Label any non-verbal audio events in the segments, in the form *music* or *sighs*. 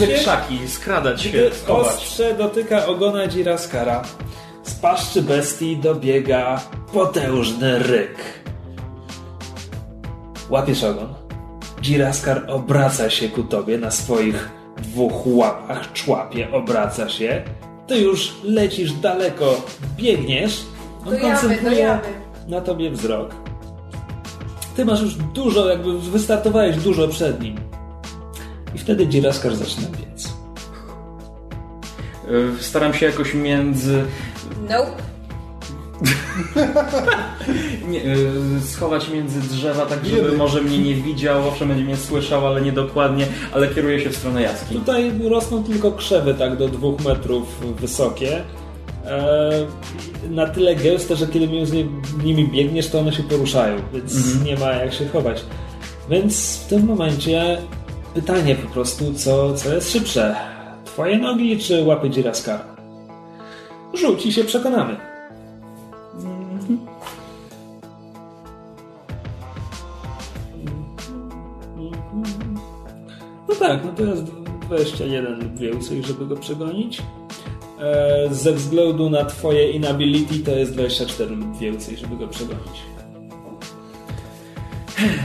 między krzaki, skradać się, Gdy schować. ostrze dotyka ogona Dziraskara, z paszczy bestii dobiega potężny ryk. Łapiesz ogon. Dziraskar obraca się ku tobie na swoich dwóch łapach, człapie, obraca się. Ty już lecisz daleko, biegniesz. On Do koncentruje jawy. na tobie wzrok. Ty masz już dużo, jakby wystartowałeś dużo przed nim. I wtedy Dziraskar zaczyna biec. Y, Staram się jakoś między... Nope. *laughs* Nie, y, schować między drzewa, tak żeby może mnie nie widział, owszem będzie mnie słyszał, ale nie dokładnie, ale kieruję się w stronę jaskini. Tutaj rosną tylko krzewy tak do dwóch metrów wysokie. E, na tyle gęste, że kiedy między nimi biegniesz, to one się poruszają, więc nie ma jak się chować. Więc w tym momencie pytanie po prostu, co, co jest szybsze? Twoje nogi czy łapy dziraska? Rzuć i się przekonamy. No tak, no to jest 21 lub więcej, żeby go przegonić. E, ze względu na twoje inability to jest 24 lub więcej, żeby go przegonić.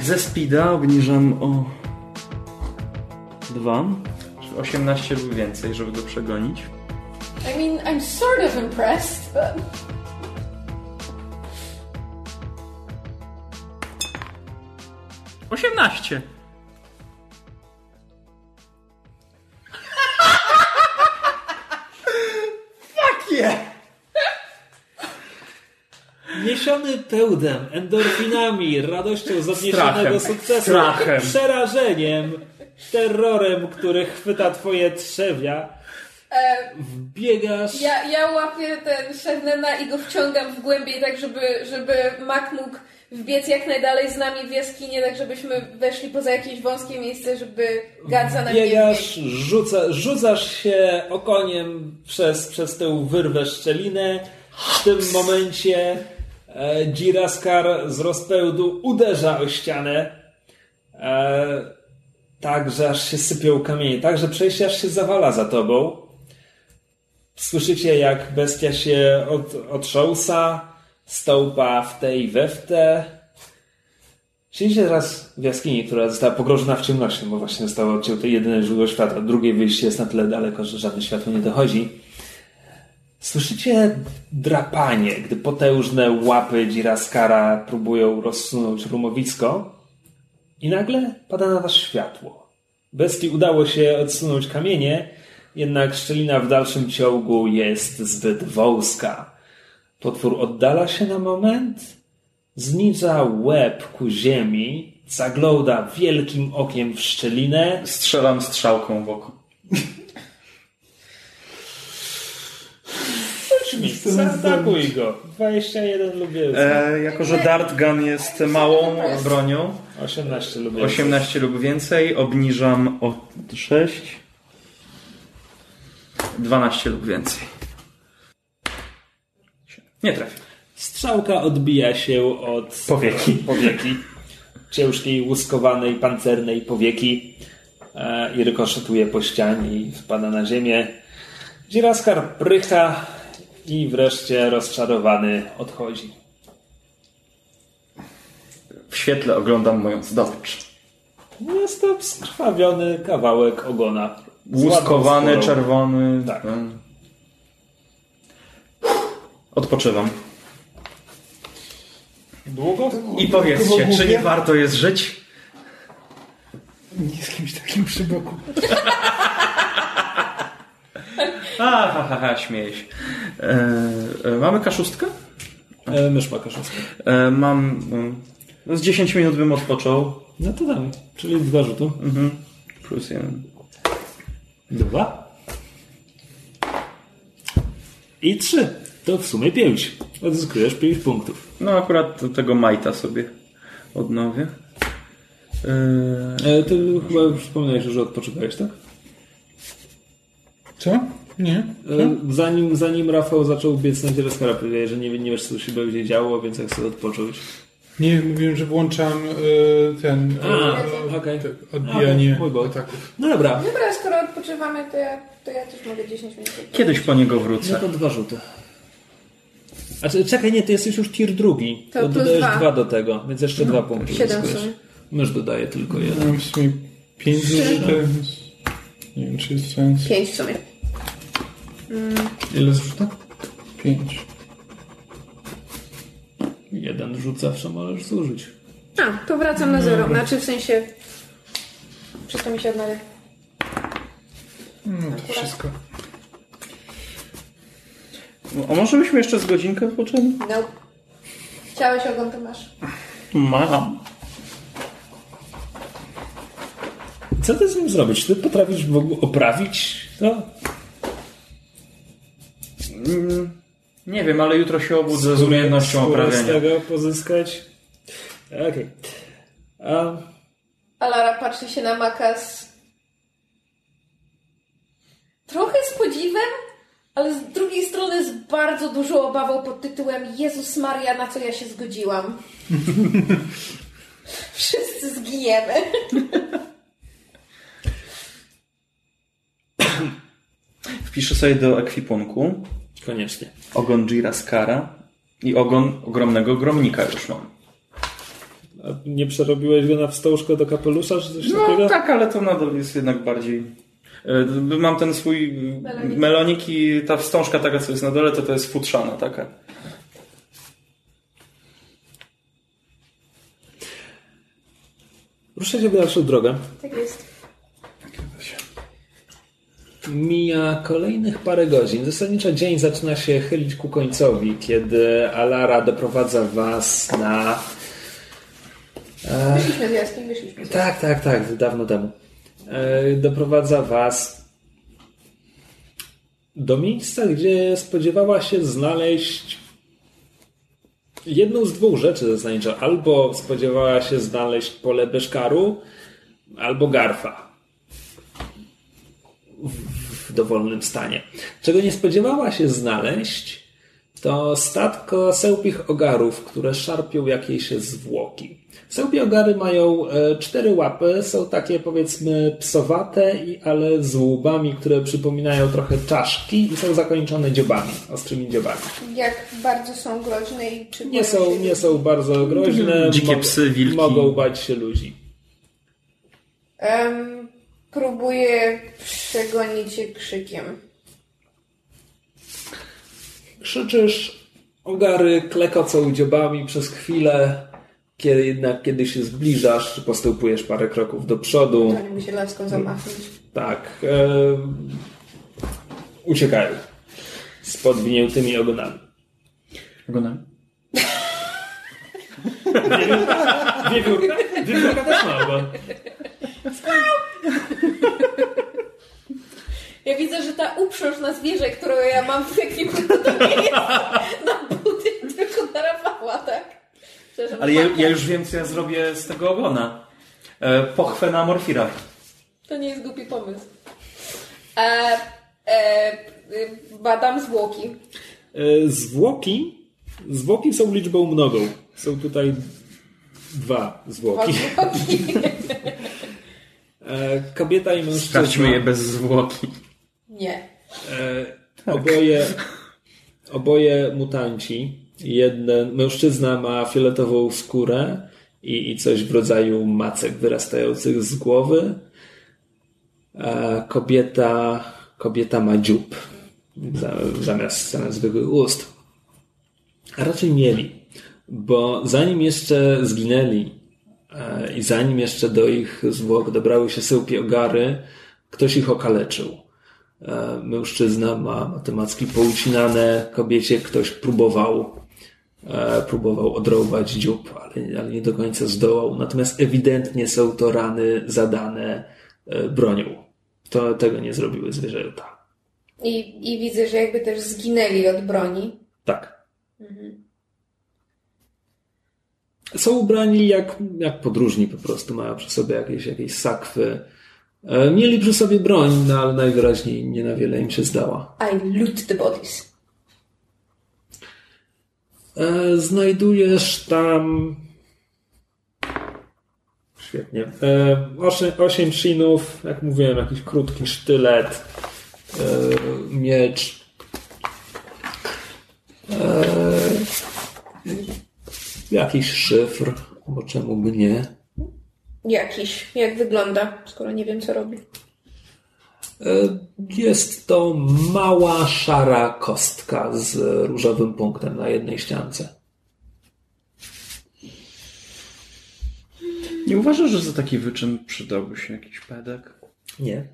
Ze speeda obniżam o 2, 18 lub więcej, żeby go przegonić. I mean, I'm sort of impressed, but... Osiemnaście. Niesiony pełdem, endorfinami, radością z odniesionego Strachem. sukcesu, Strachem. przerażeniem, terrorem, który chwyta twoje trzewia, wbiegasz... ja, ja łapię ten Shernena i go wciągam w głębiej, tak żeby, żeby Mac mógł wbiec jak najdalej z nami w jaskinię, tak żebyśmy weszli poza jakieś wąskie miejsce, żeby gad za nami Biegasz, rzuca, rzucasz się okoniem przez, przez tę wyrwę szczelinę. W tym momencie e, Dziraskar z rozpędu uderza o ścianę. E, tak, że aż się sypią kamienie. Tak, że przejście aż się zawala za tobą. Słyszycie, jak bestia się od, otrząsa, stąpa w te i we w te. Siedzicie teraz w jaskini, która została pogrążona w ciemności, bo właśnie zostało odcięte jedyne źródło światła. Drugie wyjście jest na tyle daleko, że żadne światło nie dochodzi. Słyszycie drapanie, gdy potężne łapy Dziraskara próbują rozsunąć rumowisko i nagle pada na was światło. Bestii udało się odsunąć kamienie, jednak szczelina w dalszym ciągu jest zbyt wąska. Potwór oddala się na moment, zniża łeb ku ziemi, zagląda wielkim okiem w szczelinę. Strzelam strzałką w oko. Zaatakuj go. 21 lub więcej. E, jako, że dart gun jest małą bronią, 18 lub więcej. 18 lub więcej, obniżam o 6. 12 lub więcej. Nie trafię. Strzałka odbija się od Powieki. powieki ciężkiej, łuskowanej, pancernej powieki e, i rykoszetuje po ścianie i spada na ziemię. Dziraskar prycha i wreszcie rozczarowany odchodzi. W świetle oglądam moją zdobycz. Jest to skrwawiony kawałek ogona. Łuskowany, czerwony. Tak. ten. Odpoczywam. Długo? I powiedzcie, czy nie warto jest żyć? Nie z kimś takim przy boku. *laughs* A, ha, ha, ha, śmieję się. E, e, mamy kaszustkę? E, mysz ma kaszustkę. E, mam... E, no z 10 minut bym odpoczął. No to damy. Czyli dwa rzutu. Mhm. Plus jeden. Dwa. I trzy. To w sumie pięć. Odzyskujesz pięć punktów. No akurat tego majta sobie odnowię. E, E, ty chyba już wspomniałeś, że odpoczywałeś, tak? Co? Nie? E, zanim, zanim Rafał zaczął biec na Dzielaskara, powiedziałeś, że nie, nie wiesz, co się będzie działo, więc jak sobie odpocząć. Nie, mówiłem, że włączam e, ten A, e, okej. te odbijanie A, ataków. No dobra, Dobra, skoro odpoczywamy, to ja, to ja też mogę 10 minut. Kiedyś po niego no wrócę. to dwa rzuty. A czekaj, nie, ty jesteś już tier drugi. To To, plus dodajesz dwa. dwa. do tego, więc jeszcze dwa punkty. Siedem są. Mysz dodaje tylko jeden. Mam w sumie 5 zużyte, więc nie wiem, czy jest sens. 5 w sumie. Ile zrzuta? 5. Jeden rzut zawsze możesz zużyć. A, to wracam na zero. Znaczy w sensie... Wszystko mi się odnawia. No to wszystko. A może byśmy jeszcze z godzinkę odpoczęli? No. Chciałeś ogon, to masz. Mam. Co ty z nim zrobić? Ty potrafisz w ogóle oprawić to? Mm, Nie wiem, ale jutro się obudzę z umiejętnością Skórę z oprawiania. tego pozyskać? Okej. A Alara patrzy się na Maka z... Trochę z podziwem, ale z drugiej strony z bardzo dużą obawą pod tytułem Jezus Maria, na co ja się zgodziłam. *laughs* Wszyscy zginiemy. Wpiszę sobie do ekwipunku koniecznie. ogon Jiraskara i ogon ogromnego gromnika już mam. A nie przerobiłeś go na wstążkę do kapelusza, czy coś No takiego? tak, ale to nadal jest jednak bardziej... e, Mam ten swój Melonik. melonik i ta wstążka taka, co jest na dole, to to jest futrzana taka. Ruszacie w dalszą drogę. Tak jest. Mija kolejnych parę godzin. Zasadniczo dzień zaczyna się chylić ku końcowi, kiedy Alara doprowadza was na... Wyszliśmy z jaskiń, wyszliśmy z Tak, tak, tak, dawno temu. E, Doprowadza was do miejsca, gdzie spodziewała się znaleźć jedną z dwóch rzeczy zasadniczo. Albo spodziewała się znaleźć pole beszkaru, albo garfa. W- dowolnym stanie. Czego nie spodziewała się znaleźć, to statko sełpich ogarów, które szarpią jakieś zwłoki. Sełpie ogary mają e, cztery łapy, są takie powiedzmy psowate, i, ale z łbami, które przypominają trochę czaszki i są zakończone dziobami, ostrymi dziobami. Jak bardzo są groźne i czy Nie są, się nie są bardzo groźne. Dzikie psy, wilki. Mogą bać się ludzi. Em, próbuję przegonić je krzykiem. Krzyczysz, ogary klekocą dziobami przez chwilę, kiedy jednak kiedy się zbliżasz, postępujesz parę kroków do przodu. Zanim by się laską zamachnąć. Tak. E, uciekają. Z podwiniętymi ogonami. Ogonem? Wiewiórka? Wiewiórka też ma ogon. Ja widzę, że ta uprząż na zwierzę, którą ja mam w ekwipunku, to nie jest na buty, tylko na Rafała, tak? Przepraszam, Ale ja, ja już wiem, co ja zrobię z tego ogona. E, pochwę na morfira. To nie jest głupi pomysł. E, e, badam zwłoki. E, zwłoki? Zwłoki są liczbą mnogą. Są tutaj dwa zwłoki. Zwłoki. *laughs* E, kobieta i mężczyzna. Sprawdźmy je bez zwłoki. Nie. E, oboje, oboje mutanci. Jeden mężczyzna ma fioletową skórę i, i coś w rodzaju macek wyrastających z głowy. A kobieta, kobieta ma dziób za- zamiast, zamiast zwykłych ust. A raczej mieli, bo zanim jeszcze zginęli e, i zanim jeszcze do ich zwłok dobrały się syłpie ogary, ktoś ich okaleczył. E, Mężczyzna ma matematyki poucinane, kobiecie ktoś próbował, e, próbował odrąbać dziób, ale, ale nie do końca zdołał. Natomiast ewidentnie są to rany zadane e, bronią. To tego nie zrobiły zwierzęta. I, I widzę, że jakby też zginęli od broni. Tak. Są ubrani jak, jak podróżni po prostu, mają przy sobie jakieś, jakieś sakwy. E, Mieli przy sobie broń, no ale najwyraźniej nie na wiele im się zdała. I loot the bodies. E, Znajdujesz tam Świetnie. E, osiem, osiem shinów, jak mówiłem, jakiś krótki sztylet, miecz. Jakiś szyfr, bo czemu by nie. Jakiś. Jak wygląda, skoro nie wiem, co robi. E, Jest to mała, szara kostka z różowym punktem na jednej ściance. Nie uważasz, że za taki wyczyn przydałby się jakiś pedek? Nie.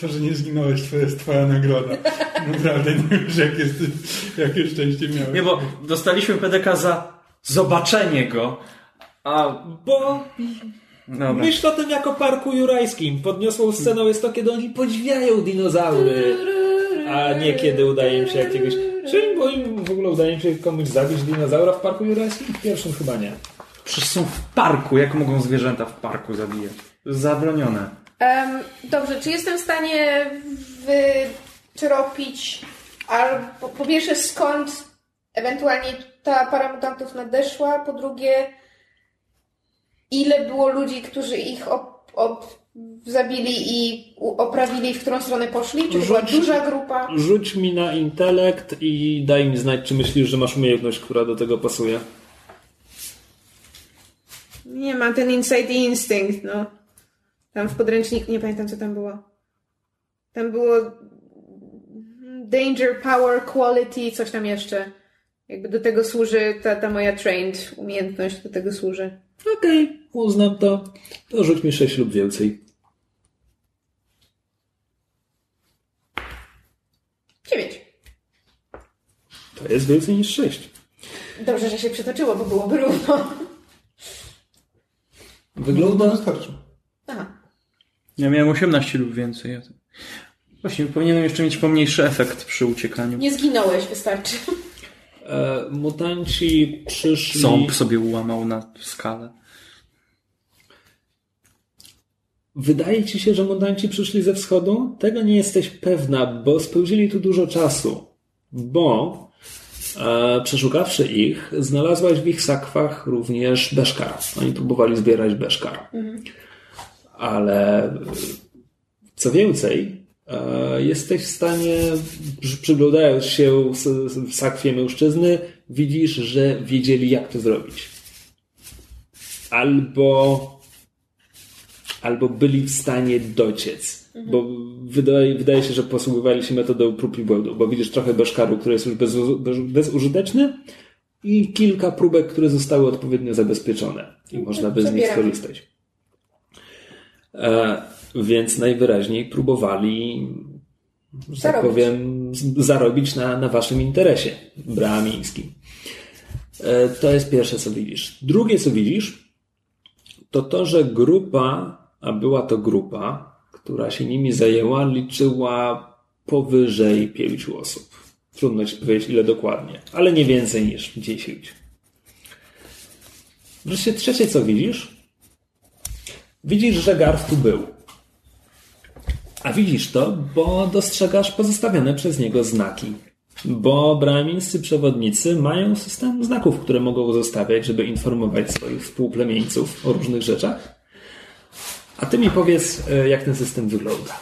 To, że nie zginąłeś, to jest twoja nagroda. Naprawdę nie wiesz, jakie, jakie szczęście miałeś. Nie, bo dostaliśmy pedeka za zobaczenie go, a... Bo Dobra. myśl o tym jako parku jurajskim. Podniosłą sceną jest to, kiedy oni podziwiają dinozaury, a nie kiedy udaje im się jakiegoś... Czy bo im w ogóle udaje im się komuś zabić dinozaura w parku jurajskim? W pierwszym chyba nie. Przecież są w parku. Jak mogą zwierzęta w parku zabijać? Zabronione. Em, dobrze, czy jestem w stanie wytropić albo po pierwsze skąd ewentualnie ta para mutantów nadeszła, po drugie ile było ludzi, którzy ich op, op, zabili i oprawili, w którą stronę poszli? Czy to była duża grupa? Rzuć mi na intelekt i daj mi znać, czy myślisz, że masz umiejętność, która do tego pasuje. Nie, mam ten inside instinct, no. Tam w podręczniku, nie pamiętam co tam było. Tam było danger, power, quality, coś tam jeszcze. Jakby do tego służy ta, ta moja trained umiejętność, do tego służy. Okej, uznam to. To rzuć mi 6 lub więcej. Dziewięć. To jest więcej niż 6. Dobrze, że się przetoczyło, bo byłoby równo. Wygląda... No, wystarczy. Ja miałem 18 lub więcej. Ja. Właśnie, powinienem jeszcze mieć pomniejszy efekt przy uciekaniu. Nie zginąłeś, wystarczy. E, mutanci przyszli... Ząb sobie ułamał na skalę. Wydaje ci się, że mutanci przyszli ze wschodu? Tego nie jesteś pewna, bo spędzili tu dużo czasu. Bo e, przeszukawszy ich, znalazłaś w ich sakwach również beszkar. Oni próbowali zbierać beszkar. Ale co więcej, e, jesteś w stanie, przy- przyglądając się sakwie mężczyzny, widzisz, że wiedzieli jak to zrobić. Albo albo byli w stanie dociec. Bo wydaje, wydaje się, że posługiwali się metodą prób i błędów, bo widzisz trochę beszkaru, który jest już bez, bez, bezużyteczny i kilka próbek, które zostały odpowiednio zabezpieczone i można by z nich skorzystać. E, więc najwyraźniej próbowali, że tak Zarobić. powiem, z- zarobić na, na waszym interesie bramińskim. E, to jest pierwsze, co widzisz. Drugie, co widzisz, to to, że grupa, a była to grupa, która się nimi zajęła, liczyła powyżej pięciu osób. Trudno ci powiedzieć, ile dokładnie, ale nie więcej niż dziesięć. Wreszcie trzecie, co widzisz? Widzisz, że Garf tu był. A widzisz to, bo dostrzegasz pozostawione przez niego znaki. Bo bramińscy przewodnicy mają system znaków, które mogą zostawiać, żeby informować swoich współplemieńców o różnych rzeczach. A ty mi powiedz, e, jak ten system wygląda.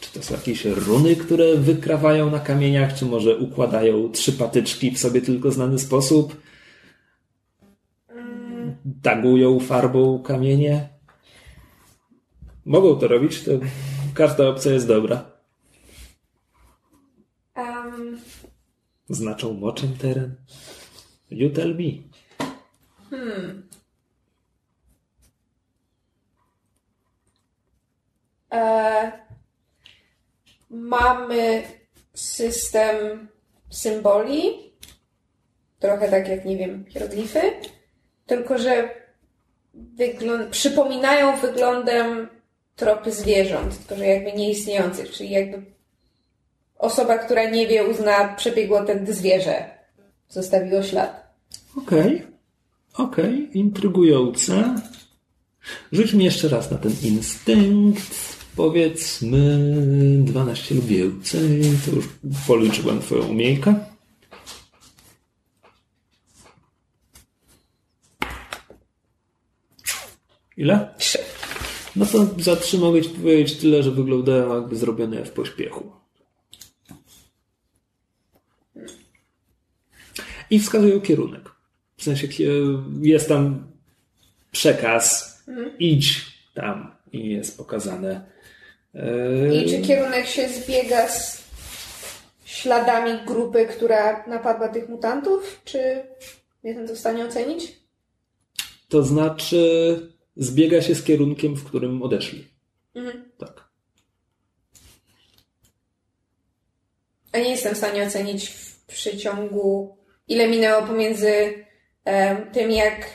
Czy to są jakieś runy, które wykrawają na kamieniach, czy może układają trzy patyczki w sobie tylko znany sposób? Tagują farbą kamienie? Mogą to robić, to każda opcja jest dobra. Um, Znaczą moczem teren. You tell me. e, mamy system symboli, trochę tak jak, nie wiem, hieroglify, tylko że wyglą- przypominają wyglądem tropy zwierząt, tylko że jakby nieistniejących, czyli jakby osoba, która nie wie, uzna przebiegło tędy zwierzę, zostawiło ślad. Okej. Okej, intrygujące. Rzuć mi jeszcze raz na ten instynkt. Powiedzmy 12 lub więcej. To już policzyłem twoją umiejkę. Ile? Trzy. No to za trzy mogę ci powiedzieć tyle, że wyglądają jakby zrobione w pośpiechu. I wskazują kierunek. W sensie jest tam przekaz, idź tam i jest pokazane. I czy kierunek się zbiega z śladami grupy, która napadła tych mutantów? Czy jestem to w stanie ocenić? To znaczy zbiega się z kierunkiem, w którym odeszli. Mhm. Tak. A nie jestem w stanie ocenić w przeciągu, ile minęło pomiędzy tym, jak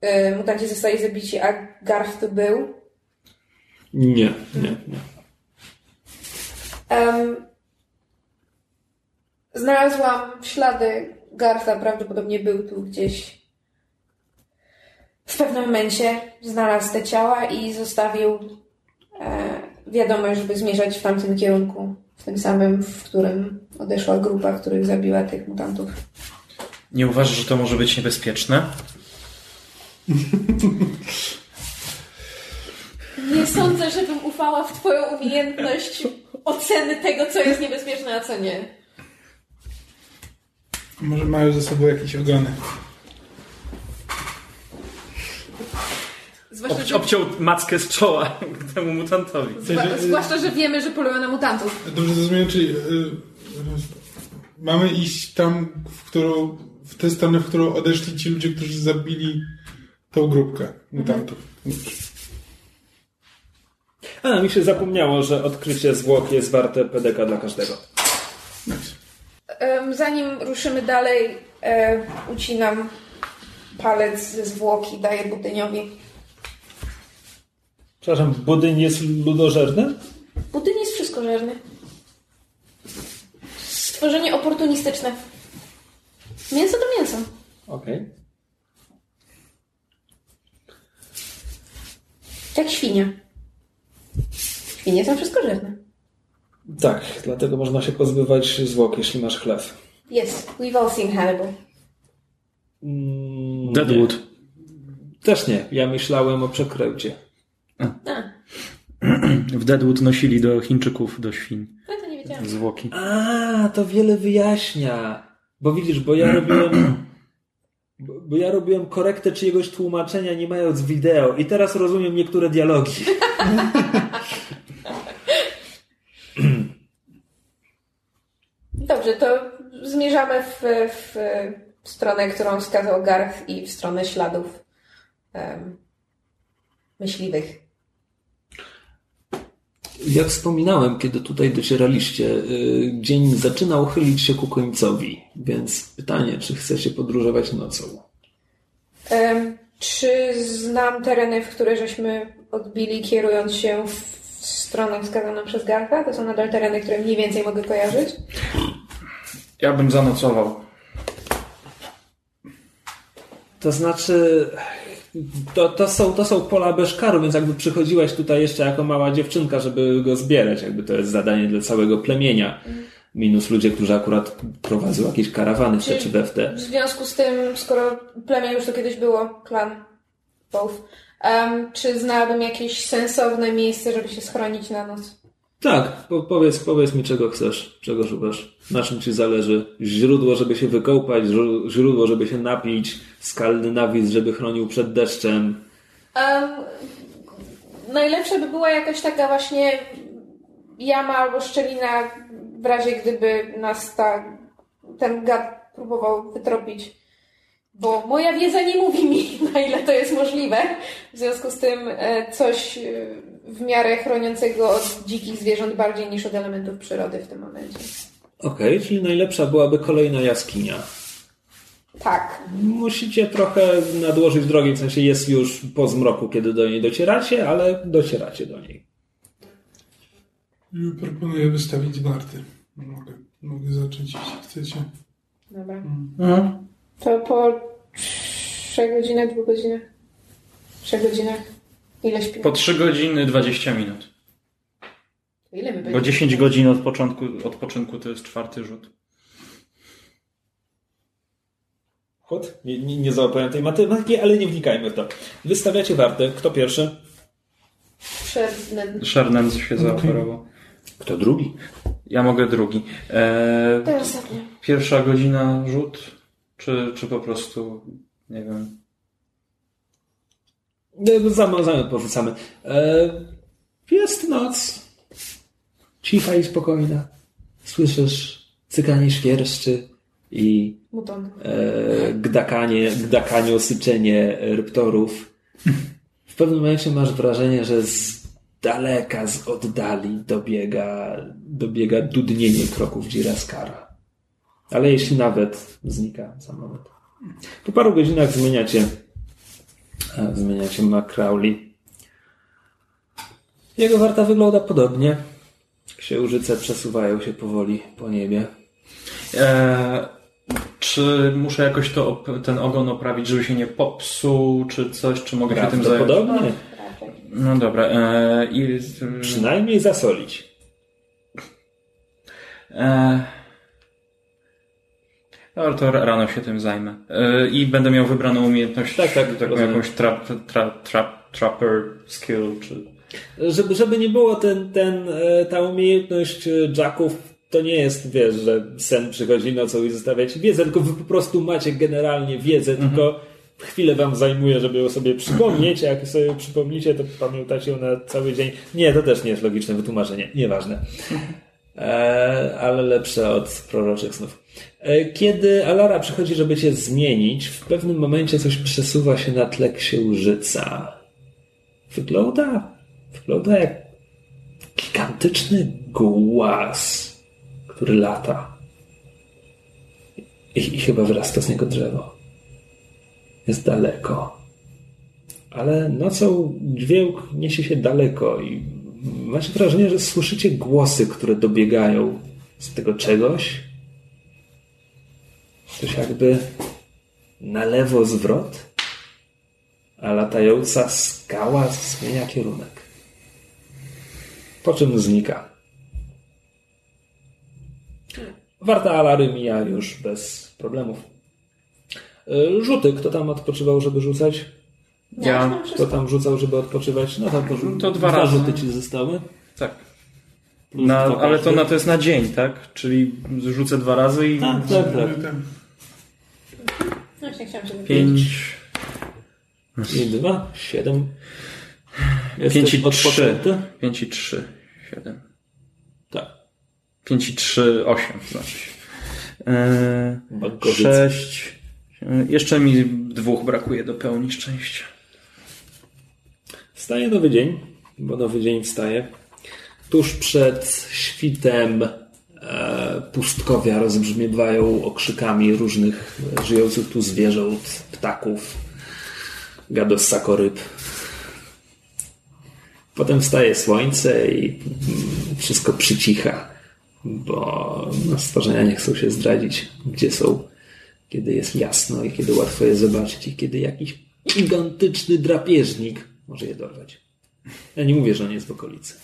e, mutanci zostali zabici, a Garth tu był. Nie, nie, nie. Em, znalazłam ślady Gartha, prawdopodobnie był tu gdzieś. W pewnym momencie znalazł te ciała i zostawił e, wiadomość, żeby zmierzać w tamtym kierunku, w tym samym, w którym odeszła grupa, których zabiła tych mutantów. Nie uważasz, że to może być niebezpieczne? Nie sądzę, żebym ufała w Twoją umiejętność oceny tego, co jest niebezpieczne, a co nie. Może mają ze sobą jakieś ogony. Zwłaszcza, Obci- że, obciął mackę z czoła *laughs* temu mutantowi. zwa- zwłaszcza, że wiemy, że polują na mutantów. Dobrze zrozumiałem, czyli y, y, mamy iść tam, w którą, w tę stronę, w którą odeszli ci ludzie, którzy zabili tą grupkę mutantów. A, mi się zapomniało, że odkrycie zwłok jest warte PDK dla każdego. Zanim ruszymy dalej, e, ucinam palec ze zwłoki, daję budyniowi. Przepraszam, budyń jest ludożerny? Budyń jest wszystkożerny. Stworzenie oportunistyczne. Mięso to mięso. Okej. Jak świnia. Świnie są wszystkożerne. Tak, dlatego można się pozbywać zwłok, jeśli masz chlew. Yes, we've all seen Hannibal. Mm, Deadwood. nie. Też nie. Ja myślałem o przekręcie. *clears throat* W Deadwood nosili do Chińczyków, do świń no to nie wiedziałam. zwłoki. A, to wiele wyjaśnia. Bo widzisz, bo ja robiłem. Bo bo ja robiłem korektę czyjegoś tłumaczenia, nie mając wideo, i teraz rozumiem niektóre dialogi. *laughs* Dobrze, to zmierzamy w, w, w stronę, którą wskazał Garth i w stronę śladów em, myśliwych. Jak wspominałem, kiedy tutaj docieraliście, y, dzień zaczynał chylić się ku końcowi, więc pytanie, czy chcecie podróżować nocą? Em, czy znam tereny, w które żeśmy odbili, kierując się w stronę wskazaną przez Gartha? To są nadal tereny, które mniej więcej mogę kojarzyć? Ja bym zanocował. To znaczy, to, to, są, to są pola Beszkaru, więc jakby przychodziłaś tutaj jeszcze jako mała dziewczynka, żeby go zbierać, jakby to jest zadanie dla całego plemienia. Minus ludzie, którzy akurat prowadzą jakieś karawany w te Czy- w te. W związku z tym, skoro plemię już to kiedyś było, klan, both, em, czy znałabym jakieś sensowne miejsce, żeby się schronić na noc? Tak, po, powiedz, powiedz mi, czego chcesz, czego szukasz, na czym ci zależy. Źródło, żeby się wykąpać, źró- źródło, żeby się napić, skalny nawis, żeby chronił przed deszczem. Em, najlepsze by była jakaś taka właśnie jama albo szczelina w razie gdyby nas ta, ten gad próbował wytropić. Bo moja wiedza nie mówi mi, *laughs* na ile to jest możliwe. W związku z tym e, coś e, w miarę chroniącego od dzikich zwierząt bardziej niż od elementów przyrody w tym momencie. Okej, czyli najlepsza byłaby kolejna jaskinia. Tak. Musicie trochę nadłożyć drogi, w sensie jest już po zmroku, kiedy do niej docieracie, ale docieracie do niej. Proponuję wystawić warty. Mogę, mogę zacząć, jeśli chcecie. Dobra. To po trzech godzinach, dwóch godzinach? Trzech godzinach? Ile śpimy? Po 3 godziny 20 minut. Ile my Bo będziemy? 10 godzin od początku, odpoczynku to jest czwarty rzut. Kod? Nie, nie, nie załapałem tej matematyki, ale nie wnikajmy w to. Wystawiacie wartę. Kto pierwszy? Przed... Szarnem się zaoferował. Kto drugi? Ja mogę drugi. E, To ostatnio. pierwsza godzina rzut? Czy, czy po prostu, nie wiem. No, Zamiast zamiast porzucamy. E, jest noc. Cicha i spokojna. Słyszysz cykanie świerszczy i e, gdakanie, gdakanie, syczenie ryptorów. W pewnym momencie masz wrażenie, że z daleka, z oddali dobiega, dobiega dudnienie kroków Giraskara. Ale jeśli nawet znika za moment. Po paru godzinach zmieniacie zmieniacie McCrowley. Jego warta wygląda podobnie. Księżyce przesuwają się powoli po niebie. E, czy muszę jakoś to, ten ogon oprawić, żeby się nie popsuł, czy coś, czy mogę się tym zająć? Raczej. No dobra. E, i, Przynajmniej zasolić. e, dobra, to ra- rano się tym zajmę. E, I będę miał wybraną umiejętność. Tak, tak, taką rozumiem. jakąś trap, trap, trapper skill, czy... Żeby, żeby nie było ten, ten, e, ta umiejętność e, jacków, to nie jest, wiesz, że sen przychodzi nocą i zostawiacie wiedzę, tylko wy po prostu macie generalnie wiedzę, tylko chwilę wam zajmuje, żeby ją sobie przypomnieć, a jak sobie przypomnicie, to pamiętacie ją na cały dzień. Nie, to też nie jest logiczne wytłumaczenie, nieważne. E, ale lepsze od proroczych snów. E, Kiedy Alara przychodzi, żeby cię zmienić, w pewnym momencie coś przesuwa się na tle księżyca. Wygląda, wygląda jak gigantyczny głaz, który lata. I, I chyba wyrasta z niego drzewo. Jest daleko. Ale nocą dźwięk niesie się daleko i macie wrażenie, że słyszycie głosy, które dobiegają z tego czegoś. Coś jakby na lewo zwrot, a latająca skała zmienia kierunek. Po czym znika. Warta Alary mija już bez problemów. Y, Rzuty, kto tam odpoczywał, żeby rzucać? Ja- Kto tam rzucał, żeby odpoczywać? No tam porzu- To dwa razy. rzuty ci zostały. Tak. Na, dwa ale to, na, to jest na dzień, tak? Czyli rzucę dwa razy i Tak, tak, tak. Właśnie chciałam pięć... I dwa, siedem. Pięć Jesteś i trzy. Pięć i trzy. Siedem. Tak. Pięć i trzy, osiem znaczy się. Bankowiec. sześć. Eee, Jeszcze mi dwóch brakuje do pełni szczęścia. Wstaje nowy dzień, bo nowy dzień wstaje. Tuż przed świtem e, pustkowia rozbrzmiewają okrzykami różnych żyjących tu zwierząt, ptaków, gadossakoryb. Potem wstaje słońce i mm, wszystko przycicha, bo no, stworzenia nie chcą się zdradzić, gdzie są, kiedy jest jasno i kiedy łatwo je zobaczyć i kiedy jakiś gigantyczny drapieżnik może je dorwać. Ja nie mówię, że on jest w okolicy.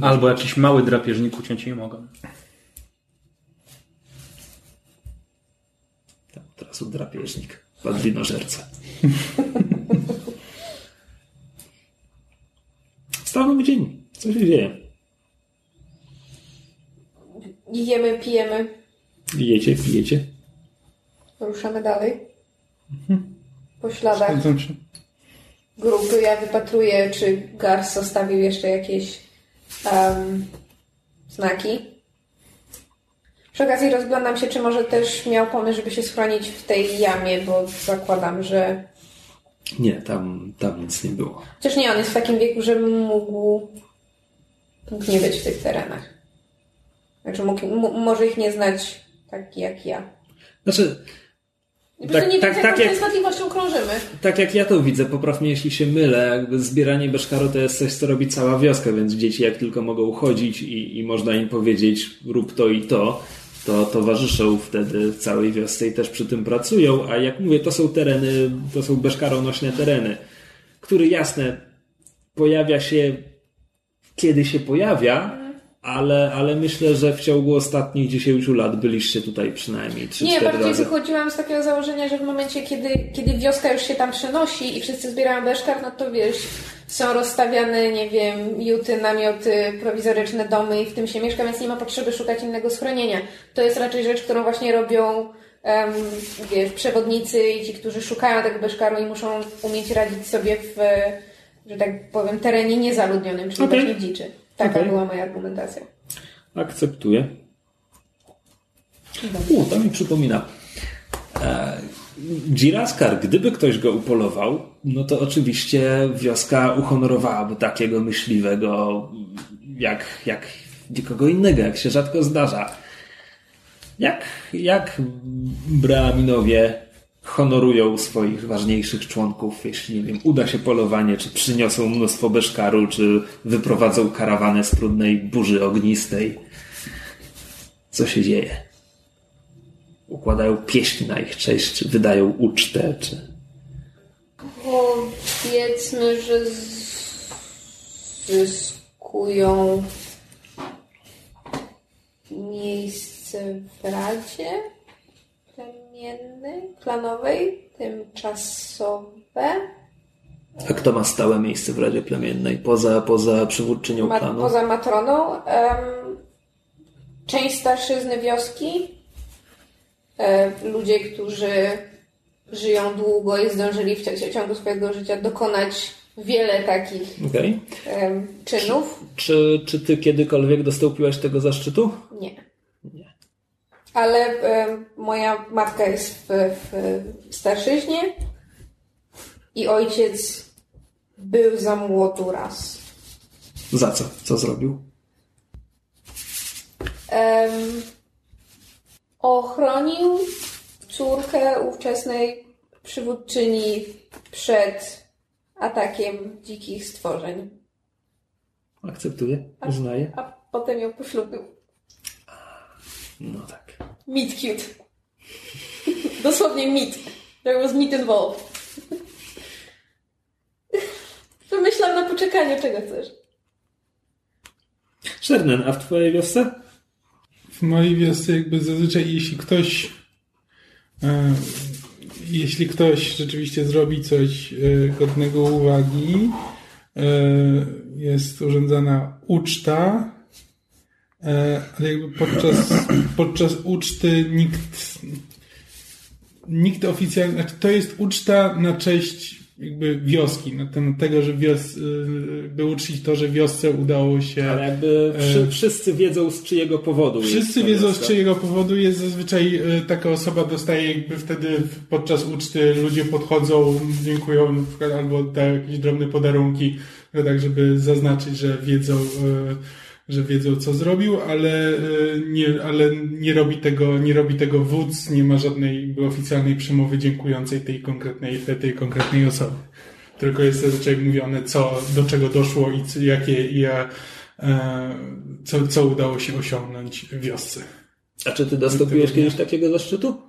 Albo jakiś mały drapieżnik uciąć nie mogą. Tam teraz u drapieżnik. Padlinożerca. *laughs* Nowy dzień. Co się dzieje? Jemy, pijemy, Pijecie, pijecie. ruszamy dalej. Po śladach Zgadzam się. grupy ja wypatruję, czy Gars zostawił jeszcze jakieś em, znaki. Przy okazji rozglądam się, czy może też miał pomysł, żeby się schronić w tej jamie, bo zakładam, że... Nie, tam, tam nic nie było. Chociaż nie, on jest w takim wieku, że mógł, mógł nie być w tych terenach. Znaczy mógł, m- może ich nie znać tak jak ja. Znaczy, I Tak- nie tak- wiem, z tak jaką jak- częstotliwością krążymy. tak jak ja to widzę, popraw mnie jeśli się mylę, jakby zbieranie beszkaru to jest coś, co robi cała wioska, więc dzieci jak tylko mogą chodzić i, i można im powiedzieć rób to i to, to towarzyszą wtedy całej wiosce i też przy tym pracują, a jak mówię, to są tereny, to są beszkaronośne tereny, który jasne pojawia się kiedy się pojawia, ale, ale myślę, że w ciągu ostatnich 10 lat byliście tutaj przynajmniej 3-4 Nie, bardziej razy. wychodziłam z takiego założenia, że w momencie, kiedy, kiedy wioska już się tam przenosi i wszyscy zbierają beszkar, no to wiesz, są rozstawiane, nie wiem, juty, namioty, prowizoryczne domy i w tym się mieszka, więc nie ma potrzeby szukać innego schronienia. To jest raczej rzecz, którą właśnie robią em, wiesz, przewodnicy i ci, którzy szukają tego beszkaru i muszą umieć radzić sobie w, że tak powiem, terenie niezaludnionym, czyli Okej. właśnie dziczy. Taka Okej. była moja argumentacja. Akceptuję. U, to mi przypomina. E, Giraskar, gdyby ktoś go upolował, no to oczywiście wioska uhonorowałaby takiego myśliwego jak, jak nikogo innego, jak się rzadko zdarza. Jak, jak Brahminowie honorują swoich ważniejszych członków, jeśli nie wiem, uda się polowanie, czy przyniosą mnóstwo beszkaru, czy wyprowadzą karawanę z trudnej burzy ognistej. Co się dzieje? Układają pieśń na ich cześć, czy wydają ucztę, czy... Powiedzmy, że zyskują miejsce w Radzie Plemiennej, klanowej, tymczasowe. A kto ma stałe miejsce w Radzie Plemiennej, poza, poza przywódczynią Ma, klanu? poza Matroną. em, część starszyzny wioski. E, ludzie, którzy żyją długo i zdążyli w ciągu swojego życia dokonać wiele takich Okej. em, czynów. Czy, czy ty kiedykolwiek dostąpiłaś tego zaszczytu? Nie. Ale moja matka jest w, w starszyźnie i ojciec był za młodu raz. Za co? Co zrobił? Em, ochronił córkę ówczesnej przywódczyni przed atakiem dzikich stworzeń, Akceptuję, uznaję. a potem ją poślubił. No tak. Meet cute. Dosłownie meet. There was meat involved. Wymyślam na poczekanie, czego chcesz. Szernen, a w twojej wiosce? W mojej wiosce jakby zazwyczaj jeśli ktoś e, jeśli ktoś rzeczywiście zrobi coś e, godnego uwagi e, jest urządzana uczta ale jakby podczas, podczas uczty nikt nikt oficjalnie, znaczy to jest uczta na cześć jakby wioski, na temat tego, że wios, y, by uczcić to, że wiosce udało się Ale jakby wszy, E, wszyscy wiedzą z czyjego powodu Wszyscy wiedzą z czyjego powodu jest zazwyczaj e, taka osoba dostaje jakby wtedy podczas uczty ludzie podchodzą, dziękują na przykład, albo dają jakieś drobne podarunki, no tak żeby zaznaczyć, że wiedzą, e, że wiedzą co zrobił, ale e, nie, ale nie robi tego, nie robi tego wódz, nie ma żadnej oficjalnej przemowy dziękującej tej konkretnej, tej konkretnej osobie. Tylko jest zazwyczaj mówione, co, do czego doszło i co, jakie, ja, e, co, co udało się osiągnąć w wiosce. A czy ty dostąpiłeś kiedyś takiego zaszczytu?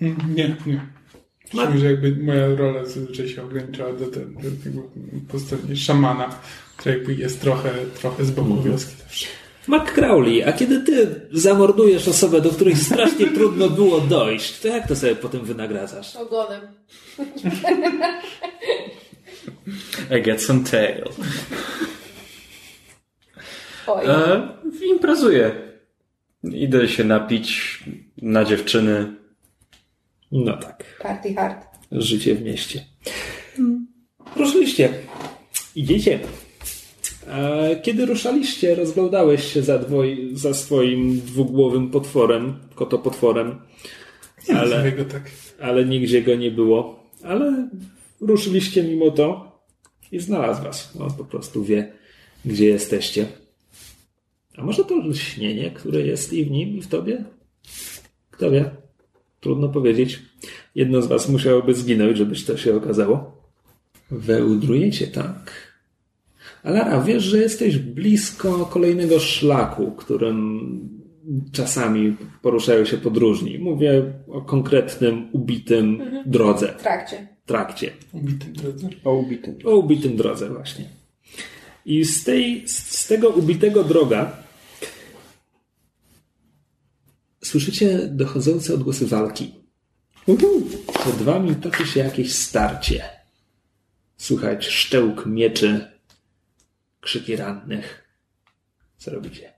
Mm, Nie, nie. Myślę, że jakby moja rola zazwyczaj się ograniczała do, te, do tego postaci szamana, który jakby jest trochę, trochę z boku wioski zawsze. Mark Crowley, a kiedy ty zamordujesz osobę, do której strasznie trudno było dojść, to jak to sobie potem wynagradzasz? Ogonem. I get some tail. Oj. E, imprezuję. Idę się napić na dziewczyny. No tak. Party hard. Życie w mieście. Ruszyliście. Idziecie. A kiedy ruszaliście, rozglądałeś się za, dwoj, za swoim dwugłowym potworem, kotopotworem, Nie Ale- ale... go tak. ale nigdzie go nie było. Ale ruszyliście mimo to i znalazł was. On po prostu wie, gdzie jesteście. A może to lśnienie, które jest i w nim, i w tobie? Kto wie? Trudno powiedzieć. Jedno z was musiałoby zginąć, żebyś to się okazało. Wełdrujecie, tak. Alara, wiesz, że jesteś blisko kolejnego szlaku, którym czasami poruszają się podróżni. Mówię o konkretnym, ubitym drodze, W trakcie. trakcie. Ubity drodze. O ubitym. O ubitym drodze właśnie. I z, tej, z tego ubitego droga słyszycie dochodzące odgłosy walki. Przed wami toczy się jakieś starcie. Słychać szczełk mieczy, krzyki rannych. Co robicie?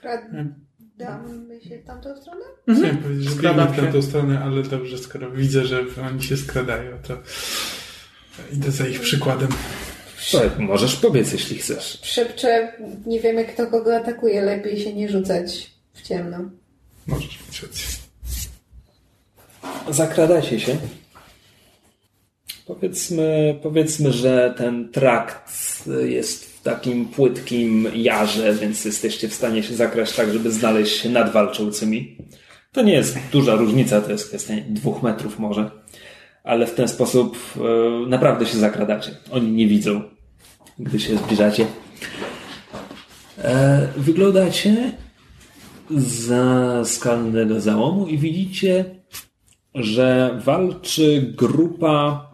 Kradamy się w tamtą stronę? Chciałem powiedzieć, że Skradam biegnę w tamtą stronę, ale dobrze, skoro widzę, że oni się skradają, to idę za ich przykładem. Tak, możesz powiedz, jeśli chcesz. Szepczę, nie wiemy kto kogo atakuje, lepiej się nie rzucać w ciemno. Możesz mieć rację. Zakradacie się. Powiedzmy, powiedzmy, że ten trakt jest w takim płytkim jarze, więc jesteście w stanie się zakraść tak, żeby znaleźć się nad walczącymi. To nie jest duża różnica, to jest kwestia dwóch metrów może. Ale w ten sposób e, naprawdę się zakradacie. Oni nie widzą, gdy się zbliżacie. E, wyglądacie za skalnego załomu i widzicie że walczy grupa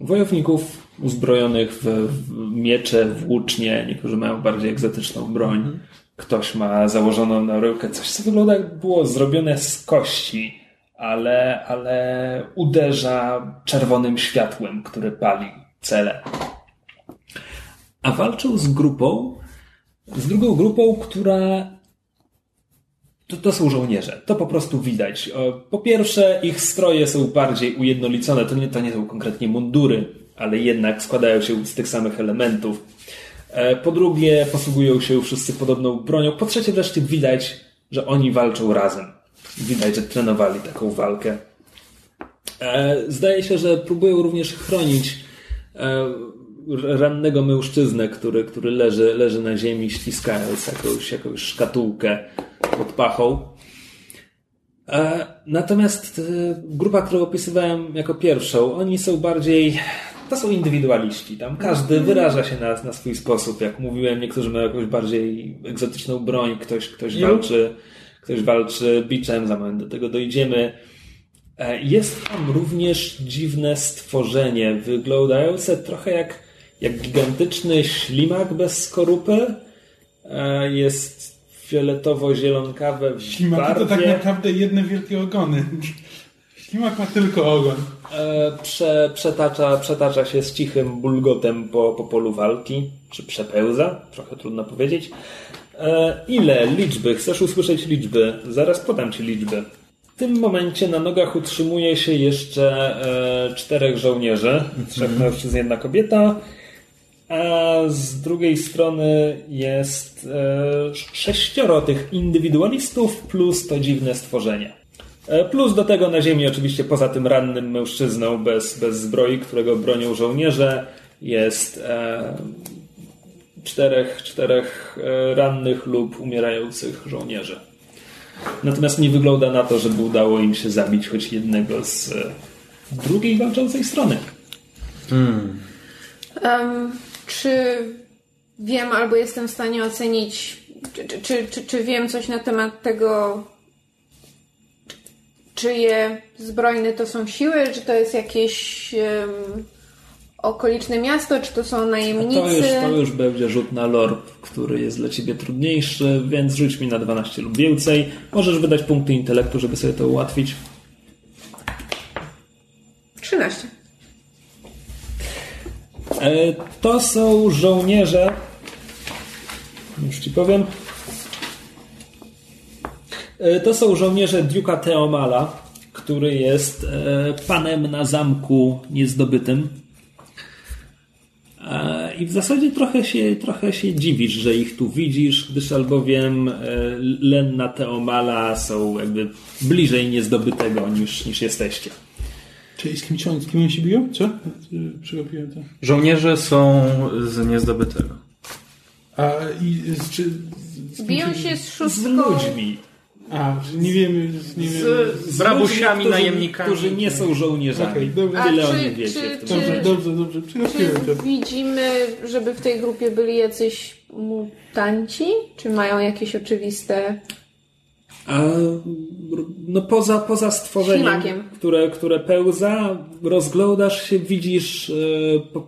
wojowników uzbrojonych w, w miecze, włócznie. Niektórzy mają bardziej egzotyczną broń. Ktoś ma założoną na ryłkę coś, co wygląda jak było zrobione z kości, ale, ale uderza czerwonym światłem, które pali cele. A walczą z grupą, z drugą grupą, która to, to są żołnierze. To po prostu widać. Po pierwsze, ich stroje są bardziej ujednolicone. To nie, to nie są konkretnie mundury, ale jednak składają się z tych samych elementów. E, Po drugie, posługują się wszyscy podobną bronią. Po trzecie, wreszcie widać, że oni walczą razem. Widać, że trenowali taką walkę. E, Zdaje się, że próbują również chronić e, rannego mężczyznę, który, który leży, leży na ziemi, ściskając jakąś, jakąś szkatułkę pod pachą. E, Natomiast grupa, którą opisywałem jako pierwszą, oni są bardziej. To są indywidualiści. Tam każdy wyraża się na, na swój sposób. Jak mówiłem, niektórzy mają jakąś bardziej egzotyczną broń, ktoś, ktoś walczy, ktoś walczy biczem, za moment do tego dojdziemy. E, Jest tam również dziwne stworzenie, wyglądające trochę jak, jak gigantyczny ślimak bez skorupy. E, Jest fioletowo-zielonkawe w Ślimaki to tak barwie. naprawdę jedne wielkie ogony. Ślimak ma tylko ogon. E, Prze, przetacza, przetacza się z cichym bulgotem po, po polu walki, czy przepełza, trochę trudno powiedzieć. E, Ile liczby? Chcesz usłyszeć liczby? Zaraz podam ci liczby. W tym momencie na nogach utrzymuje się jeszcze e, czterech żołnierzy, trzech mężczyzn, jedna kobieta, a z drugiej strony jest e, sześcioro tych indywidualistów plus to dziwne stworzenie. Plus do tego na ziemi, oczywiście poza tym rannym mężczyzną bez, bez zbroi, którego bronią żołnierze, jest e, czterech, czterech e, rannych lub umierających żołnierzy. Natomiast nie wygląda na to, żeby udało im się zabić choć jednego z e, drugiej walczącej strony. Em, czy wiem albo jestem w stanie ocenić, czy, czy, czy, czy, wiem coś na temat tego, czy- czyje zbrojne to są siły, czy to jest jakieś em, okoliczne miasto, czy to są najemnicy? To już, to już będzie rzut na lore, który jest dla ciebie trudniejszy, więc rzuć mi na 12 lub więcej. Możesz wydać punkty intelektu, żeby sobie to ułatwić. 13. E, To są żołnierze. Już ci powiem. E, To są żołnierze Duke'a Teomala, który jest e, panem na zamku niezdobytym. I w zasadzie trochę się, trochę się dziwisz, że ich tu widzisz, gdyż albowiem e, Lenna Teomala są jakby bliżej niezdobytego niż, niż jesteście. Czyli z kim, z kim oni się biją? Co? Przegapiłem to. Żołnierze są z niezdobytego. A i z, czy, z, kim Biją się z Z ludźmi. A, że nie wiemy, nie wiemy. Z rabusiami, którzy, najemnikami. Którzy nie są żołnierzami. Okej, dobra. A Tyle czy- o nich wiecie. czy- czy-. Dobrze, dobrze, dobrze. Czy to. widzimy, żeby w tej grupie byli jacyś mutanci? Czy mają jakieś oczywiste... A, no poza, poza stworzeniem, Ślimakiem. które, które pełza, rozglądasz się, widzisz e, po,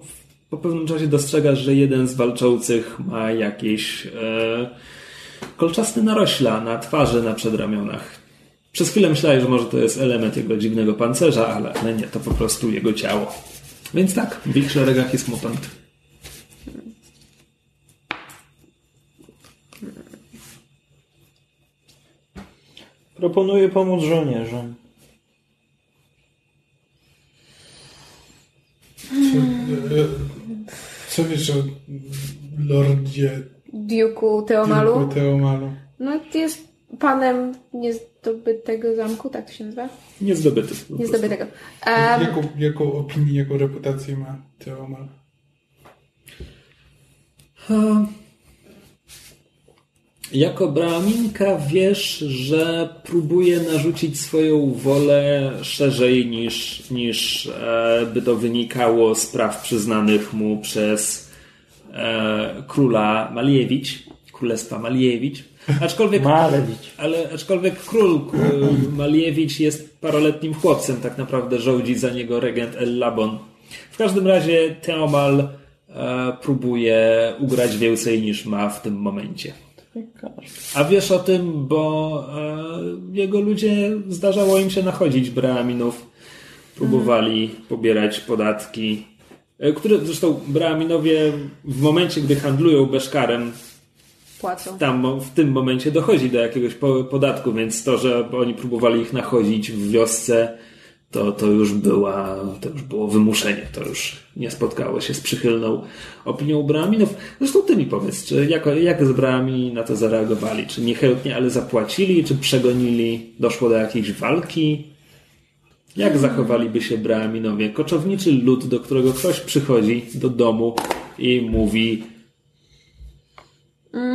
po pewnym czasie dostrzegasz, że jeden z walczących ma jakieś e, kolczaste narośla na twarzy, na przedramionach. Przez chwilę myślałeś, że może to jest element jego dziwnego pancerza, ale, ale nie, to po prostu jego ciało. Więc tak, w ich szeregach jest mutant. Proponuję pomóc żołnierzom. Co, e, co wiesz o Lordzie Duke'u Teomalu. Duke'u Teomalu? No, jest panem niezdobytego zamku, tak to się nazywa? Niezdobyty. Niezdobytego. Um, Jaką, jaką opinię, jaką reputację ma Teomal? Ha. Jako braminka wiesz, że próbuje narzucić swoją wolę szerzej niż, niż e, by to wynikało z praw przyznanych mu przez e, króla Maliewicz, królestwa Maliewicz. Aczkolwiek, Malewicz. ale aczkolwiek król Maliewicz jest paroletnim chłopcem, tak naprawdę rządzi za niego regent El Labon. W każdym razie Teomal e, próbuje ugrać więcej niż ma w tym momencie. A wiesz o tym, bo e, jego ludzie zdarzało im się nachodzić Braminów. Próbowali pobierać podatki, które zresztą Braminowie w momencie, gdy handlują Beszkarem, płacą. tam w tym momencie dochodzi do jakiegoś po- podatku, więc to, że oni próbowali ich nachodzić w wiosce, to, to już była, to już było wymuszenie, to już nie spotkało się z przychylną opinią Braminów. Zresztą ty mi powiedz, czy jak, jak z Brahmi na to zareagowali? Czy niechętnie, ale zapłacili, czy przegonili? Doszło do jakiejś walki? Jak zachowaliby się Brahminowie? Koczowniczy lud, do którego ktoś przychodzi do domu i mówi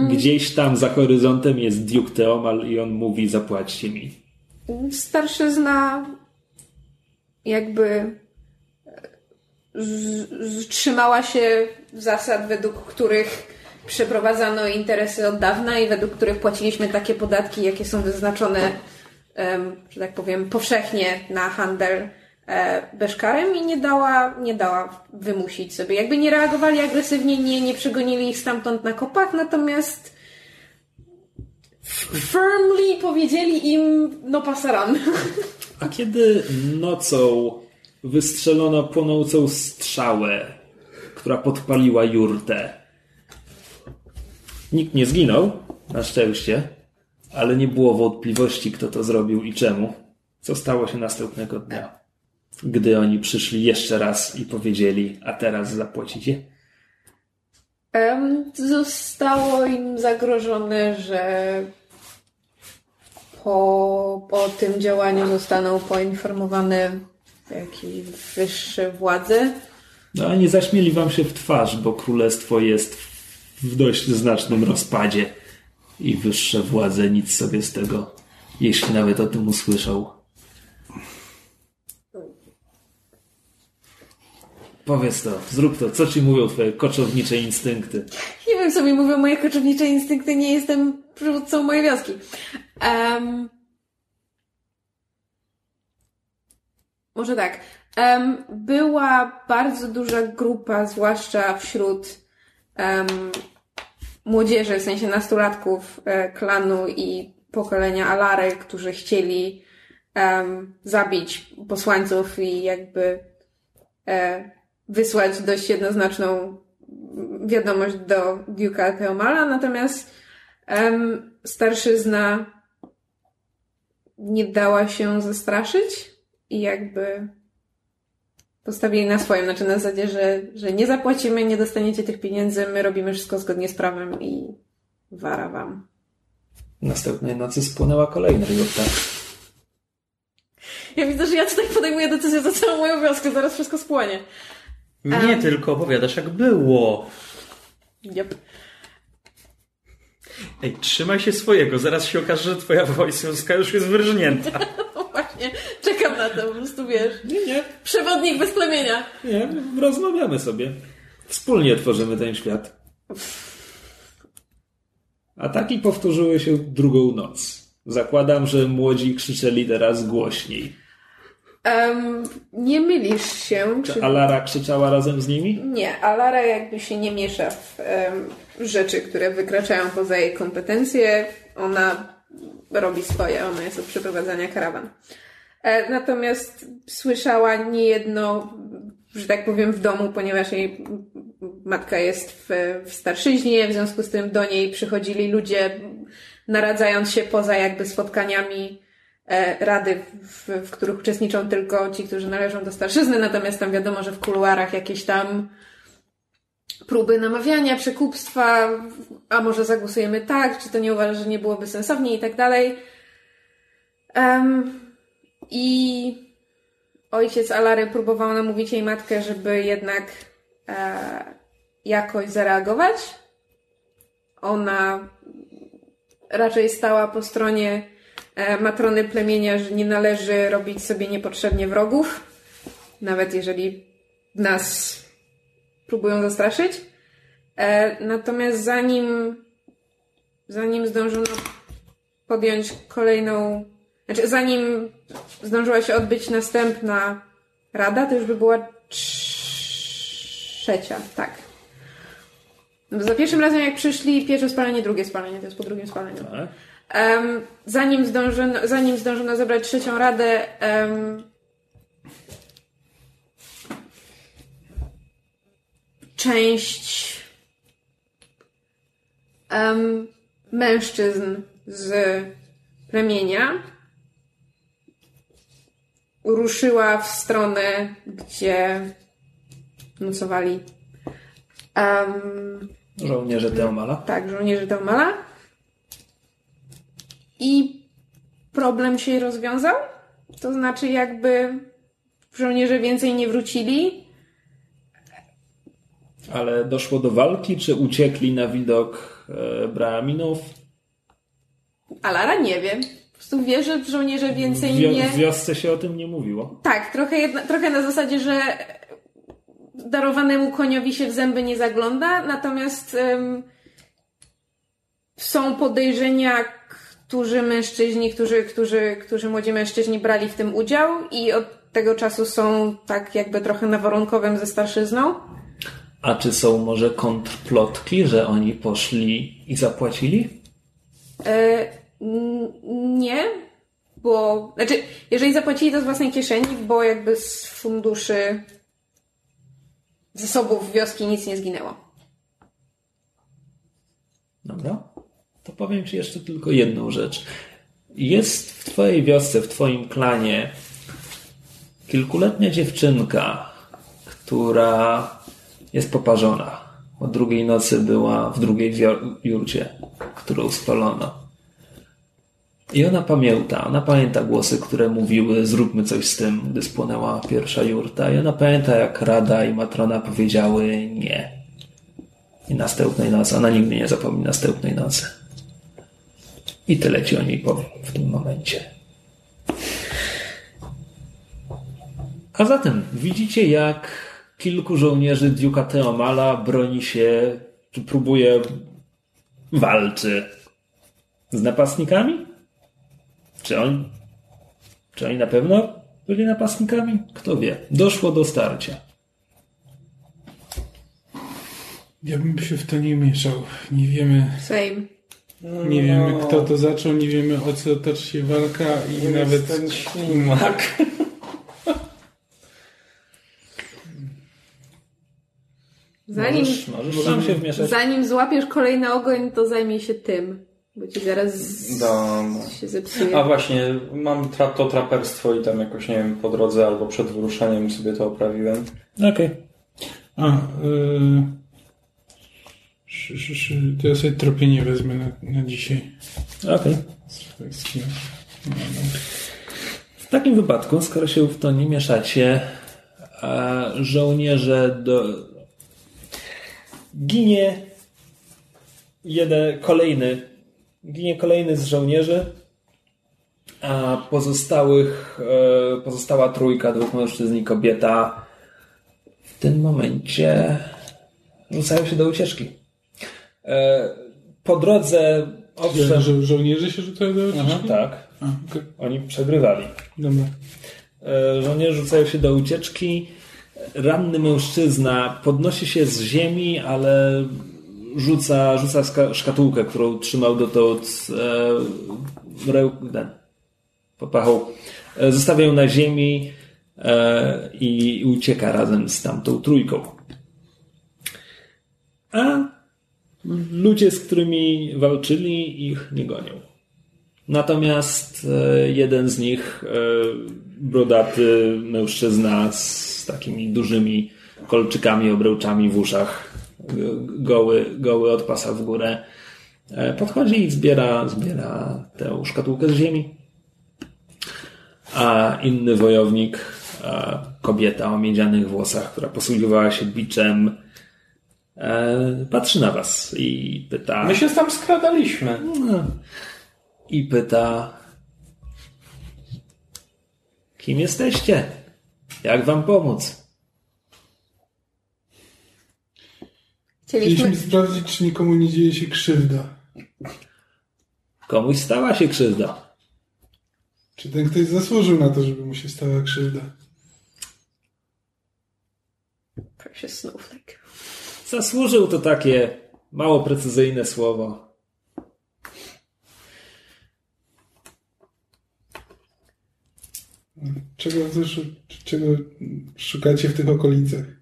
Gdzieś tam za horyzontem jest Duke Teomal i on mówi zapłaćcie mi. Starszyzna jakby e, trzymała się zasad, według których przeprowadzano interesy od dawna i według których płaciliśmy takie podatki, jakie są wyznaczone, że tak powiem, powszechnie na handel e, Beszkarem i nie dała, nie dała wymusić sobie. Jakby nie reagowali agresywnie, nie, nie przegonili ich stamtąd na kopach, natomiast firmly powiedzieli im no pasaran. A kiedy nocą wystrzelono płonącą strzałę, która podpaliła jurtę, nikt nie zginął, na szczęście, ale nie było wątpliwości, kto to zrobił i czemu. Co stało się następnego dnia, gdy oni przyszli jeszcze raz i powiedzieli, a teraz zapłacicie? Em, zostało im zagrożone, że po, po tym działaniu zostaną poinformowane jakieś wyższe władze. No a nie zaśmieli wam się w twarz, bo królestwo jest w dość znacznym rozpadzie i wyższe władze nic sobie z tego, jeśli nawet o tym usłyszał. Powiedz to, zrób to, co ci mówią twoje koczownicze instynkty? Nie wiem, co mi mówią moje koczownicze instynkty, nie jestem przywódcą mojej wioski. Em, może tak. Em, była bardzo duża grupa, zwłaszcza wśród em, młodzieży, w sensie nastolatków e, klanu i pokolenia Alary, którzy chcieli em, zabić posłańców i jakby e, wysłać dość jednoznaczną wiadomość do Duke'a Teomala, natomiast em, starszyzna nie dała się zastraszyć i jakby postawili na swoim, znaczy na zasadzie, że, że nie zapłacimy, nie dostaniecie tych pieniędzy, my robimy wszystko zgodnie z prawem i wara wam. Następnej nocy spłonęła kolejna jurta. Ja widzę, że ja tutaj podejmuję decyzję za całą moją wioskę, zaraz wszystko spłonie. Nie tylko opowiadasz jak było. Yep. Ej, trzymaj się swojego, zaraz się okaże, że twoja wojska już jest wyrżnięta. *laughs* Właśnie, czekam na to, po prostu wiesz. Nie, nie, Przewodnik bez plemienia. nie, rozmawiamy sobie. Wspólnie tworzymy ten świat. Ataki powtórzyły się drugą noc. Zakładam, że młodzi krzyczeli teraz głośniej. Em, nie mylisz się. Czy Alara krzyczała razem z nimi? Nie, Alara jakby się nie miesza w em, rzeczy, które wykraczają poza jej kompetencje. Ona robi swoje, ona jest od przeprowadzania karawan. E, natomiast słyszała niejedno, że tak powiem, w domu, ponieważ jej matka jest w, w starszyźnie, w związku z tym do niej przychodzili ludzie, naradzając się poza jakby spotkaniami e, rady, w, w których uczestniczą tylko ci, którzy należą do starszyzny, natomiast tam wiadomo, że w kuluarach jakieś tam próby namawiania, przekupstwa, a może zagłosujemy tak, czy to nie uważa, że nie byłoby sensownie i tak dalej. Em, I ojciec Alary próbował namówić jej matkę, żeby jednak e, jakoś zareagować. Ona raczej stała po stronie e, matrony plemienia, że nie należy robić sobie niepotrzebnie wrogów, nawet jeżeli nas próbują zastraszyć. E, natomiast zanim, zanim zdążono podjąć kolejną, znaczy zanim zdążyła się odbyć następna rada, to już by była trzecia, tak. Za pierwszym razem jak przyszli, pierwsze spalenie, drugie spalenie, to jest po drugim spaleniu. Em, zanim, zdążono, zanim zdążono zebrać trzecią radę, em, część em, mężczyzn z plemienia ruszyła w stronę, gdzie nocowali em, Żołnierze Teomala. tak, żołnierze Teomala. I problem się rozwiązał. To znaczy, jakby żołnierze więcej nie wrócili. Ale doszło do walki, czy uciekli na widok e, Braminów? Alara nie wie. Po prostu wie, że żołnierze więcej W, wio- nie. w wiosce się o tym nie mówiło. Tak, trochę, jedna, trochę na zasadzie, że darowanemu koniowi się w zęby nie zagląda, natomiast są podejrzenia, którzy mężczyźni, którzy, którzy, którzy młodzi mężczyźni brali w tym udział i od tego czasu są tak jakby trochę na warunkowym ze starszyzną. A czy są może kontrplotki, że oni poszli i zapłacili? E, nie, bo, znaczy, jeżeli zapłacili to z własnej kieszeni, bo jakby z funduszy zasobów wioski nic nie zginęło. Dobra. To powiem Ci jeszcze tylko jedną rzecz. Jest w Twojej wiosce, w Twoim klanie kilkuletnia dziewczynka, która jest poparzona. O drugiej nocy była w drugiej jurcie, którą spalono. I ona pamięta, ona pamięta głosy, które mówiły zróbmy coś z tym, gdy spłonęła pierwsza jurta. I ona pamięta, jak Rada i Matrona powiedziały nie. I następnej nocy, ona nigdy nie zapomni następnej nocy. I tyle ci o niej powiem w tym momencie. A zatem widzicie, jak kilku żołnierzy Duke'a Teomala broni się, czy próbuje, walczy z napastnikami? Czy oni, czy oni na pewno byli napastnikami? Kto wie. Doszło do starcia. Ja bym się w to nie mieszał. Nie wiemy, Same. nie wiemy kto to zaczął, nie wiemy o co toczy się walka i nawet ten ślimak. Zanim, Możesz, możesz zanim złapiesz kolejny ogoń, to zajmij się tym, bo ci zaraz się zepsuje. A właśnie, mam tra- to traperstwo i tam jakoś, nie wiem, po drodze albo przed wyruszeniem sobie to oprawiłem. Okej. A, yy... To ja sobie tropienie wezmę na, na dzisiaj. Okej. Słuchajcie. W takim wypadku, skoro się w to nie mieszacie, a żołnierze do... ginie jeden kolejny, ginie kolejny z żołnierzy, a pozostałych, e, pozostała trójka, dwóch mężczyzn i kobieta w tym momencie rzucają się do ucieczki. E, Po drodze, owszem, Żo- żołnierze się rzucają do Aha, ucieczki? tak, A, okej. oni przegrywali. Dobra. E, żołnierze rzucają się do ucieczki. Ranny mężczyzna podnosi się z ziemi, ale rzuca, rzuca szkatułkę, którą trzymał dotąd e, reł, ten, popachą. E, zostawia ją na ziemi e, i ucieka razem z tamtą trójką. A ludzie, z którymi walczyli, ich nie gonią. Natomiast e, jeden z nich, e, brodaty mężczyzna z takimi dużymi kolczykami, obroczami w uszach, goły, goły od pasa w górę, e, podchodzi i zbiera, zbiera tę szkatułkę z ziemi. A inny wojownik, kobieta o miedzianych włosach, która posługiwała się biczem, e, patrzy na was i pyta... My się tam skradaliśmy. i pyta: Kim jesteście? Jak wam pomóc? Chcieliśmy... Chcieliśmy sprawdzić, czy nikomu nie dzieje się krzywda. Komuś stała się krzywda. Czy ten ktoś zasłużył na to, żeby mu się stała krzywda? Precious Snowflake. Zasłużył to takie mało precyzyjne słowo. Czego, czego szukacie w tych okolicach?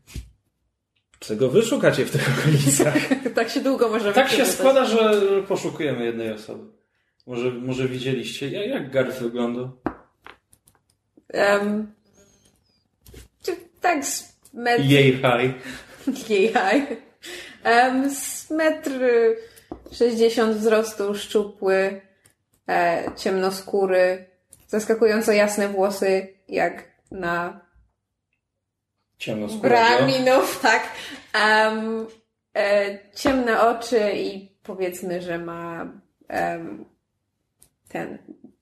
Czego wy szukacie w tych okolicach? *laughs* tak się długo możemy Tak się składa, że poszukujemy jednej osoby. Może, może widzieliście, jak, jak Garth wygląda? Um, czy tak z metr... Jej high. *laughs* Jej haj. Um, z metr 60 wzrostu, szczupły, e, ciemnoskóry, zaskakująco jasne włosy, jak na. Braminów, *laughs* tak. Um, e, ciemne oczy i powiedzmy, że ma em, ten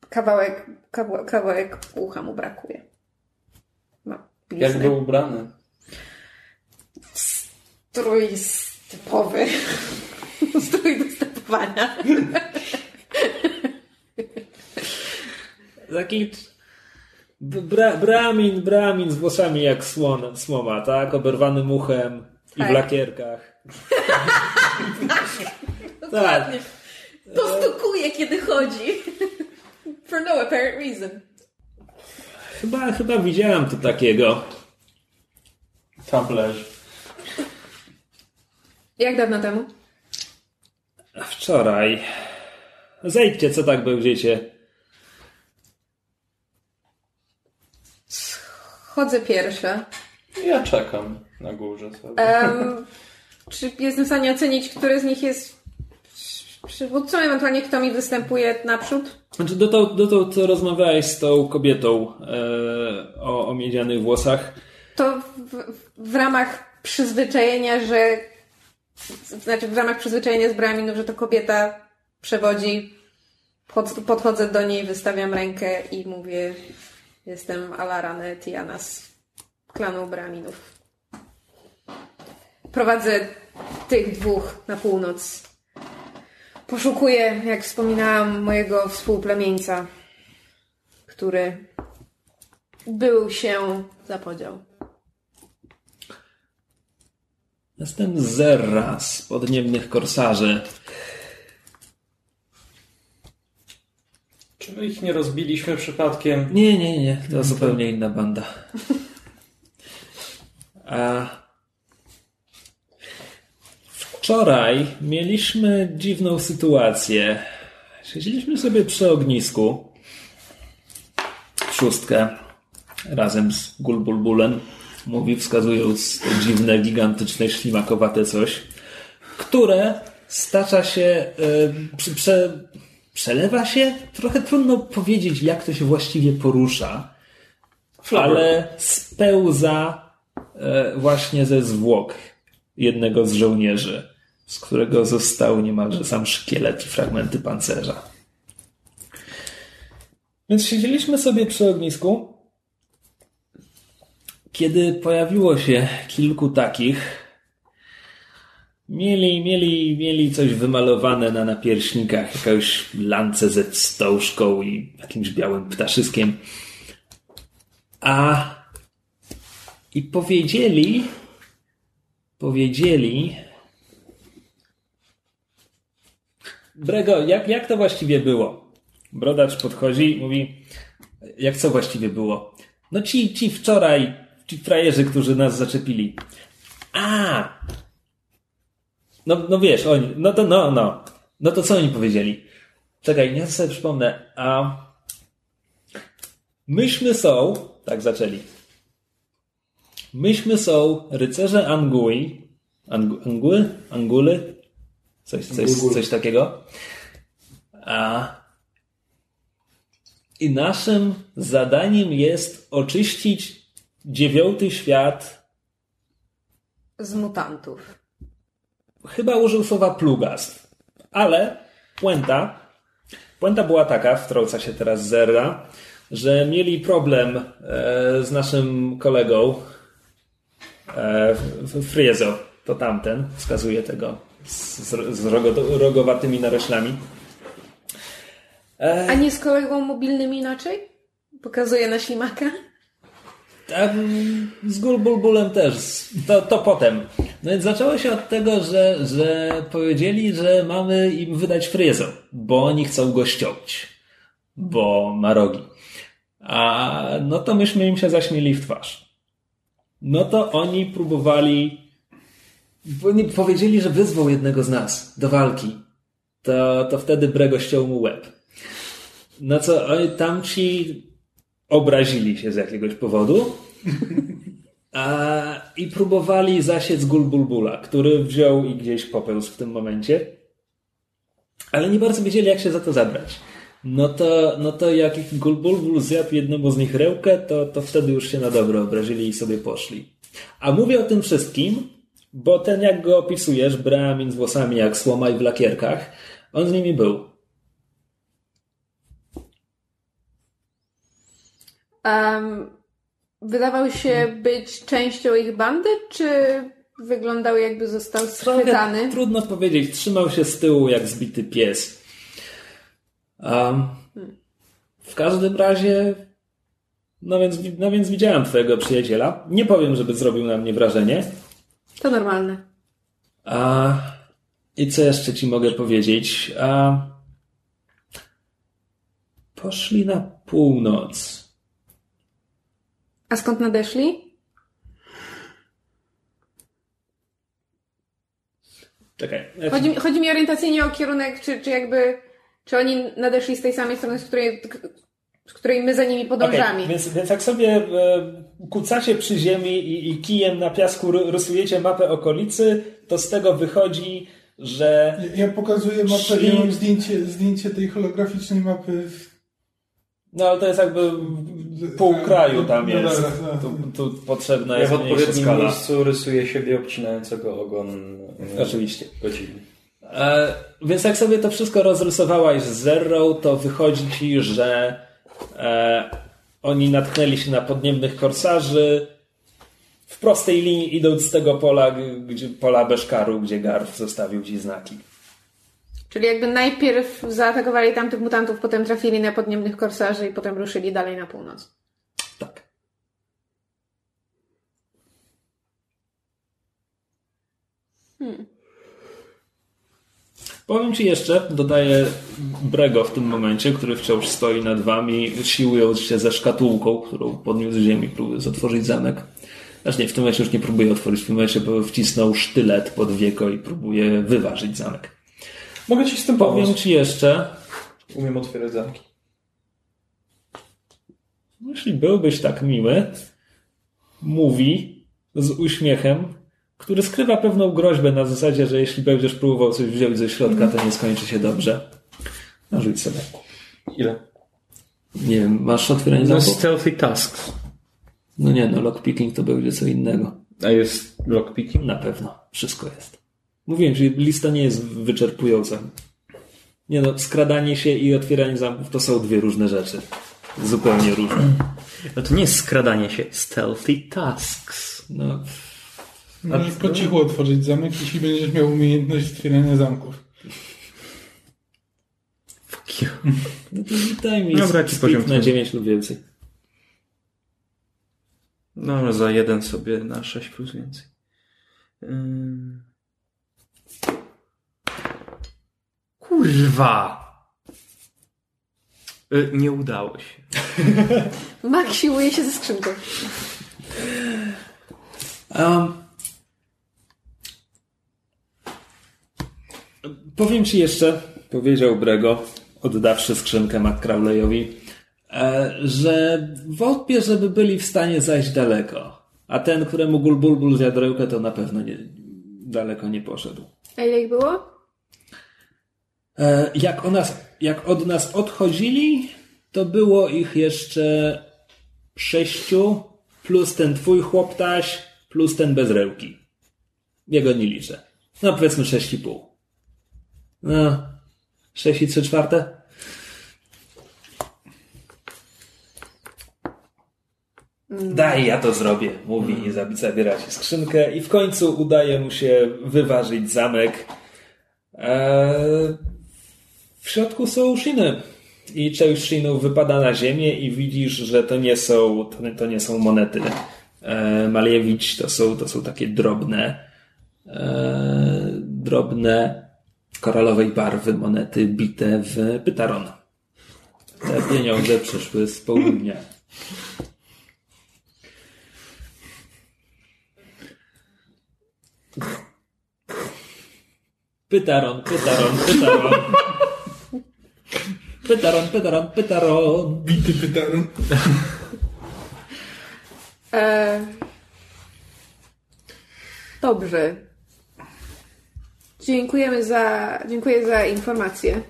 kawałek, kawa, kawałek ucha mu brakuje. Ma. Jak był ubrany? Strój typowy. *laughs* Strój do stepowania. *laughs* Taki bra, bramin, bramin z włosami jak słon, słoma, tak? Oberwanym uchem i Tak. w lakierkach. *laughs* Dokładnie. Postukuje, kiedy chodzi. *laughs* For no apparent reason. Chyba, chyba widziałem tu takiego. Tam leży. Jak dawno temu? Wczoraj. Zejdźcie, co tak będziecie. Chodzę pierwsza. Ja czekam na górze sobie. Em, *laughs* czy jestem w stanie ocenić, który z nich jest przywódcą, ewentualnie kto mi występuje naprzód? Znaczy, dotąd, dotąd co rozmawiałeś z tą kobietą e, o, o miedzianych włosach. To w, w ramach przyzwyczajenia, że znaczy w ramach przyzwyczajenia z Braminów, że to kobieta przewodzi, pod, podchodzę do niej, wystawiam rękę i mówię jestem Alarane Tiana z klanu Braminów. Prowadzę tych dwóch na północ. Poszukuję, jak wspominałam, mojego współplemieńca, który był się zapodział. Jestem Zerra z podniebnych korsarzy. Czy my ich nie rozbiliśmy przypadkiem? Nie, nie, nie, to zupełnie inna banda. A wczoraj mieliśmy dziwną sytuację. Siedzieliśmy sobie przy ognisku w szóstkę razem z Gulbulbulem. Mówi, wskazując to dziwne, gigantyczne, ślimakowate coś, które stacza się, przy, prze, przelewa się? Trochę trudno powiedzieć, jak to się właściwie porusza, ale spełza e, właśnie ze zwłok jednego z żołnierzy, z którego został niemalże sam szkielet i fragmenty pancerza. Więc siedzieliśmy sobie przy ognisku, kiedy pojawiło się kilku takich, mieli, mieli, mieli coś wymalowane na napierśnikach, jakąś lancę ze wstążką i jakimś białym ptaszyskiem. A i powiedzieli, powiedzieli, Brego, jak, jak to właściwie było? Brodacz podchodzi i mówi, jak co właściwie było? No ci, ci wczoraj, ci frajerzy, którzy nas zaczepili. A! No, no wiesz, oni, no to, no, no. No to co oni powiedzieli? Czekaj, ja sobie przypomnę. A myśmy są, tak zaczęli. Myśmy są rycerze Angui, Angu, Anguły? Anguly? Coś, coś, coś takiego. A, I naszym zadaniem jest oczyścić dziewiąty świat. Z mutantów. Chyba użył słowa plugast, ale puenta, puenta była taka, wtrąca się teraz Zerra, że mieli problem e, z naszym kolegą e, Friezo, to tamten, wskazuje tego z, z rogo, rogowatymi naroślami. E... A nie z kolegą mobilnym inaczej? Pokazuje na ślimaka? z Gulbulbulem też. To, to potem. No więc zaczęło się od tego, że, że powiedzieli, że mamy im wydać fryzę, bo oni chcą go ściąć, bo ma rogi. A no to myśmy im się zaśmieli w twarz. No to oni próbowali oni powiedzieli, że wyzwał jednego z nas do walki. To, to wtedy Brego ściął mu łeb. No co, oni tamci obrazili się z jakiegoś powodu i próbowali zasiec Gulbulbula, który wziął i gdzieś popełzł w tym momencie. Ale nie bardzo wiedzieli, jak się za to zabrać. No to, no to jak Gulbulbul zjadł jednemu z nich rełkę, to, to wtedy już się na dobro obrazili i sobie poszli. A mówię o tym wszystkim, bo ten, jak go opisujesz, Bramin z włosami jak słoma i w lakierkach, on z nimi był. Um, wydawał się być częścią ich bandy, czy wyglądał jakby został schwytany? Trudno powiedzieć. Trzymał się z tyłu jak zbity pies. Um, w każdym razie no więc, no więc widziałem twojego przyjaciela. Nie powiem, żeby zrobił na mnie wrażenie. To normalne. A, I co jeszcze ci mogę powiedzieć? A, poszli na północ. A skąd nadeszli? Czekaj. Chodzi, chodzi mi orientacyjnie o kierunek, czy, czy jakby, czy oni nadeszli z tej samej strony, z której, z której my za nimi podążamy. Okay, więc, więc jak sobie e, kucacie przy ziemi i, i kijem na piasku rysujecie mapę okolicy, to z tego wychodzi, że... Ja, ja pokazuję mapę szli... ja mam zdjęcie, zdjęcie tej holograficznej mapy. No ale to jest jakby pół kraju tam no, jest. No, no, tu, tu potrzebna jest Ja w odpowiednim skala. miejscu rysuję siebie obcinającego ogon. Oczywiście. Godziny. E, więc jak sobie to wszystko rozrysowałaś z Zero, to wychodzi ci, że E, oni natknęli się na podniebnych korsarzy w prostej linii idąc z tego pola, gdzie, pola Beszkaru, gdzie Garf zostawił ci znaki. Czyli jakby najpierw zaatakowali tamtych mutantów, potem trafili na podniebnych korsarzy i potem ruszyli dalej na północ. Tak. Hmm. Powiem Ci jeszcze, dodaję Brego w tym momencie, który wciąż stoi nad Wami, siłując się ze szkatułką, którą podniósł z ziemi, próbując otworzyć zamek. Znaczy nie, w tym momencie już nie próbuje otworzyć, w tym momencie wcisnął sztylet pod wieko i próbuje wyważyć zamek. Mogę Ci z tym Powiem Ci jeszcze... Umiem otwierać zamki. Jeśli byłbyś tak miły, mówi z uśmiechem, który skrywa pewną groźbę na zasadzie, że jeśli będziesz próbował coś wziąć ze środka, to nie skończy się dobrze. Narzuć sobie. Ile? Nie wiem, masz otwieranie no, zamków? stealthy tasks. No nie, no lockpicking to będzie co innego. A jest lockpicking? Na pewno. Wszystko jest. Mówiłem, że lista nie jest wyczerpująca. Nie no, skradanie się i otwieranie zamków to są dwie różne rzeczy. Zupełnie różne. No to nie jest skradanie się. Stealthy tasks. No, Możesz po cichu otworzyć zamek, jeśli będziesz miał umiejętność otwierania zamków. Fuck you. No to daj mi Dobra, ci poziom na 9 lub więcej. No, za jeden sobie na 6 plus więcej. Ym. Kurwa! Y, Nie udało się. *laughs* Mak siłuje się ze skrzynką. Um, powiem ci jeszcze, powiedział Brego, oddawszy skrzynkę McCrawleyowi, e, że wątpię, żeby byli w stanie zajść daleko. A ten, któremu Gulbulbul zjadł rękę, to na pewno nie, daleko nie poszedł. A ile ich było? E, jak, o nas, jak od nas odchodzili, to było ich jeszcze sześciu, plus ten twój chłoptaś, plus ten bez rełki. Jego nie liczę. No powiedzmy sześć i pół. No, sześć i trzy czwarte? Daj, ja to zrobię, mówi i zabi- zabiera się skrzynkę i w końcu udaje mu się wyważyć zamek. Eee, w środku są shiny. I część shinów wypada na ziemię i widzisz, że to nie są, to nie są monety. E, Maliewicz to są, to są takie drobne, e, drobne koralowej barwy monety bite w pytaron. Te pieniądze przyszły z południa. Pytaron, pytaron, pytaron. Pytaron, pytaron, pytaron. Bity pytaron. E... Dobrze. Dziękujemy za, dziękuję za informację.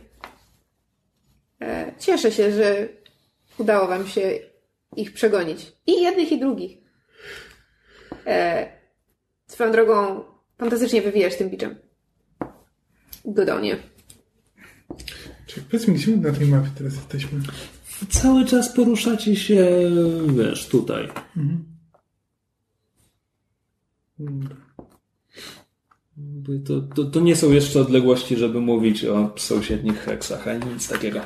E... Cieszę się, że udało wam się ich przegonić. I jednych, i drugich. E... Swoją drogą fantastycznie wywijasz tym biczem. Godonie. Czekaj, powiedz mi, gdzie my na tej mapie teraz jesteśmy? Cały czas poruszacie się, wiesz, tutaj. To, to, to nie są jeszcze odległości, żeby mówić o sąsiednich heksach, ani nic takiego.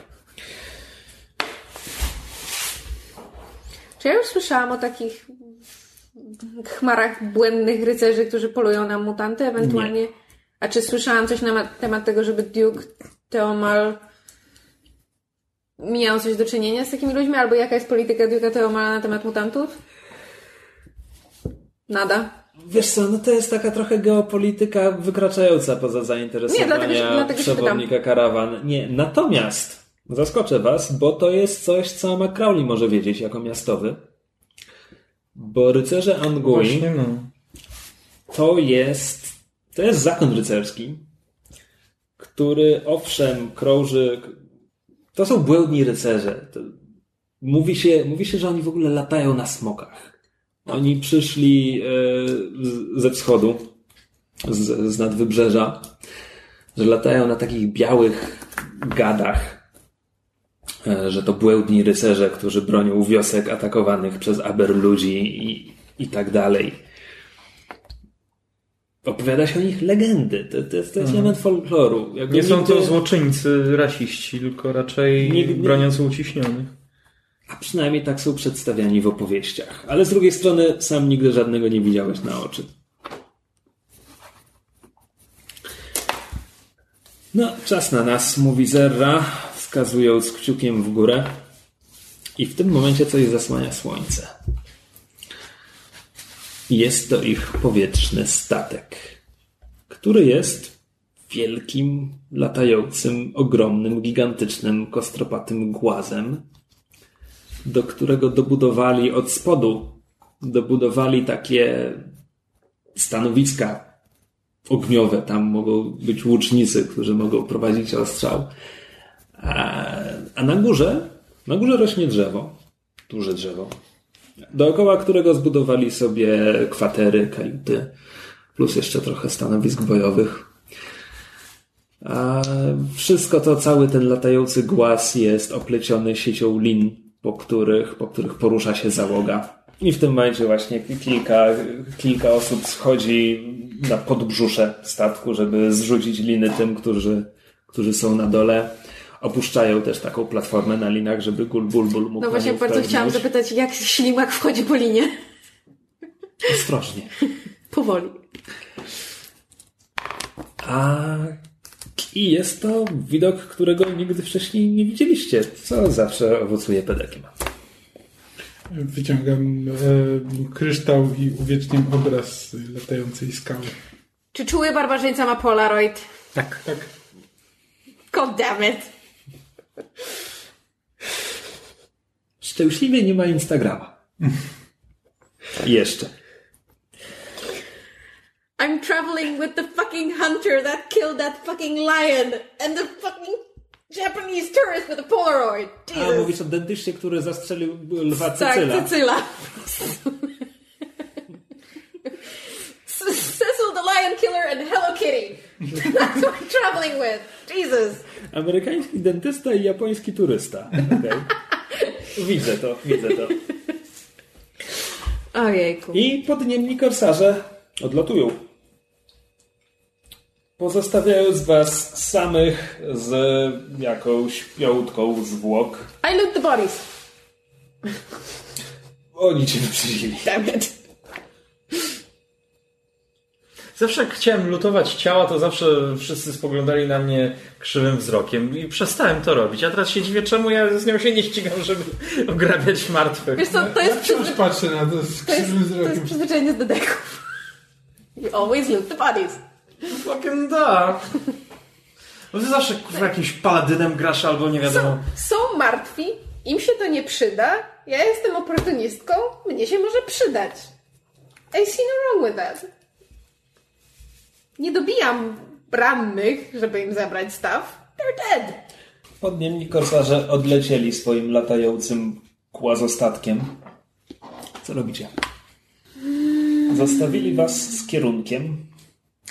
Czy ja już słyszałam o takich chmarach błędnych rycerzy, którzy polują na mutanty ewentualnie? A czy słyszałam coś na ma- temat tego, żeby Duke Teomal miał coś do czynienia z takimi ludźmi? Albo jaka jest polityka Duke'a Teomala na temat mutantów? Nada. Wiesz co, no to jest taka trochę geopolityka wykraczająca poza Nie, zainteresowania dlatego się- dlatego się przewodnika karawan. Nie, natomiast zaskoczę was, bo to jest coś, co McCrowley może wiedzieć jako miastowy. Bo rycerze Angui no. to jest to jest zakon rycerski, który owszem krąży to są błędni rycerze. To, mówi, się, mówi się, że oni w ogóle latają na smokach. Oni przyszli e, ze wschodu, z, z nadwybrzeża, że latają na takich białych gadach, e, że to błędni rycerze, którzy bronią wiosek atakowanych przez aber ludzi i, i tak dalej. Opowiada się o nich legendy. To, to, jest- to jest element folkloru. Jakby Nie są nigdy- to złoczyńcy, rasiści, tylko raczej Nigdy- broniący uciśnionych. A przynajmniej tak są przedstawiani w opowieściach. Ale z drugiej strony sam nigdy żadnego nie widziałeś na oczy. No, czas na nas, mówi Zerra, wskazując kciukiem w górę. I w tym momencie coś zasłania słońce. Jest to ich powietrzny statek, który jest wielkim, latającym, ogromnym, gigantycznym, kostropatym głazem, do którego dobudowali od spodu, dobudowali takie stanowiska ogniowe. Tam mogą być łucznicy, którzy mogą prowadzić ostrzał. A, a na górze, na górze rośnie drzewo. Duże drzewo. Dookoła którego zbudowali sobie kwatery, kajuty, plus jeszcze trochę stanowisk bojowych. A wszystko to, cały ten latający głaz jest opleciony siecią lin, po których, po których porusza się załoga. I w tym momencie właśnie kilka, kilka osób schodzi na podbrzusze statku, żeby zrzucić liny tym, którzy, którzy są na dole. Opuszczają też taką platformę na linach, żeby Gulbulbul mógł No właśnie, bardzo chciałam zapytać, jak ślimak wchodzi po linie? Ostrożnie. *laughs* Powoli. A i jest to widok, którego nigdy wcześniej nie widzieliście, co zawsze owocuje pedekiem. Wyciągam e, kryształ i uwieczniam obraz latającej skały. Czy czuły barbarzyńca ma Polaroid? Tak. Tak. God damn it. Szczęśliwie nie ma Instagrama. Jeszcze. I'm traveling with the fucking hunter that killed that fucking lion and the fucking Japanese tourist with a Polaroid. A Jesus. mówisz o dentyście, który zastrzelił lwa tak, Cecyla. Cecyla. C- *laughs* Cecil the Lion Killer and Hello Kitty. That's what I'm traveling with. Jesus. Amerykański dentysta i japoński turysta. Okay. *laughs* Widzę to, widzę to. Ojejku. I podniemni korsarze odlatują. Pozostawiając was samych z jakąś piątką zwłok. I loot the bodies. Oni cię wyprzedzili. Damn it. Zawsze jak chciałem lutować ciała, to zawsze wszyscy spoglądali na mnie krzywym wzrokiem i przestałem to robić. A teraz się dziwię, czemu ja z nią się nie ścigam, żeby ograbiać martwych. Wiesz co, to jest, Ja wciąż przyzwy- patrzę na to z to jest, krzywym to jest wzrokiem. przyzwyczajenie do deków. You always loot the bodies. Fucking da. Bo ty zawsze kurwa jakimś paladynem grasz albo nie wiadomo. Są, są martwi, im się to nie przyda. Ja jestem oportunistką, mnie się może przydać. I see no wrong with that. Nie dobijam rannych, żeby im zabrać staw. They're dead. Podniemni korsarze odlecieli swoim latającym kłazostatkiem. Co robicie? Zostawili was z kierunkiem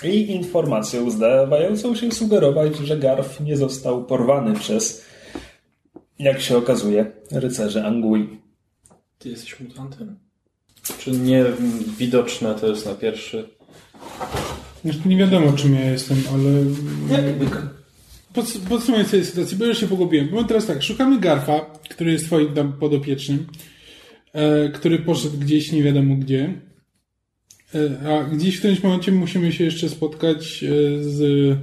i informacją zdawającą się sugerować, że Garf nie został porwany przez, jak się okazuje, rycerze Angui. Ty jesteś mutantem? Czy nie widoczne to jest na pierwszy? Jeszcze nie wiadomo, czym ja jestem, ale... Pod, podsumuję sobie sytuację, bo już się pogubiłem. Bo teraz tak, szukamy Garfa, który jest twoim tam podopiecznym, e, który poszedł gdzieś nie wiadomo gdzie. E, a gdzieś w którymś momencie musimy się jeszcze spotkać e, z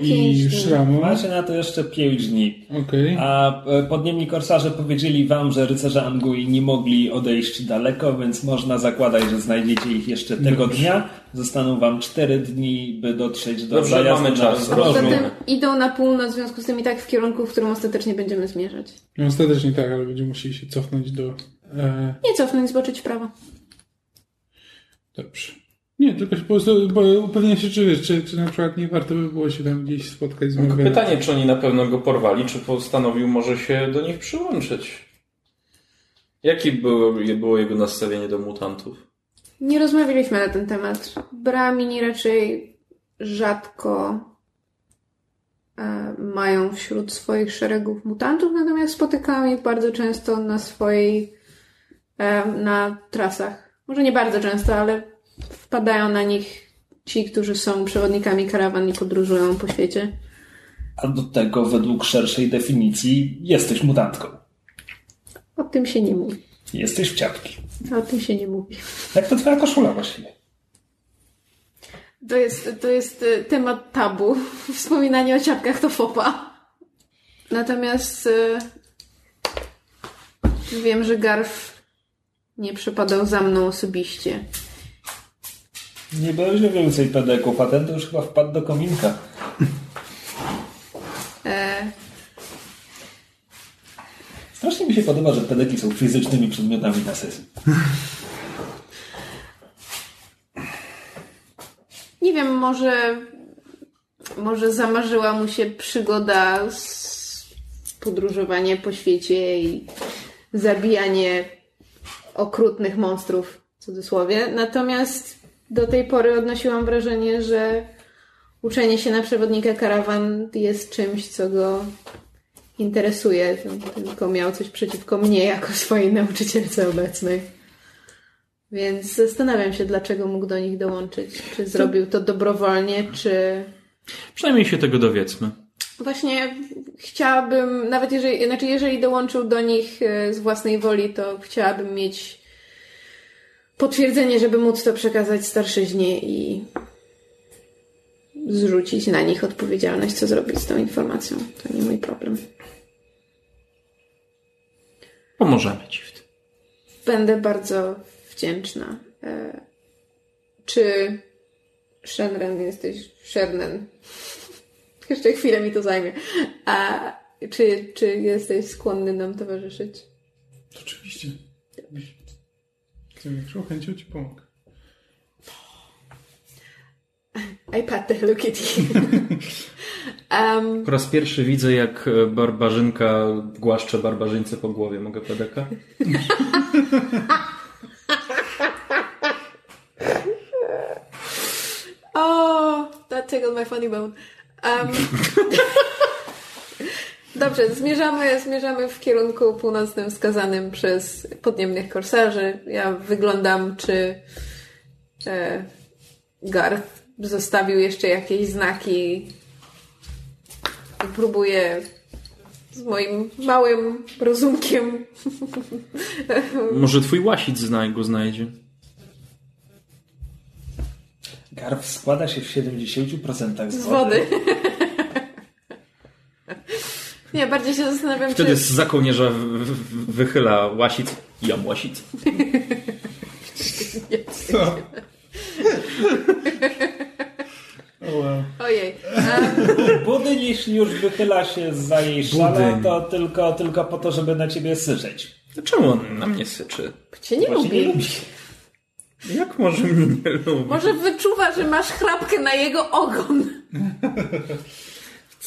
pięć i. Szramą. Macie na to jeszcze pięć dni. Okej. A e, podniemni korsarze powiedzieli wam, że rycerze Angui nie mogli odejść daleko, więc można zakładać, że znajdziecie ich jeszcze tego dnia. Zostaną wam cztery dni, by dotrzeć do Dobrze, zajazdu mamy na czas. Zatem idą na północ, w związku z tym i tak w kierunku, w którym ostatecznie będziemy zmierzać. No ostatecznie tak, ale będziemy musieli się cofnąć do... E, Nie cofnąć, zboczyć w prawo. dobrze. Nie, tylko się po prostu bo upewnię się, czy wiesz, czy, czy na przykład nie warto by było się tam gdzieś spotkać z Marweną. Pytanie, czy oni na pewno go porwali, czy postanowił może się do nich przyłączyć? Jakie było, było jego nastawienie do mutantów? Nie rozmawialiśmy na ten temat. Bramini raczej rzadko e, mają wśród swoich szeregów mutantów, natomiast spotykałam ich bardzo często na swojej e, na trasach. Może nie bardzo często, ale wpadają na nich ci, którzy są przewodnikami karawan i podróżują po świecie. A do tego, według szerszej definicji, jesteś mutantką. O tym się nie mówi. Jesteś w ciapki. O tym się nie mówi. Jak to twoja koszula właściwie? To jest, to jest e, temat tabu. *laughs* Wspominanie o ciapkach to fopa. Natomiast e, wiem, że Garf nie przepadał za mną osobiście. Nie będzie więcej pedeków, a ten to już chyba wpadł do kominka. E, Strasznie mi się podoba, że pedeki są fizycznymi przedmiotami na sesji. nie wiem, może, może zamarzyła mu się przygoda z podróżowanie po świecie i zabijanie okrutnych monstrów, w cudzysłowie. Natomiast do tej pory odnosiłam wrażenie, że uczenie się na przewodnika karawan jest czymś, co go interesuje. Tylko miał coś przeciwko mnie jako swojej nauczycielce obecnej. Więc zastanawiam się, dlaczego mógł do nich dołączyć. Czy zrobił to dobrowolnie, czy Przynajmniej się tego dowiedzmy. Właśnie chciałabym, nawet jeżeli, znaczy jeżeli dołączył do nich e, z własnej woli, to chciałabym mieć potwierdzenie, żeby móc to przekazać starszyźnie i zrzucić na nich odpowiedzialność, co zrobić z tą informacją. To nie mój problem. Pomożemy ci w tym. Będę bardzo wdzięczna. E, czy Shenren jesteś Shernen? *laughs* Jeszcze chwilę mi to zajmie. A czy, czy jesteś skłonny nam towarzyszyć? Oczywiście. Z największą chęcią ci pomogę. I pat the *laughs* Hello Kitty. *laughs* um, Po raz pierwszy widzę, jak e, barbarzynka głaszcze barbarzyńcę po głowie. Mogę pedeka? *laughs* oh, that tickled my funny bone. Um, Dobrze, zmierzamy, zmierzamy w kierunku północnym wskazanym przez podniemnych korsarzy. Ja wyglądam, czy e, Garth zostawił jeszcze jakieś znaki i próbuję z moim małym rozumkiem *laughs* Może twój łasic znaj go znajdzie. Garw składa się w 70% z z wody. Nie, bardziej się zastanawiam, Wtedy czy... z za kołnierza wychyla łasic. Jam łasic. Co? Wow. Ojej. Um, Budyń, jeśli już wychyla się za jej Budyń. to tylko, tylko po to, żeby na ciebie syczeć. Czemu on na mnie syczy? cię nie Właśnie nie lubi. lubi. Jak może mnie nie lubi? Może wyczuwa, że masz chrapkę na jego ogon.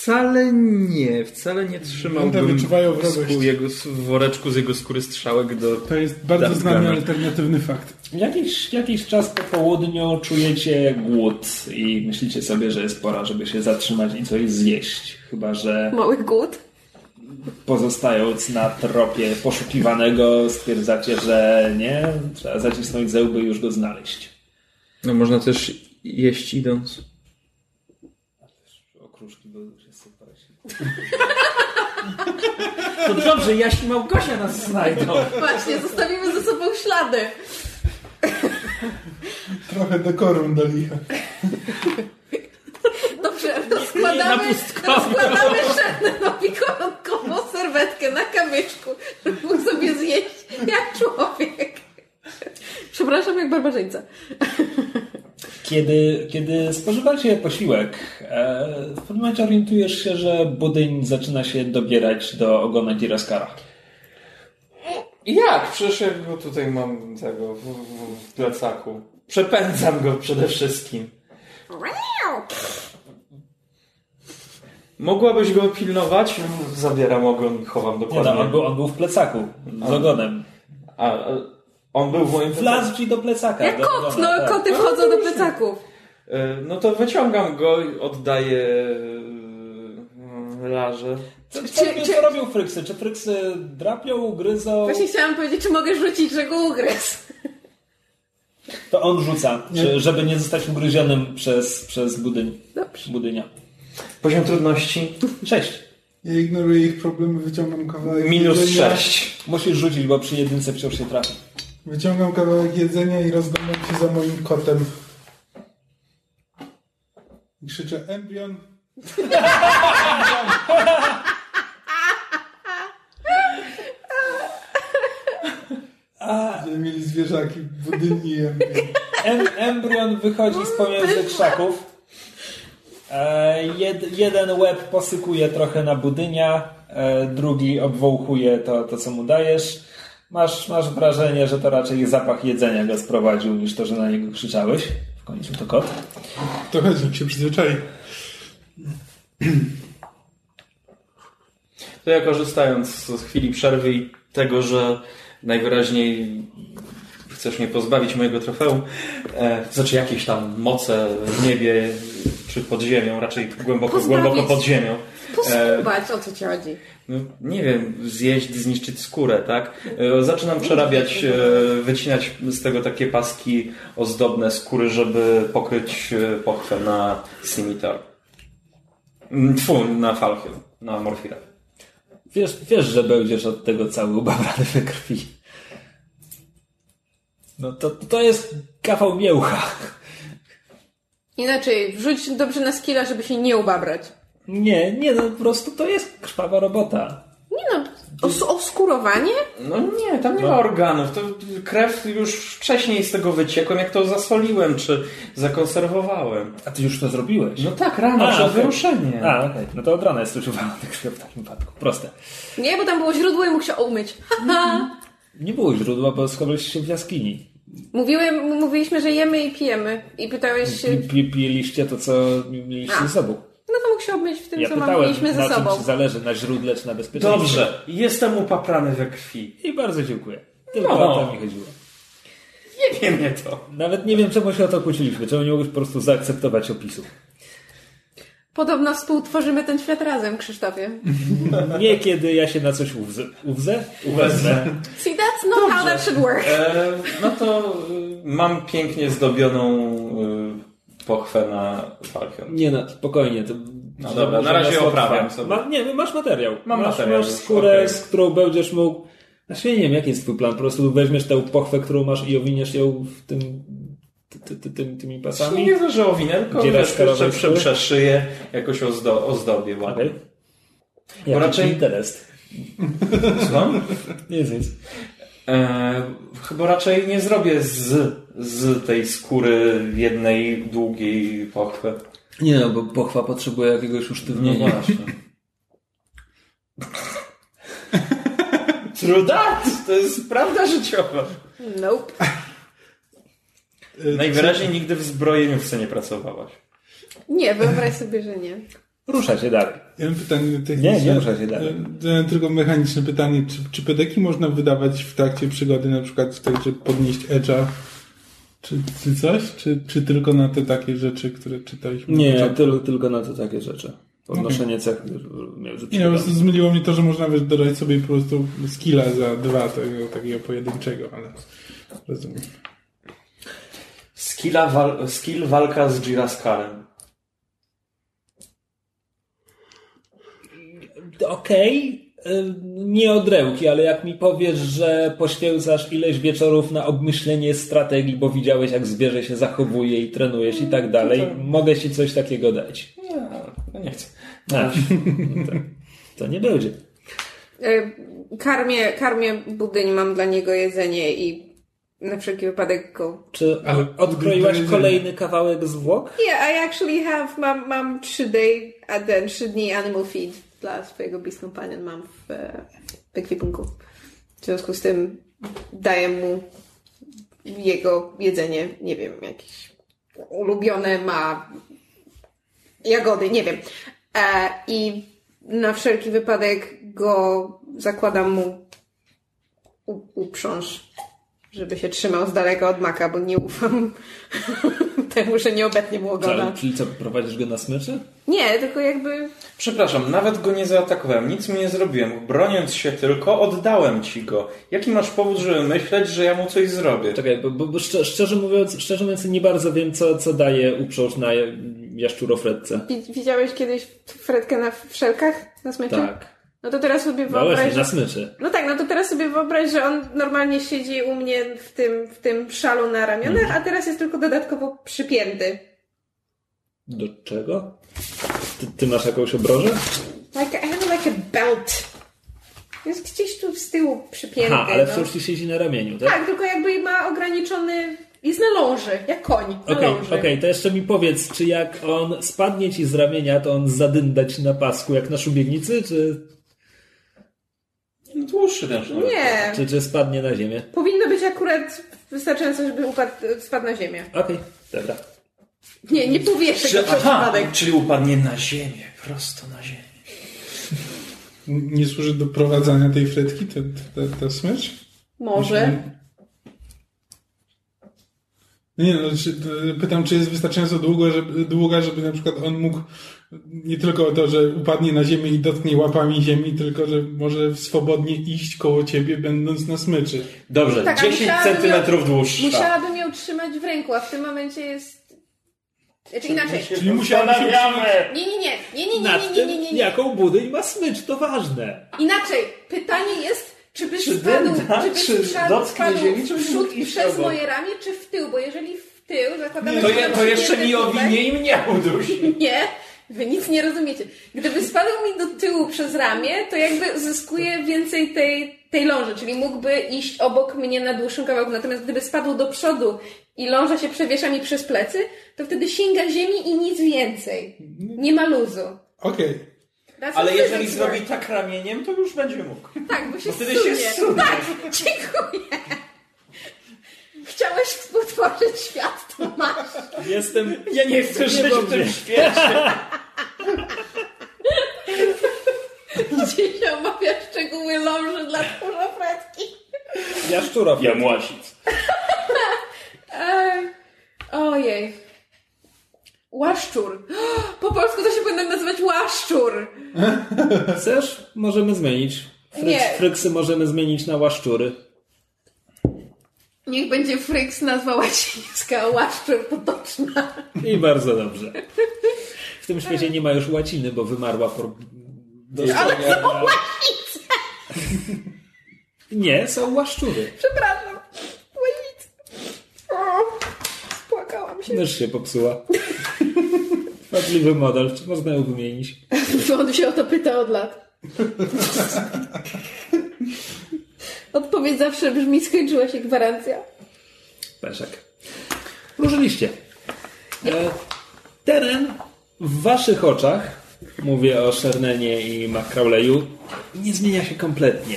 Wcale nie, wcale nie trzymałbym w jego, w woreczku z jego skóry strzałek do... To jest bardzo znany alternatywny fakt. Jakiś, jakiś czas po południu czujecie głód i myślicie sobie, że jest pora, żeby się zatrzymać i coś zjeść. Chyba, że Mały głód. pozostając na tropie poszukiwanego stwierdzacie, że nie, trzeba zacisnąć zęby i już go znaleźć. No można też jeść idąc. Okruszki, bo już jest super. To dobrze, Jaś i Małgosia nas znajdą. Właśnie, zostawimy ze sobą ślady. Trochę dekorum do licha. Dobrze, rozkładamy, rozkładamy Shannenowi koronkową serwetkę na kamyczku, żeby mógł sobie zjeść jak człowiek. Przepraszam, jak barbarzyńca. Kiedy, kiedy spożywacie posiłek, e, w pewnym momencie orientujesz się, że budyń zaczyna się dobierać do ogona Diraskara. Jak? Przecież ja go tutaj mam tego w, w, w plecaku. Przepędzam go przede wszystkim. Mogłabyś go pilnować? Zabieram ogon i chowam Nie dokładnie. no, on był, on był w plecaku z ogonem. A, a, on był w moim plecaku. Wlazł ci do plecaka. Jak do kot, ogona, no tak. koty wchodzą do plecaków. E, No to wyciągam go i oddaję e, Larze. Co, Czy- co, czy- co robią fryksy? Czy fryksy drapią, gryzą? Właśnie chciałam powiedzieć, czy mogę rzucić, że go ugryzł. To on rzuca, czy, żeby nie zostać ugryzionym przez, przez budyń, Dobrze. budynia. Poziom trudności Sześć. Ja ignoruję ich problemy, wyciągam kawałek minus. 6. Musisz rzucić, bo przy jedynce wciąż się trafi. Wyciągam kawałek jedzenia i rozglądam się za moim kotem. I krzyczę embrion. Będziemy mieli zwierzaki, budynni i embrion. Em, embrion wychodzi z pomiędzy krzaków. E, jed, jeden łeb posykuje trochę na budynia, e, drugi obwołchuje to, to, co mu dajesz. Masz, masz wrażenie, że to raczej zapach jedzenia go sprowadził, niż to, że na niego krzyczałeś. W końcu to kot. To chodzi, się przyzwyczai. To ja korzystając z chwili przerwy i tego, że najwyraźniej chcesz mnie pozbawić mojego trofeum, e, znaczy jakieś tam moce w niebie czy pod ziemią, raczej głęboko, Pozbawić. głęboko pod ziemią. Poskubać, o co ci chodzi? No, nie wiem, zjeść, zniszczyć skórę, tak? E, Zaczynam przerabiać, e, wycinać z tego takie paski ozdobne skóry, żeby pokryć e, pochwę na scimitar. Mm, Tfu, na falchy, na morfirę. Wiesz, wiesz, że będziesz od tego cały ubabrany we krwi. No to, to jest kawał mięcha. Inaczej, wrzuć dobrze na skilla, żeby się nie ubabrać. Nie, nie, no po prostu to jest krwawa robota. Nie no, os- oskurowanie? No nie, tam nie ma organów. To krew już wcześniej z tego wyciekłem, jak to zasoliłem czy zakonserwowałem. A ty już to zrobiłeś? No tak, rano A, przed okej. wyruszeniem. A, okej. No to od rana jest używała tych krwi w takim wypadku. Proste. Nie, bo tam było źródło i mógł się umyć. Haha. *laughs* Nie było źródła, bo schowaliście się w jaskini. Mówiłem, mówiliśmy, że jemy i pijemy. I pytałeś się, Pi- pi- Piliście to, co mieliście A. ze sobą. No to mógł się obmyć w tym, Ja co pytałem, mieliśmy ze na czym sobą. ci zależy, na źródle czy na bezpieczeństwie. Dobrze, jestem upaprany we krwi. I bardzo dziękuję. Tylko No. o to mi chodziło. Nie wiem mnie to. Nawet nie wiem, czemu się o to kłóciliśmy. Czemu nie mogłeś po prostu zaakceptować opisu. Podobno współtworzymy ten świat razem, Krzysztofie. *laughs* Nie kiedy ja się na coś uwzę. Uwzę? Uwezmę. See, that's not how that should work. E, no to y, mam pięknie zdobioną y, pochwę na Falcon. Nie no, spokojnie. To, No dobra, na razie oprawiam sobie. Ma, nie, masz materiał. Mam masz, materiał Masz skórę, okej. z którą będziesz mógł... Znaczy nie wiem, jaki jest twój plan. Po prostu weźmiesz tę pochwę, którą masz i owiniesz ją w tym... Ty, ty, ty, tym- tymi pasami. Nie wiem, że owinę, tylko prze, skóry? przeszyję, jakoś ozdo, ozdobię ładnie. Okej. Jaki raczej- interes. *laughs* Słucham? Nic, nic. E, chyba raczej nie zrobię z, z tej skóry jednej długiej pochwy. Nie no, bo pochwa potrzebuje jakiegoś No usztywnienia. właśnie. True that! To jest prawda życiowa. Nope. Najwyraźniej nigdy w zbrojeniówce nie pracowałaś. Nie, wyobraź sobie, że nie. Rusza się dalej. Ja mam pytanie techniczne. Nie, nie ruszaj się dalej. E, Tylko mechaniczne pytanie. Czy, czy pedeki można wydawać w trakcie przygody, na przykład tak, żeby podnieść edge'a, czy, czy coś? Czy, czy tylko na te takie rzeczy, które czytaliśmy? Nie, początku? tylko, tylko na to takie rzeczy. Podnoszenie cech między Nie, po prostu zmyliło mnie to, że można wiesz, dodać sobie po prostu skilla za dwa tego takiego pojedynczego, ale rozumiem. Skilla wal, skill walka z Jiraskarem. Okej, y, nie odrełki, ale jak mi powiesz, że poświęcasz ileś wieczorów na obmyślenie strategii, bo widziałeś jak zwierzę się zachowuje i trenujesz i tak dalej, mogę ci coś takiego dać. Nie, no nie chcę. A, *laughs* to, to nie będzie. E, Karmię, karmię budyń, mam dla niego jedzenie i na wszelki wypadek go... Czy Ale- odkroiłaś to- kolejny kawałek zwłok? Yeah, I actually have, mam, mam trzy day, a ten trzy dni animal feed dla swojego Beast Companion mam w, e, w ekwipunku. W związku z tym daję mu jego jedzenie, nie wiem, jakieś ulubione ma jagody, nie wiem. E, I na wszelki wypadek go zakładam mu u, uprząż, żeby się trzymał z daleka od maka, bo nie ufam *laughs* temu, że nie obetnie mu ogona. Ale, czyli co, prowadzisz go na smyczy? Nie, tylko jakby Przepraszam, nawet go nie zaatakowałem, nic mu nie zrobiłem. Broniąc się tylko, oddałem ci go. Jaki masz powód, żeby myśleć, że ja mu coś zrobię? Czekaj, bo, bo, bo szczerze, szczerze mówiąc, szczerze mówiąc nie bardzo wiem, co, co daje uprząż na jaszczurofredce. wi- widziałeś kiedyś Fredkę na wszelkach na smyczy? Tak. No to teraz sobie No wyobraź, właśnie, na smyczy. No tak, no to teraz sobie wyobraź, że on normalnie siedzi u mnie w tym, w tym szalu na ramionach, Mhm. a teraz jest tylko dodatkowo przypięty. Do czego? Ty, ty masz jakąś obrożę? Like, I have like a belt. Jest gdzieś tu z tyłu przypięty. Ha, ale no. wciąż ci siedzi na ramieniu, tak? Tak, tylko jakby ma ograniczony... Jest na ląży, jak koń na Okej, ląży. okej, to jeszcze mi powiedz, czy jak on spadnie ci z ramienia, to on zadynda ci na pasku, jak na szubienicy, czy, No, Dłuższy ten sznurek. Nie. czy, czy spadnie na ziemię? Powinno być akurat wystarczająco, żeby upadł, spadł na ziemię. Okej, dobra. Nie, nie powieszę Czy, go przez aha, przypadek. czyli upadnie na ziemię, prosto na ziemię. Nie służy do prowadzenia tej fretki, ta, ta, ta smycz? Może. Nie, no, czy, pytam, czy jest wystarczająco długo, żeby, długa, żeby na przykład on mógł nie tylko to, że upadnie na ziemię i dotknie łapami ziemi, tylko że może swobodnie iść koło ciebie, będąc na smyczy. Dobrze, Tak, a 10 musiałabym centymetrów dłuższa. Musiałabym ją trzymać w ręku, a w tym momencie jest... Znaczy inaczej. Czyli musiałaby się Nie, nie, nie, nie, nie, nie, nie, nie, nie, nie, nie. jaką budyń ma smycz, to ważne. Inaczej. Pytanie jest, Czy byś Czy spadł, dęta, czy byś czy spadł, dotknie spadł ziemi, w czy przód przez obok? moje ramię, czy w tył? Bo jeżeli w tył, zakładamy, To, je, mam to jeszcze mi owinie i mnie udusi. Nie, wy nic nie rozumiecie. Gdyby spadł mi do tyłu przez ramię, to jakby zyskuje więcej tej, tej ląży, czyli mógłby iść obok mnie na dłuższym kawałku. Natomiast gdyby spadł do przodu i ląża się przewiesza mi przez plecy, to wtedy sięga ziemi i nic więcej. Nie ma luzu. Okej. That's Ale jeżeli zrobi tak ramieniem, to już będzie mógł. Tak, bo się Bo wtedy się zsunie. Tak, *laughs* dziękuję. Chciałeś współtworzyć świat, to masz. Jestem... Ja nie chcę żyć w tym świecie. Gdzie *laughs* się omawia szczegóły ląży dla tchórza fretki. Jaszczurow. Ja młasic. Ej, Ojej. Łaszczur. *gasps* Po polsku to się powinno nazywać łaszczur. Chcesz? Możemy zmienić. Fryks, Nie. Fryksy możemy zmienić na łaszczury. Niech będzie Fryks nazwa łacińska, a łaszczur potoczna. I bardzo dobrze. W tym świecie nie ma już łaciny, bo wymarła por... Ale są no. Nie, są łaszczury. Przepraszam. Łacic. O, Spłakałam się. Mysz się popsuła. *laughs* Wadliwy model, czy można ją wymienić? *laughs* On się o to pyta od lat. *laughs* Odpowiedź zawsze brzmi, *laughs* skończyła się gwarancja. Peszek. Ruszyliście. E, teren w waszych oczach, mówię o Szernenie i McCrawleyu, nie zmienia się kompletnie.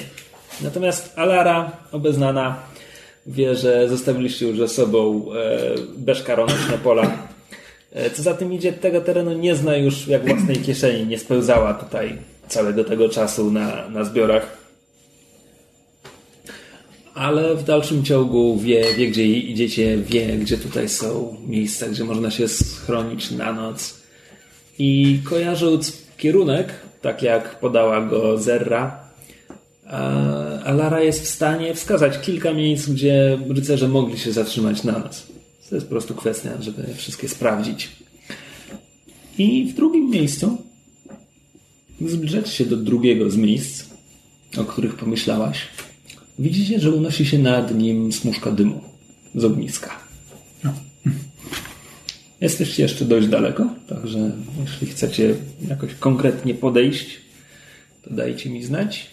Natomiast Alara, obeznana, wie, że zostawiliście już ze sobą e, bezkaroneczne pola. E, co za tym idzie, tego terenu nie zna już jak własnej kieszeni. Nie spełzała tutaj całego tego czasu na, na zbiorach. Ale w dalszym ciągu wie, wie, gdzie idziecie, wie, gdzie tutaj są miejsca, gdzie można się schronić na noc. I kojarząc kierunek, tak jak podała go Zerra, a- a Lara jest w stanie wskazać kilka miejsc, gdzie rycerze mogli się zatrzymać na noc. To jest po prostu kwestia, żeby wszystkie sprawdzić. I w drugim miejscu zbliżacie się do drugiego z miejsc, o których pomyślałaś. Widzicie, że unosi się nad nim smuszka dymu z ogniska. Jesteście jeszcze dość daleko, także jeśli chcecie jakoś konkretnie podejść, to dajcie mi znać.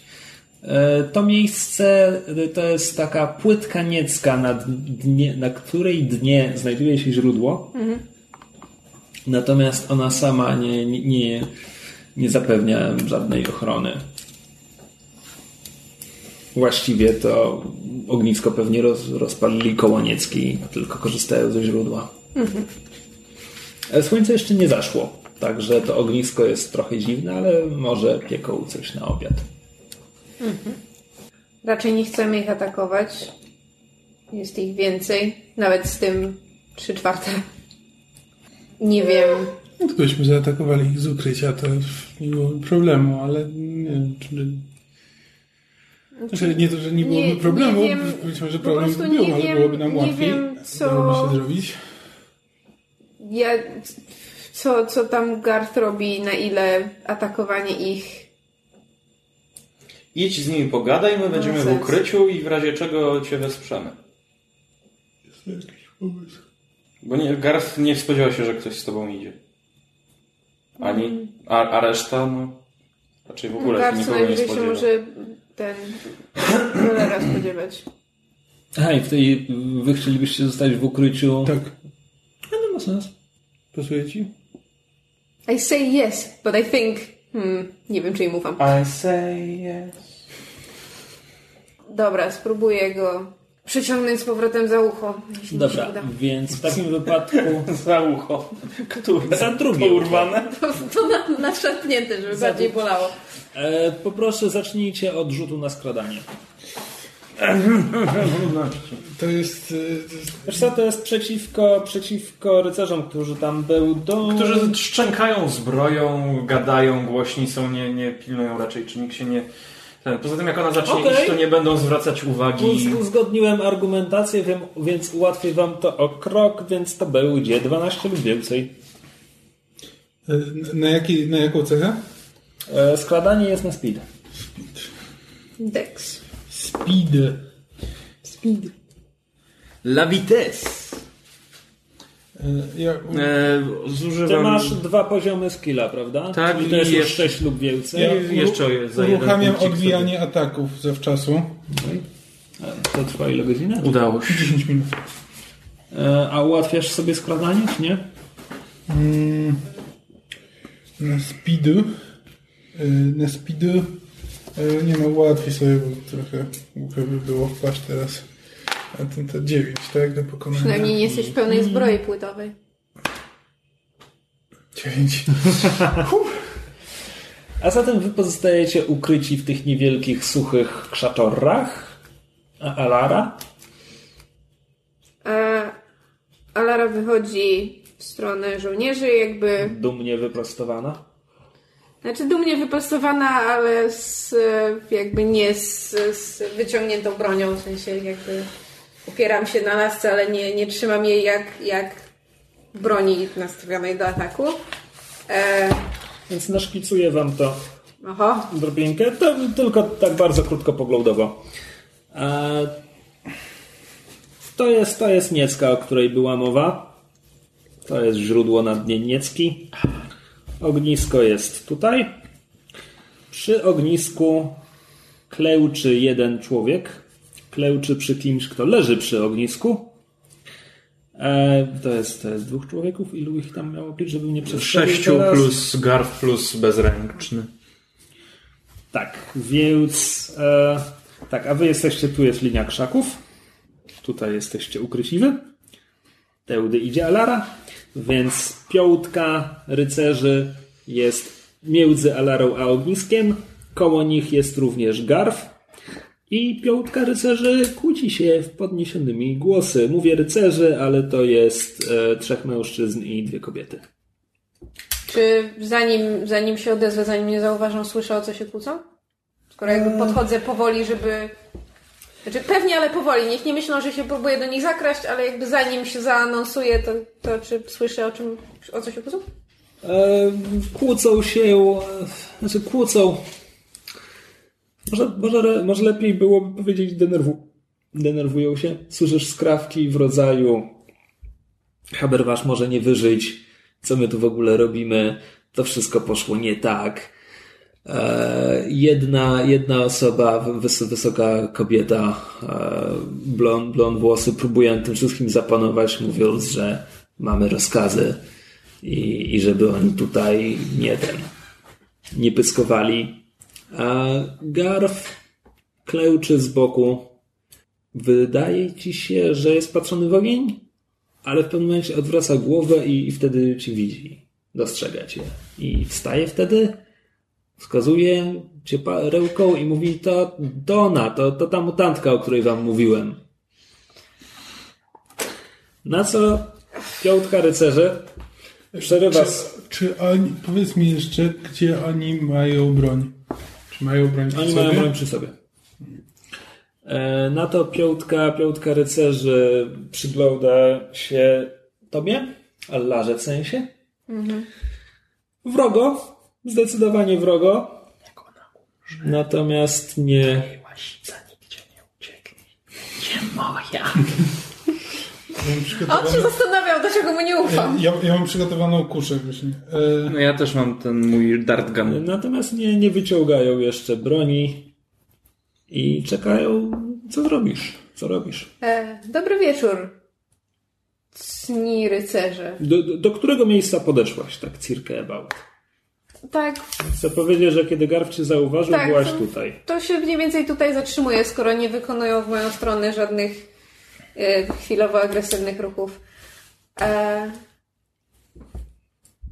E, To miejsce e, to jest taka płytka niecka, na, dnie, na której dnie znajduje się źródło. Natomiast ona sama nie, nie, nie zapewnia żadnej ochrony. Właściwie to ognisko pewnie roz, rozpalili koło niecki, tylko korzystają ze źródła. E, Słońce jeszcze nie zaszło, także to ognisko jest trochę dziwne, ale może pieką coś na obiad. Raczej nie chcemy ich atakować. Jest ich więcej. Nawet z tym trzy czwarte. Nie wiem. Gdybyśmy zaatakowali ich z ukrycia, to nie byłoby problemu, ale nie wiem, czy... Znaczy, nie to, że nie byłoby Nie- problemu, nie wiem, być może problem by był, nie ale wiem- byłoby nam nie łatwiej. wiem, co- się zrobić. Ja, co, co tam Garth robi, na ile atakowanie ich. Idź z nimi pogadaj, my będziemy w ukryciu i w razie czego cię wesprzemy. Jest to jakiś pomysł. Bo nie, Garth nie spodziewał się, że ktoś z tobą idzie. Ani, a, a reszta, no, raczej w ogóle się Garth co nikogo nie się spodziewa. może ten cholera spodziewać. Aha, i w tej, wy chcielibyście zostać w ukryciu. Tak. No, no ma sens. Pasuje ci? I say yes, but I think... Hmm, nie wiem, czy im ufam. I say yes. Dobra, spróbuję go przyciągnąć z powrotem za ucho. jeśli mi się Dobra, uda. więc w takim wypadku *laughs* Za ucho. Które? Za drugie Urwane? *laughs* To, to na, żeby bardziej bolało. e, poproszę zacznijcie od rzutu na skradanie. To jest... to jest Wiesz co, to jest przeciwko, przeciwko rycerzom, którzy tam był do... Którzy szczękają zbroją, gadają, głośni są, nie, nie pilnują raczej, czy nikt się nie... Ten. Poza tym jak ona zacznie Okej. iść, to nie będą zwracać uwagi. Uz- Uzgodniłem argumentację, wiem, więc ułatwię wam to o krok, więc to będzie 12 lub więcej. y, na, jaki, na jaką cechę? E, skradanie jest na speed. Dex. Speed. Speed. La vitesse. E, Ja, E, Ty zużywam... masz dwa poziomy skilla, prawda? Tak, Czyli to jest już jeszcze- 6 lub więcej. ja i jeszcze jeden uruchamiam odbijanie ataków zawczasu. To trwa ile godziny? Udało się. 10 minut. E, A ułatwiasz sobie skradanie, czy nie? Mm, na speedu. e, Na speedu. e, Nie no, łatwiej sobie, bo trochę głupio by było wpaść teraz. A ten to 9, tak? Do pokonania. Przynajmniej nie jesteś w pełnej zbroi płytowej. 9. *laughs* A zatem wy pozostajecie ukryci w tych niewielkich, suchych krzaczorach. A Alara? A Alara wychodzi w stronę żołnierzy, jakby. Dumnie wyprostowana. Znaczy dumnie wyprostowana, ale z, jakby nie z, z wyciągniętą bronią, w sensie jakby opieram się na lasce, ale nie, nie trzymam jej jak, jak broni nastawionej do ataku. E, Więc naszkicuję wam to oho, drobinkę, to tylko tak bardzo krótko poglądowo. E, To jest, to jest Niecka, o której była mowa. To jest źródło na dnie Niecki. Ognisko jest tutaj. Przy ognisku klełczy jeden człowiek. Klełczy przy kimś, kto leży przy ognisku. E, to, jest, to jest dwóch człowieków. Ilu ich tam miało być, żeby nie przedstawić Sześciu teraz? plus garf plus bezręczny. Tak, więc e, tak, a wy jesteście, tu jest linia krzaków. Tutaj jesteście ukryci wy. Teudy idzie Alara, więc piątka rycerzy jest między Alarą a ogniskiem. Koło nich jest również Garf. I piątka rycerzy kłóci się w podniesionymi głosy. Mówię rycerzy, ale to jest e, trzech mężczyzn i dwie kobiety. czy zanim, zanim się odezwę, zanim mnie zauważą, słyszę o co się kłócą? Skoro jakby podchodzę powoli, żeby... Znaczy pewnie, ale powoli. Niech nie myślą, że się próbuję do nich zakraść, ale jakby zanim się zaanonsuję, to, to czy słyszę o czym, o co się kłócą? E, kłócą się, e, znaczy kłócą. Może, może, może lepiej byłoby powiedzieć denerwu, denerwują się. Słyszysz skrawki w rodzaju Haberwasz może nie wyżyć, co my tu w ogóle robimy, to wszystko poszło nie tak. E, jedna, jedna osoba, wys, wysoka kobieta, e, blond, blond włosy, próbuje tym wszystkim zapanować, mówiąc, że mamy rozkazy i, i żeby oni tutaj nie ten, nie pyskowali. A Garf klełczy z boku. Wydaje ci się, że jest patrzony w ogień, ale w pewnym momencie odwraca głowę i, i wtedy cię widzi. Dostrzega cię. I wstaje wtedy, wskazuje cię pa- ręką i mówi to Dona, to, to ta mutantka, o której wam mówiłem. Na co piątka rycerzy przerywa... Czy, czy oni, powiedz mi jeszcze, gdzie oni mają broń? Czy mają broń przy Oni sobie? mają broń przy sobie. E, Na to piątka, piątka rycerzy przygląda się tobie, Allarze w sensie. Wrogo, zdecydowanie wrogo. Natomiast nie... Ja *laughs* On się zastanawiał, dlaczego mu nie ufam. ja, ja mam przygotowaną kuszę właśnie. E, No ja też mam ten mój dart gun. Natomiast nie, nie wyciągają jeszcze broni i czekają, co zrobisz. Co robisz? E, dobry wieczór, cni rycerze. Do, do, do którego miejsca podeszłaś, tak circa about? Tak, Chcę powiedzieć, że kiedy Garf cię zauważył, Tak, byłaś to- tutaj. to się mniej więcej tutaj zatrzymuje, skoro nie wykonują w moją stronę żadnych chwilowo agresywnych ruchów. E,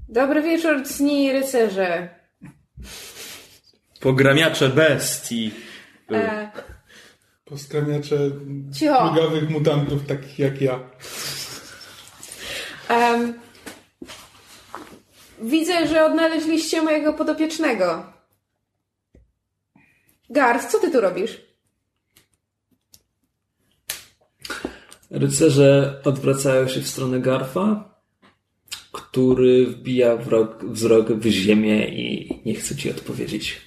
dobry wieczór, cni rycerze. Pogramiacze bestii. E, poskramiacze plugawych mutantów takich jak ja. widzę, że odnaleźliście mojego podopiecznego. Garth, co ty tu robisz? Rycerze odwracają się w stronę Garfa, który wbija wrog, wzrok w ziemię i nie chce ci odpowiedzieć.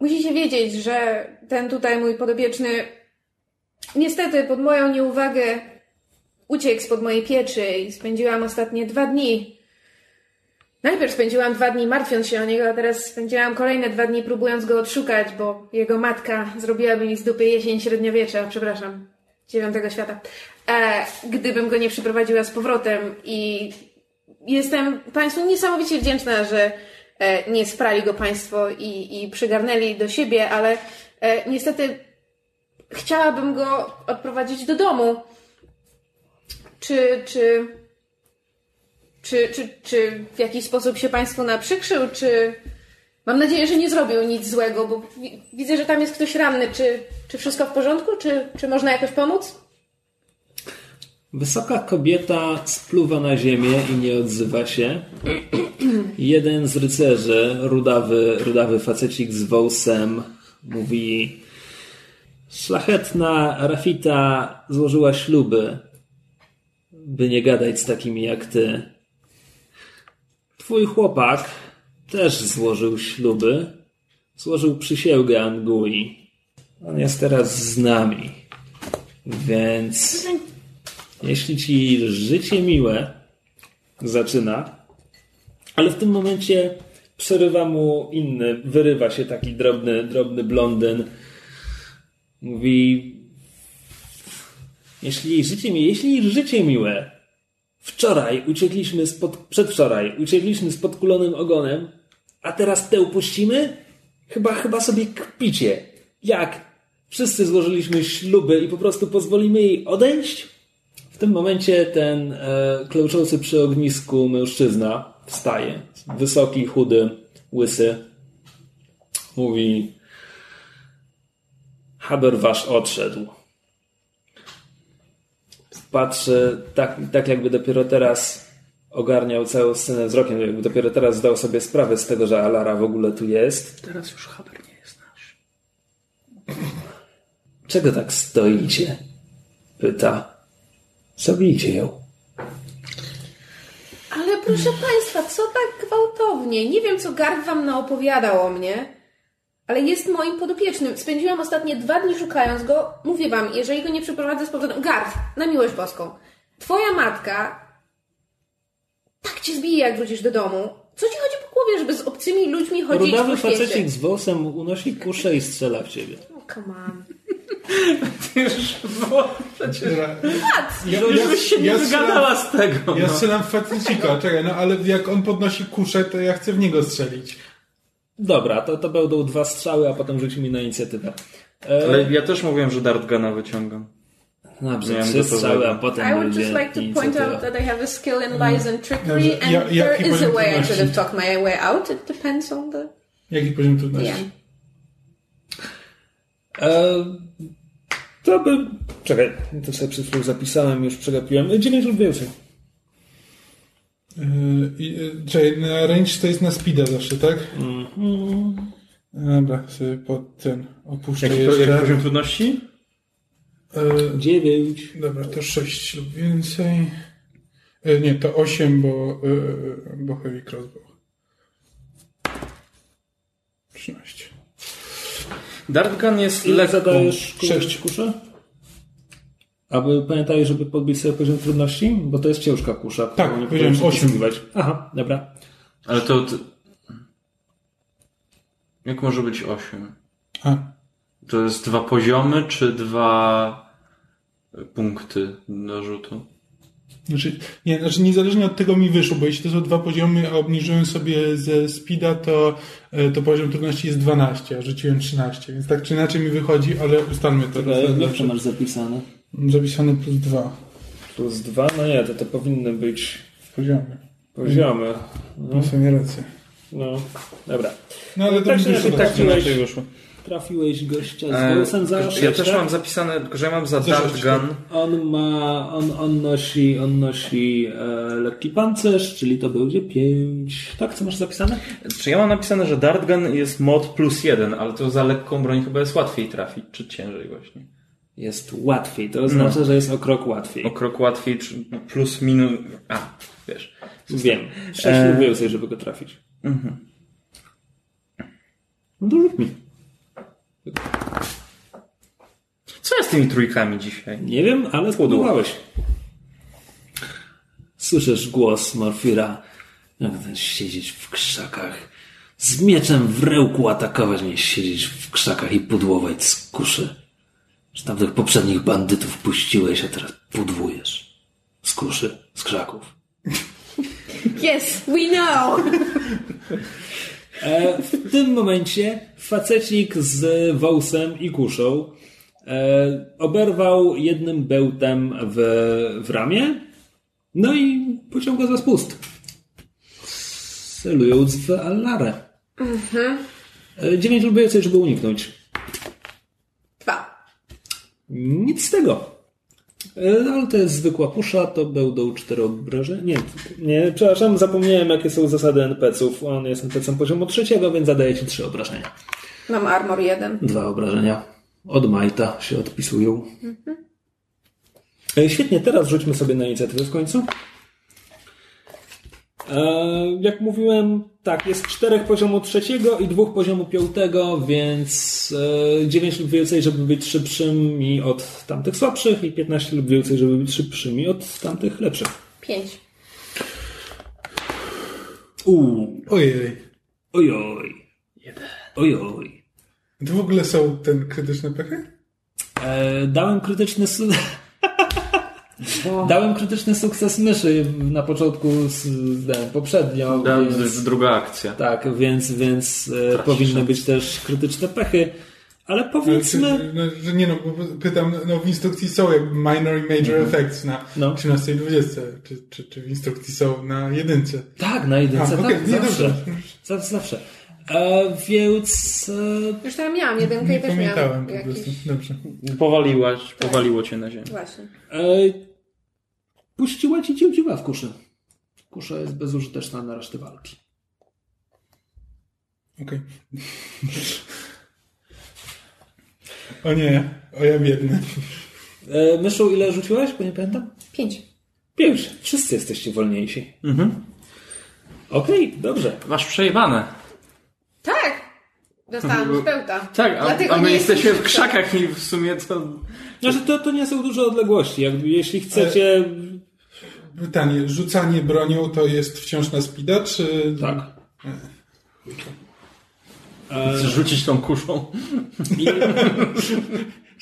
Musicie wiedzieć, że ten tutaj mój podobieczny niestety pod moją nieuwagę uciekł spod mojej pieczy i spędziłam ostatnie dwa dni. Najpierw spędziłam dwa dni martwiąc się o niego, a teraz spędziłam kolejne dwa dni próbując go odszukać, bo jego matka zrobiłaby mi z dupy jesień średniowiecza, przepraszam, dziewiątego świata. E, gdybym go nie przyprowadziła z powrotem i jestem Państwu niesamowicie wdzięczna, że e, nie sprali go Państwo i, i przygarnęli do siebie, ale e, niestety chciałabym go odprowadzić do domu. Czy, czy, czy, czy, czy w jakiś sposób się Państwu naprzykrzył, czy... Mam nadzieję, że nie zrobił nic złego, bo wi- widzę, że tam jest ktoś ranny. Czy, czy wszystko w porządku? Czy, czy można jakoś pomóc? Wysoka kobieta spluwa na ziemię i nie odzywa się. Jeden z rycerzy, rudawy, rudawy facecik z wąsem, mówi Szlachetna Rafita złożyła śluby, by nie gadać z takimi jak ty. Twój chłopak też złożył śluby. Złożył przysięgę Angui. On jest teraz z nami. Więc jeśli ci życie miłe zaczyna, ale w tym momencie przerywa mu inny, wyrywa się taki drobny, drobny blondyn. Mówi jeśli życie, mi, jeśli życie miłe wczoraj uciekliśmy spod, przedwczoraj uciekliśmy z podkulonym ogonem, a teraz te upuścimy? Chyba, chyba sobie kpicie. Jak? Wszyscy złożyliśmy śluby i po prostu pozwolimy jej odejść? W tym momencie ten e, klełczący przy ognisku mężczyzna wstaje. Wysoki, chudy, łysy. Mówi Haber wasz odszedł. Patrzy tak, tak jakby dopiero teraz ogarniał całą scenę wzrokiem, jakby dopiero teraz zdał sobie sprawę z tego, że Alara w ogóle tu jest. Teraz już Haber nie jest nasz. Czego tak stoicie? Pyta. Zabijcie ją. Ale proszę Państwa, co tak gwałtownie? Nie wiem, co Gard Wam naopowiadał o mnie, ale jest moim podopiecznym. Spędziłam ostatnie dwa dni szukając go. Mówię Wam, jeżeli go nie przyprowadzę z powrotem... Gard, na miłość boską. Twoja matka tak Cię zbije, jak wrócisz do domu. Co Ci chodzi po głowie, żeby z obcymi ludźmi chodzić Rudawy po świecie? facecik z włosem unosi kuszę i strzela w ciebie. Oh, come on. *laughs* Już było przecież. Ja, Już byś się nie ja wygadała z tego. Ja no. strzelam w facecika, czekaj, no ale jak on podnosi kuszę, to ja chcę w niego strzelić. Dobra, to, to będą dwa strzały, a potem rzucimy na inicjatywę. E, Ale ja też mówiłem, że Dartgana wyciągam. Trzy gotowego. strzały, a potem I would just like to point out that I have a skill in lies and trickery, Dobrze, and ja- there is a way I trudności? could have talked my way out. It depends on the... Jaki poziom trudności? Yeah. E, to by... Czekaj, to sobie przed chwilą zapisałem, już przegapiłem. 9 lub więcej. Yy, czekaj, na range to jest na speeda zawsze, tak? Dobra, sobie pod ten opuszczę Jaki, jeszcze. jaki poziom trudności? Yy, 9. dobra, to 6 lub więcej. Yy, nie, to 8, bo, yy, bo heavy crossbow. 13. Dartgun jest Ile lekką... zadajesz Sześć. kuszę? Aby pamiętaj, żeby podbić sobie poziom trudności, bo to jest ciężka kusza. Tak, którą nie powiedziałem powinieneś osiem. przypisywać. Aha, dobra. Ale to... to... Jak może być 8? A, To jest dwa poziomy, czy dwa punkty do rzutu? Znaczy, nie, znaczy niezależnie od tego mi wyszło, bo jeśli to są dwa poziomy, a obniżyłem sobie ze speeda, to, e, to poziom trudności jest 12, a rzuciłem 13, więc tak czy inaczej mi wychodzi, ale ustalmy to. Ale to masz zapisane? Zapisane plus 2 Plus 2? No nie, to to powinny być poziomy. poziomy. No, No sobie nie rację. no. dobra. No ale to Tak mi czy wyszło. inaczej, tak. tak Inaczej wyszło. Trafiłeś gościa z E, głosem za ja sześć, też mam zapisane, tylko że ja mam za sześć, Dartgun. On ma, on, on nosi, on nosi e, lekki pancerz, czyli to będzie 5. Tak, co masz zapisane? Czy ja mam napisane, że Dartgun jest mod plus jeden, ale to za lekką broń chyba jest łatwiej trafić, czy ciężej właśnie? Jest łatwiej, to oznacza, że jest o krok łatwiej. O krok łatwiej, plus minus... A, wiesz. Wiem, 6 E, więcej, żeby go trafić. Mhm. No to rzuć mi. Co jest z tymi trójkami dzisiaj? Nie wiem, ale spudłowałeś. Słyszysz głos Morfira. Jak ten siedzieć w krzakach. Z mieczem w rełku atakować, nie siedzieć w krzakach i pudłować z kuszy. Że tamtych poprzednich bandytów puściłeś, a teraz pudłujesz. Z kuszy, z krzaków. Yes, we know! *laughs* E, w tym momencie facecik z wąsem i kuszą e, oberwał jednym bełtem w, w ramię, no i pociął go za spust. Celując w Allarę. E, Dziewięć lub więcej, żeby uniknąć. Dwa. Nic z tego. E, Ale to jest zwykła pusza, to będą cztery obrażenia. Nie, nie, przepraszam, zapomniałem jakie są zasady NPC-ów. On jest NPC-em poziomu trzeciego, więc zadaje ci trzy obrażenia. Mam armor jeden. Dwa obrażenia. Od Majta się odpisują. E, Świetnie, teraz rzućmy sobie na inicjatywę w końcu. E, jak mówiłem, tak, jest czterech poziomu trzeciego i dwóch poziomu piątego, więc e, 9 lub więcej, żeby być szybszymi od tamtych słabszych i 15 lub więcej, żeby być szybszymi od tamtych lepszych. Pięć. Uuu, Ojej. ojoj. Ojoj. To w ogóle są ten krytyczne pechy? E, dałem krytyczny *laughs* su- Dałem krytyczny sukces myszy na początku z, z, poprzednio. To więc, jest druga akcja. tak, więc, więc e, powinny być też krytyczne pechy. Ale powiedzmy. no, że nie no, bo pytam, no w instrukcji są jakby minor i major effects na No. 13 i 20. Czy, czy, czy w instrukcji są na jedynce? Tak, na jedynce, A, tak, nie, zawsze. dobrze. Zawsze. E, więc e, Już tam miałam jedynkę Nie i też pamiętałem miałam po jakiś... prostu. Dobrze. Powaliłaś, powaliło cię na ziemię. Właśnie. e, puściła ci dziewdziwa w kuszy. Kusza jest bezużyteczna na resztę walki. Okej. O nie, o ja biedny. E, myszu, ile rzuciłaś? Bo nie pamiętam. Pięć. Pięć. Wszyscy jesteście wolniejsi. Mhm. Okej, dobrze. Masz przejebane. Tak! Dostałam z pełta. Tak, a, Dlatego a my jesteśmy w krzakach i w sumie to... Znaczy, to, to nie są duże odległości. Jakby, jeśli chcecie... Pytanie, rzucanie bronią to jest wciąż na speeda, czy... Tak. Chcesz rzucić tą kuszą? I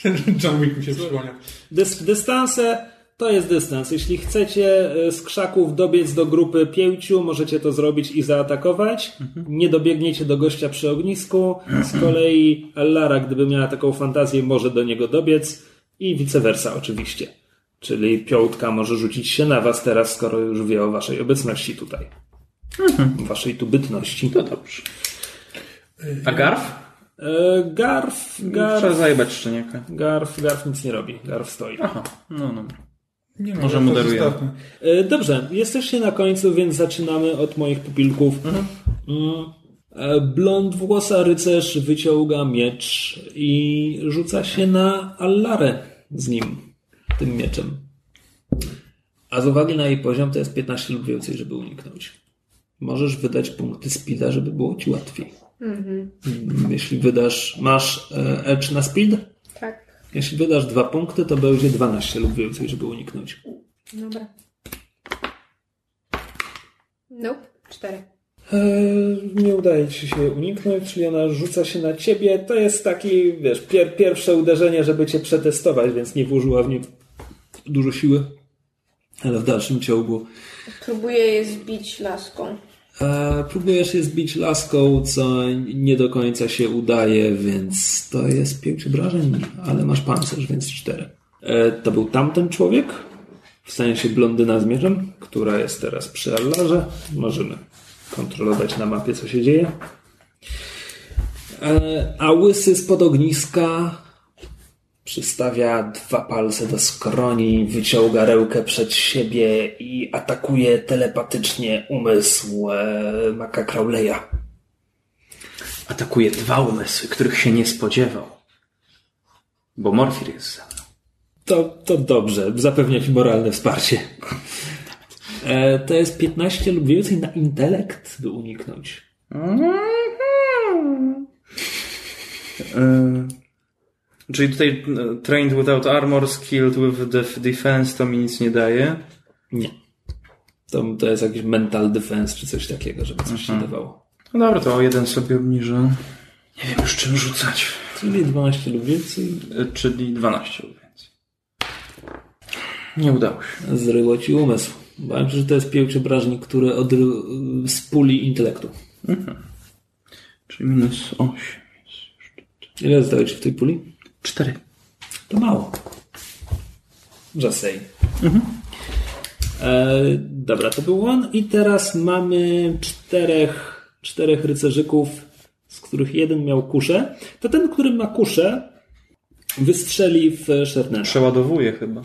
*laughs* John Wick mi się przypomniał. dys, dystanse to jest dystans. Jeśli chcecie e, z krzaków dobiec do grupy pięciu, możecie to zrobić i zaatakować. Nie dobiegniecie do gościa przy ognisku. Z kolei Lara, gdyby miała taką fantazję, może do niego dobiec i vice versa oczywiście. Czyli piątka może rzucić się na was teraz, skoro już wie o waszej obecności tutaj. Waszej tu bytności. To dobrze. A Garf? E, Garf, Trzeba Garf, zajebać szczeniaka. Garf, Garf nic nie robi. Garf stoi. Aha, no no. Nie Może to moderujemy. zostawmy. E, Dobrze, jesteście na końcu, więc zaczynamy od moich pupilków. Mm. E, Blond włosa rycerz wyciąga miecz i rzuca się na Allarę z nim, tym mieczem. A z uwagi na jej poziom to jest 15 lub więcej, żeby uniknąć. Możesz wydać punkty speeda, żeby było ci łatwiej. Mm, Jeśli wydasz, masz e, edge na speed? Jeśli wydasz dwa punkty, to będzie 12 lub więcej, żeby uniknąć. Dobra. Nope. Cztery. Eee, nie udaje ci się uniknąć, czyli ona rzuca się na ciebie. To jest taki, wiesz, pier pierwsze uderzenie, żeby cię przetestować, więc nie włożyła w nie dużo siły. Ale w dalszym ciągu Próbuję je zbić laską. E, próbujesz je zbić laską, co nie do końca się udaje, więc to jest pięć obrażeń, ale masz pancerz, więc cztery. E, to był tamten człowiek, w sensie blondyna z która jest teraz przy Allarze. Możemy kontrolować na mapie, co się dzieje. E, A łysy spod ogniska przystawia dwa palce do skroni, wyciąga rękę przed siebie i atakuje telepatycznie umysł e, Maka Crowleya. Atakuje dwa umysły, których się nie spodziewał. Bo Morfir jest za mną. To, to dobrze, zapewnia ci moralne wsparcie. E, to jest 15 lub więcej na intelekt, by uniknąć. E, czyli tutaj e, trained without armor, skilled with def- defense to mi nic nie daje. Nie. To, to jest jakiś mental defense czy coś takiego, żeby coś się dawało. No dobra, to o jeden sobie obniżę. Nie wiem już czym rzucać. Czyli 12 lub więcej. E, Czyli 12 lub więcej. Nie udało się. Zryło ci umysł. Bałem się, że to jest piękny obrażnik, który od, z puli intelektu. Czyli minus 8. Ile ci w tej puli? 4. To mało. Just say. E, dobra, to był on. I teraz mamy czterech, czterech rycerzyków, z których jeden miał kuszę. To ten, który ma kuszę, wystrzeli w Shernena. Przeładowuje chyba.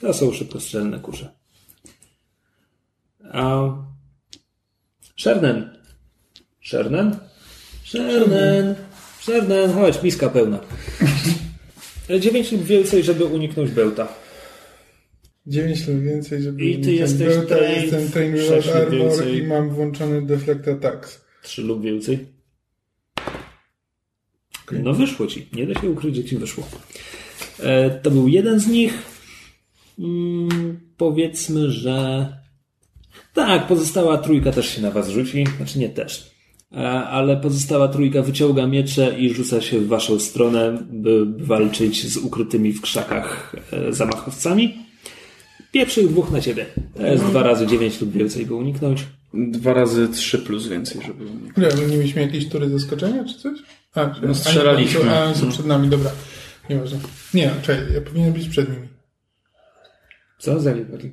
To są szybkostrzelne kusze. A... Szernen. Szernen? Szernen. Szernen, chodź, miska pełna. Dziewięć lub więcej, żeby uniknąć bełta. 9 lub więcej, żeby... I ty uniknąć jesteś bełta, trained, Jestem sześć without lub armor więcej. i mam włączony deflect attacks. Trzy lub więcej. No wyszło ci. Nie da się ukryć, że ci wyszło. E, to był jeden z nich. Mm, powiedzmy, że tak, pozostała trójka też się na was rzuci. Znaczy nie też. E, ale pozostała trójka wyciąga miecze i rzuca się w waszą stronę, by walczyć z ukrytymi w krzakach e, zamachowcami. Pierwszych dwóch na ciebie. To jest dwa razy dziewięć lub więcej, by uniknąć. Dwa razy 3 plus więcej, żeby uniknąć. Nie, my nie mieliśmy jakieś tury zaskoczenia czy coś? A, No, strzelaliśmy. A, oni są przed nami, dobra. Nieważne. Nie, czekaj, ja powinienem być przed nimi. Co za wypadki?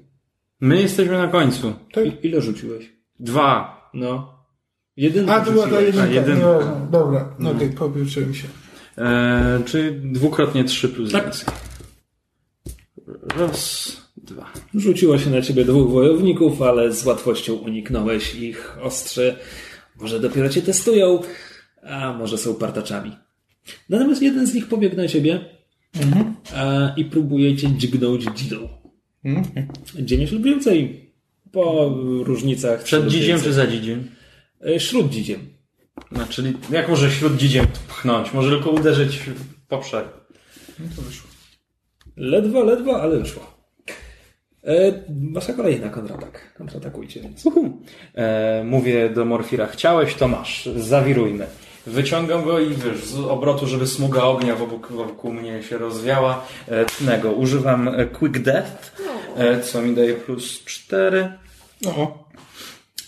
My jesteśmy na końcu. Tak? I- Ile rzuciłeś? Dwa. No. Jedynkę A, to była ta jedynka. jedynka. Nieważne. Dobra, no okej, powietrzyłem się. E, czyli dwukrotnie 3 plus Tak. więcej. Raz, dwa. Rzuciło się na ciebie dwóch wojowników, ale z łatwością uniknąłeś ich ostrzy. Może dopiero cię testują, a może są partaczami. Natomiast jeden z nich pobiegł na ciebie a, i próbuje cię dźgnąć dzidą. Dziewięć lub więcej. Po różnicach. Przed dzidziem czy za dzidziem? E, Śród dzidziem. No, czyli jak może śród dzidziem pchnąć? Może tylko uderzyć w poprzek. Ledwo, ledwo, ale wyszło. E, wasza kolejna kontratak. Kontratakujcie więc. E, mówię do Morfira, chciałeś, to masz. Zawirujmy. Wyciągam go i wiesz, z obrotu, żeby smuga ognia wokół, wokół mnie się rozwiała. E. Używam e, Quick Death, e, co mi daje plus 4. O,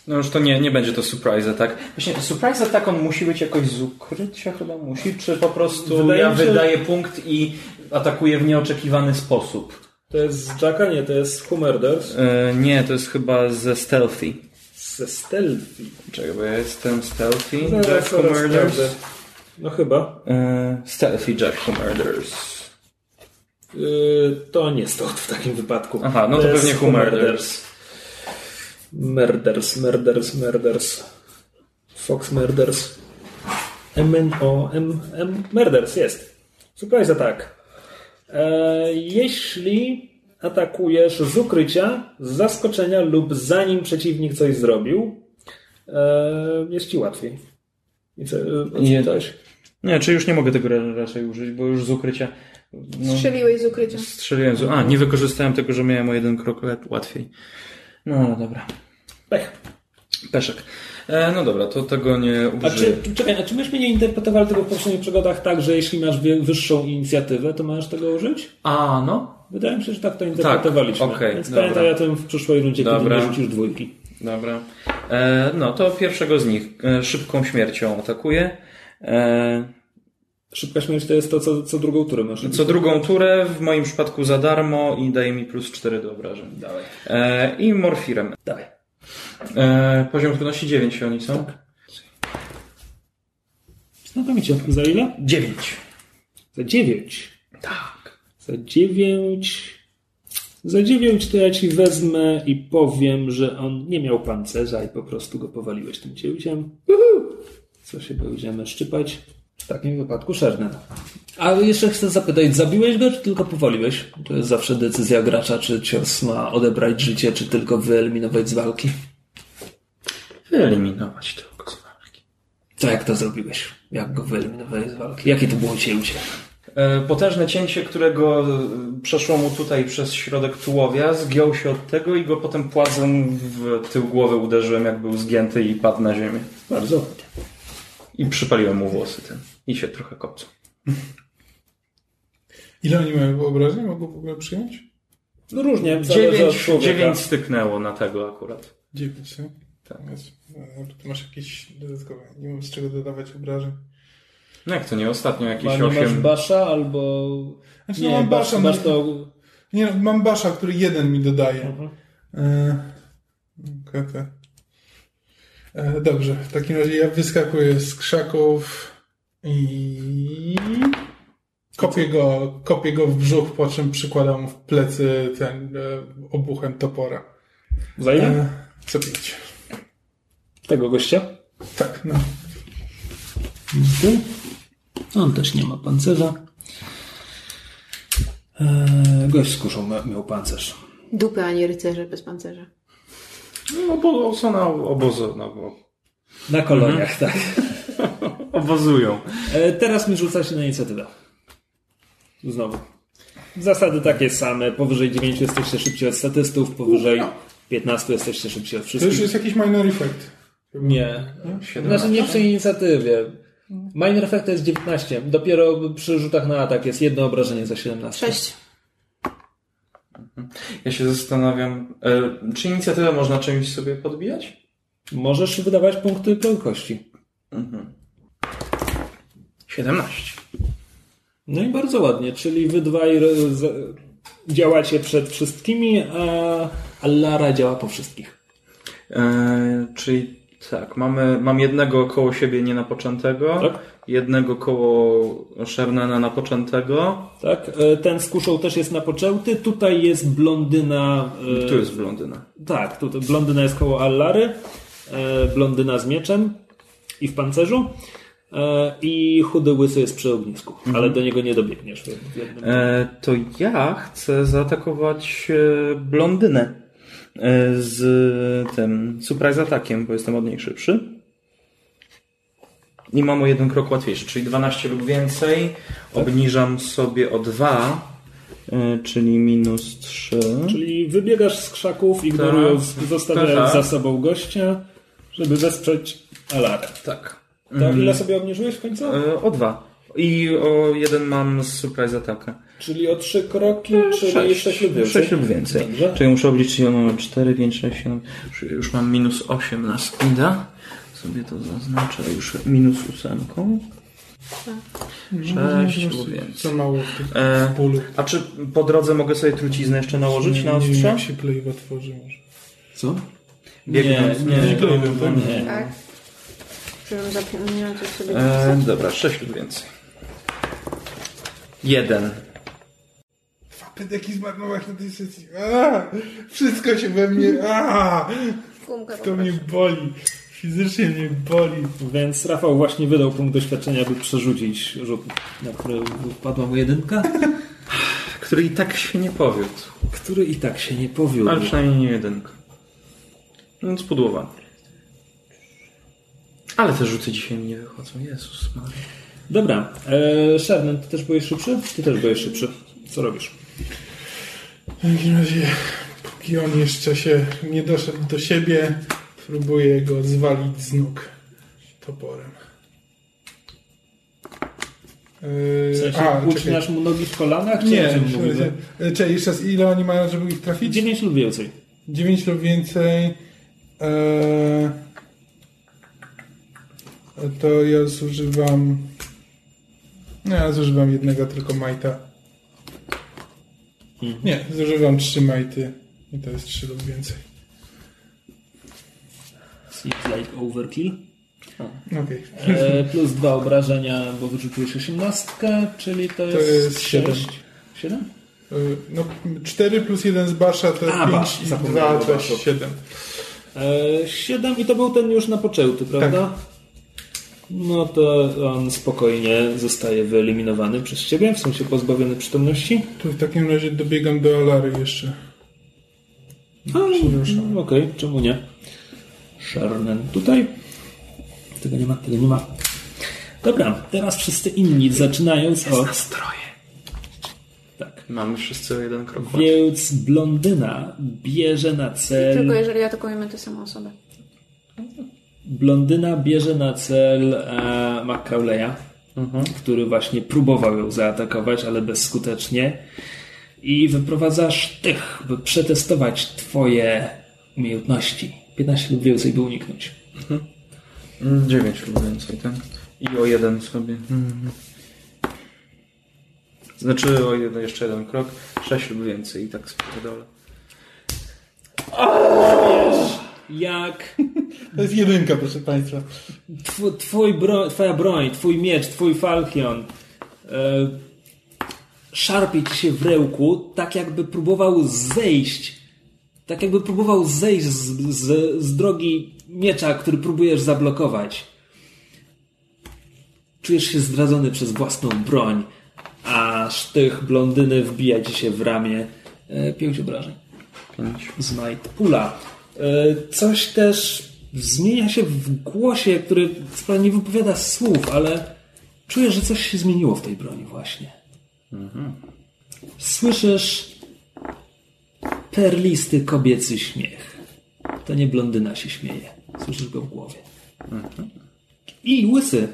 No już to nie, nie będzie to surprise attack. Właśnie surprise attack on musi być jakoś z ukrycia chyba musi, czy po prostu Wydaje ja się- wydaję punkt i atakuję w nieoczekiwany sposób? To jest z Jacka? Nie, to jest Humerders. E, nie, to jest chyba ze stealthy. Ze Stealthy. Czekaj, bo ja jestem stealthy Zaraz, Jack Who Murders. No chyba. E, stealthy Jack Who Murders. Yy, to nie stąd w takim wypadku. Aha, no to jest pewnie Who Murders. Murders, Murders, Murders. Fox Murders. M-N-O-M, M, Murders, jest. Surprise attack. E, jeśli atakujesz z ukrycia, z zaskoczenia lub zanim przeciwnik coś zrobił, e, jest ci łatwiej. I co, e, Nie. pytałeś? Nie, czy już nie mogę tego ra- raczej użyć, bo już z ukrycia. No, Strzeliłeś z ukrycia. strzeliłem z... A, nie wykorzystałem tego, że miałem o jeden krok łatwiej. No, no dobra. Pech. Peszek. E, no dobra, to tego nie A użyję. czy, czekaj, a czy myśmy nie interpretowali tego w poprzednich przygodach tak, że jeśli masz wyższą inicjatywę, to możesz tego użyć? A, no. Wydaje mi się, że tak to interpretowaliśmy. okej, Więc dobra. pamiętaj o tym w przyszłej rundzie, kiedy Dobra. nie rzucisz dwójki. Dobra. E, no, to pierwszego z nich e, szybką śmiercią atakuję. E, Szybka śmierć to jest to, co, co drugą turę masz. co drugą turę, w moim przypadku za darmo i daje mi plus 4 do obrażeń. Dawaj. E, I morfirem. Dawaj. E, poziom trudności 9 oni są? Znakomicie. Za ile? 9. Za dziewięć. Tak. Za dziewięć. Za dziewięć to ja ci wezmę i powiem, że on nie miał pancerza i po prostu go powaliłeś tym cięciem. Uhu! Co się będziemy szczypać? W takim wypadku Szernen. A jeszcze chcę zapytać, zabiłeś go, czy tylko powaliłeś? To jest zawsze decyzja gracza, czy cios ma odebrać życie, czy tylko wyeliminować z walki. Wyeliminować tylko z walki. To jak to zrobiłeś? Jak go wyeliminowałeś z walki? Jakie to było cięcie? E, Potężne cięcie, którego e, przeszło mu tutaj przez środek tułowia, zgiął się od tego i go potem płazem w tył głowy uderzyłem, jak był zgięty i padł na ziemię. Bardzo ładnie. I przypaliłem mu włosy tym. I się trochę kopcą. *laughs* Ile oni mają wyobraźni? Mogą w ogóle przyjąć? No różnie, Dziewięć, dziewięć styknęło na tego akurat. Dziewięć, nie? Tak. Jest- no, Ty masz jakieś dodatkowe, nie mam z czego dodawać obrażeń. No jak to nie? Ostatnio Ma, jakieś nie masz osiem... basza albo... Znaczy, nie, no mam basz, basza, basz no- to... Nie, no, mam basza, który jeden mi dodaje. Mhm. E. E, dobrze, w takim razie ja wyskakuję z krzaków i kopię go, kopię go w brzuch, po czym przykładam w plecy ten e, obuchem topora. Za ile? E, co pięć. Tego gościa? Tak, no. On też nie ma pancerza. Eee, gość z kuszą miał pancerz. Dupy, a nie rycerze bez pancerza. No bo osona obozu, no bo Na koloniach, tak. *laughs* obozują. E, teraz mi rzuca się na inicjatywę. Znowu. Zasady takie same. Powyżej 9 jesteście szybciej od statystów, powyżej 15 jesteście szybciej od To już wszystkich. jest jakiś minor effect. Nie. Znaczy nie przy inicjatywie. Minor effect to jest 19. Dopiero przy rzutach na atak jest jedno obrażenie za 17. Sześć. Ja się zastanawiam, e, czy inicjatywę można czymś sobie podbijać? Możesz wydawać punkty prędkości. 17. No i bardzo ładnie, czyli wy dwaj działacie przed wszystkimi, a Lara działa po wszystkich. E, czyli tak, mamy, mam jednego koło siebie nienapoczętego, Tak. jednego koło Shernana napoczętego, Tak, e, ten z kuszą też jest napoczęty. Tutaj jest blondyna. e, tu jest blondyna. Tak, tutaj blondyna jest koło Allary, blondyna z mieczem i w pancerzu. E, I chudy łysy jest przy ognisku, ale do niego nie dobiegniesz. w- w jednym. E, to ja chcę zaatakować e, blondynę e, z tym surprise atakiem, bo jestem od niej szybszy. I mam o jeden krok łatwiejszy, czyli 12 lub więcej. Obniżam sobie o 2, e, czyli minus 3. Czyli wybiegasz z krzaków, ignorując, Tak. zostawiając Tak. za sobą gościa, żeby wesprzeć Alarę. Tak. To ile sobie obniżyłeś w końcu? E, o 2. I o jeden mam z surprise ataka. Czyli o trzy kroki, czyli Sześć. 6 lub więcej. 6 lub więcej. Dobrze. Czyli muszę obliczyć, ja mam 4, 5, 6, 7. Już, mam minus 8 na speeda. Sobie to zaznaczę już minus ósemką. 6 lub więcej. Za mało w tych E, a czy po drodze mogę sobie truciznę jeszcze nałożyć Nie, na nie ostrze? jak się plejwa tworzy może. Co? Biegnąc. Nie, nie, Nie, to- nie, nie. nie. Tak. Żebym zapomniała coś sobie E, dobra, 6 lub więcej. Jeden. Fapet jaki zmarnować na tej sesji. A, wszystko się we mnie... A, to mnie boli. Fizycznie mnie boli. Więc Rafał właśnie wydał punkt doświadczenia, by przerzucić rzut, na który wpadła mu jedynka, *sighs* Który i tak się nie powiódł. który i tak się nie powiódł. Ale przynajmniej nie jedynka. No spudłowany. Ale te rzuty dzisiaj mi nie wychodzą. Jezus Maria. Dobra, e, Sherman, ty też byłeś szybszy? Ty też byłeś szybszy. Co robisz? W takim razie, póki on jeszcze się nie doszedł do siebie, próbuję go zwalić z nóg toporem. Yy, W sensie a, czekaj. ucinasz mu nogi w kolanach? Czy Nie, sensie, e, czekaj, jeszcze raz, ile oni mają, żeby ich trafić? 9 lub więcej. 9 lub więcej. Eee, to ja zużywam. Nie, ja zużywam jednego tylko majta. Nie, zużywam trzy majty. I to jest trzy lub więcej. Seems like overkill. Okej. E, plus dwa obrażenia, bo wyrzuciłeś 18, czyli to jest, jest siedem. 7? Eee, No, 4 plus 1 z basza to A, 5 basz, i zapomniałem 2 o to baszu. 7. E, 7 i to był ten już na poczęty, prawda? No to on spokojnie zostaje wyeliminowany przez ciebie, w sensie pozbawiony przytomności. Tu w takim razie dobiegam do Alary jeszcze. A, no, Okej, czemu nie? Sherman tutaj. Tego nie ma, tego nie ma. Dobra, teraz wszyscy inni, zaczynając od... Nastroje. Tak. Mamy wszyscy o jeden krok. Więc blondyna bierze na cel... Tylko jeżeli atakujemy tę samą osobę. Blondyna bierze na cel e, McCauleya, który właśnie próbował ją zaatakować, ale bezskutecznie. I wyprowadza sztych, by przetestować twoje umiejętności. 15 lub więcej, by uniknąć. 9 lub więcej, tak? I o jeden sobie. Mhm. Znaczy o jeden, jeszcze jeden krok. 6 lub więcej i tak spierdolę. Jak To jest jedynka, proszę Państwa. tw- twój bro, twoja broń, twój miecz, twój falchion e, szarpie ci się w rełku, tak jakby próbował zejść, tak jakby próbował zejść z, z, z drogi miecza, który próbujesz zablokować. Czujesz się zdradzony przez własną broń, a sztych blondyny wbija ci się w ramię. E, pięć obrażeń. 5. z Nightpula. E, Coś też zmienia się w głosie, który wcale nie wypowiada słów, ale czujesz, że coś się zmieniło w tej broni właśnie. Słyszysz perlisty kobiecy śmiech. To nie blondyna się śmieje. Słyszysz go w głowie. I łysy.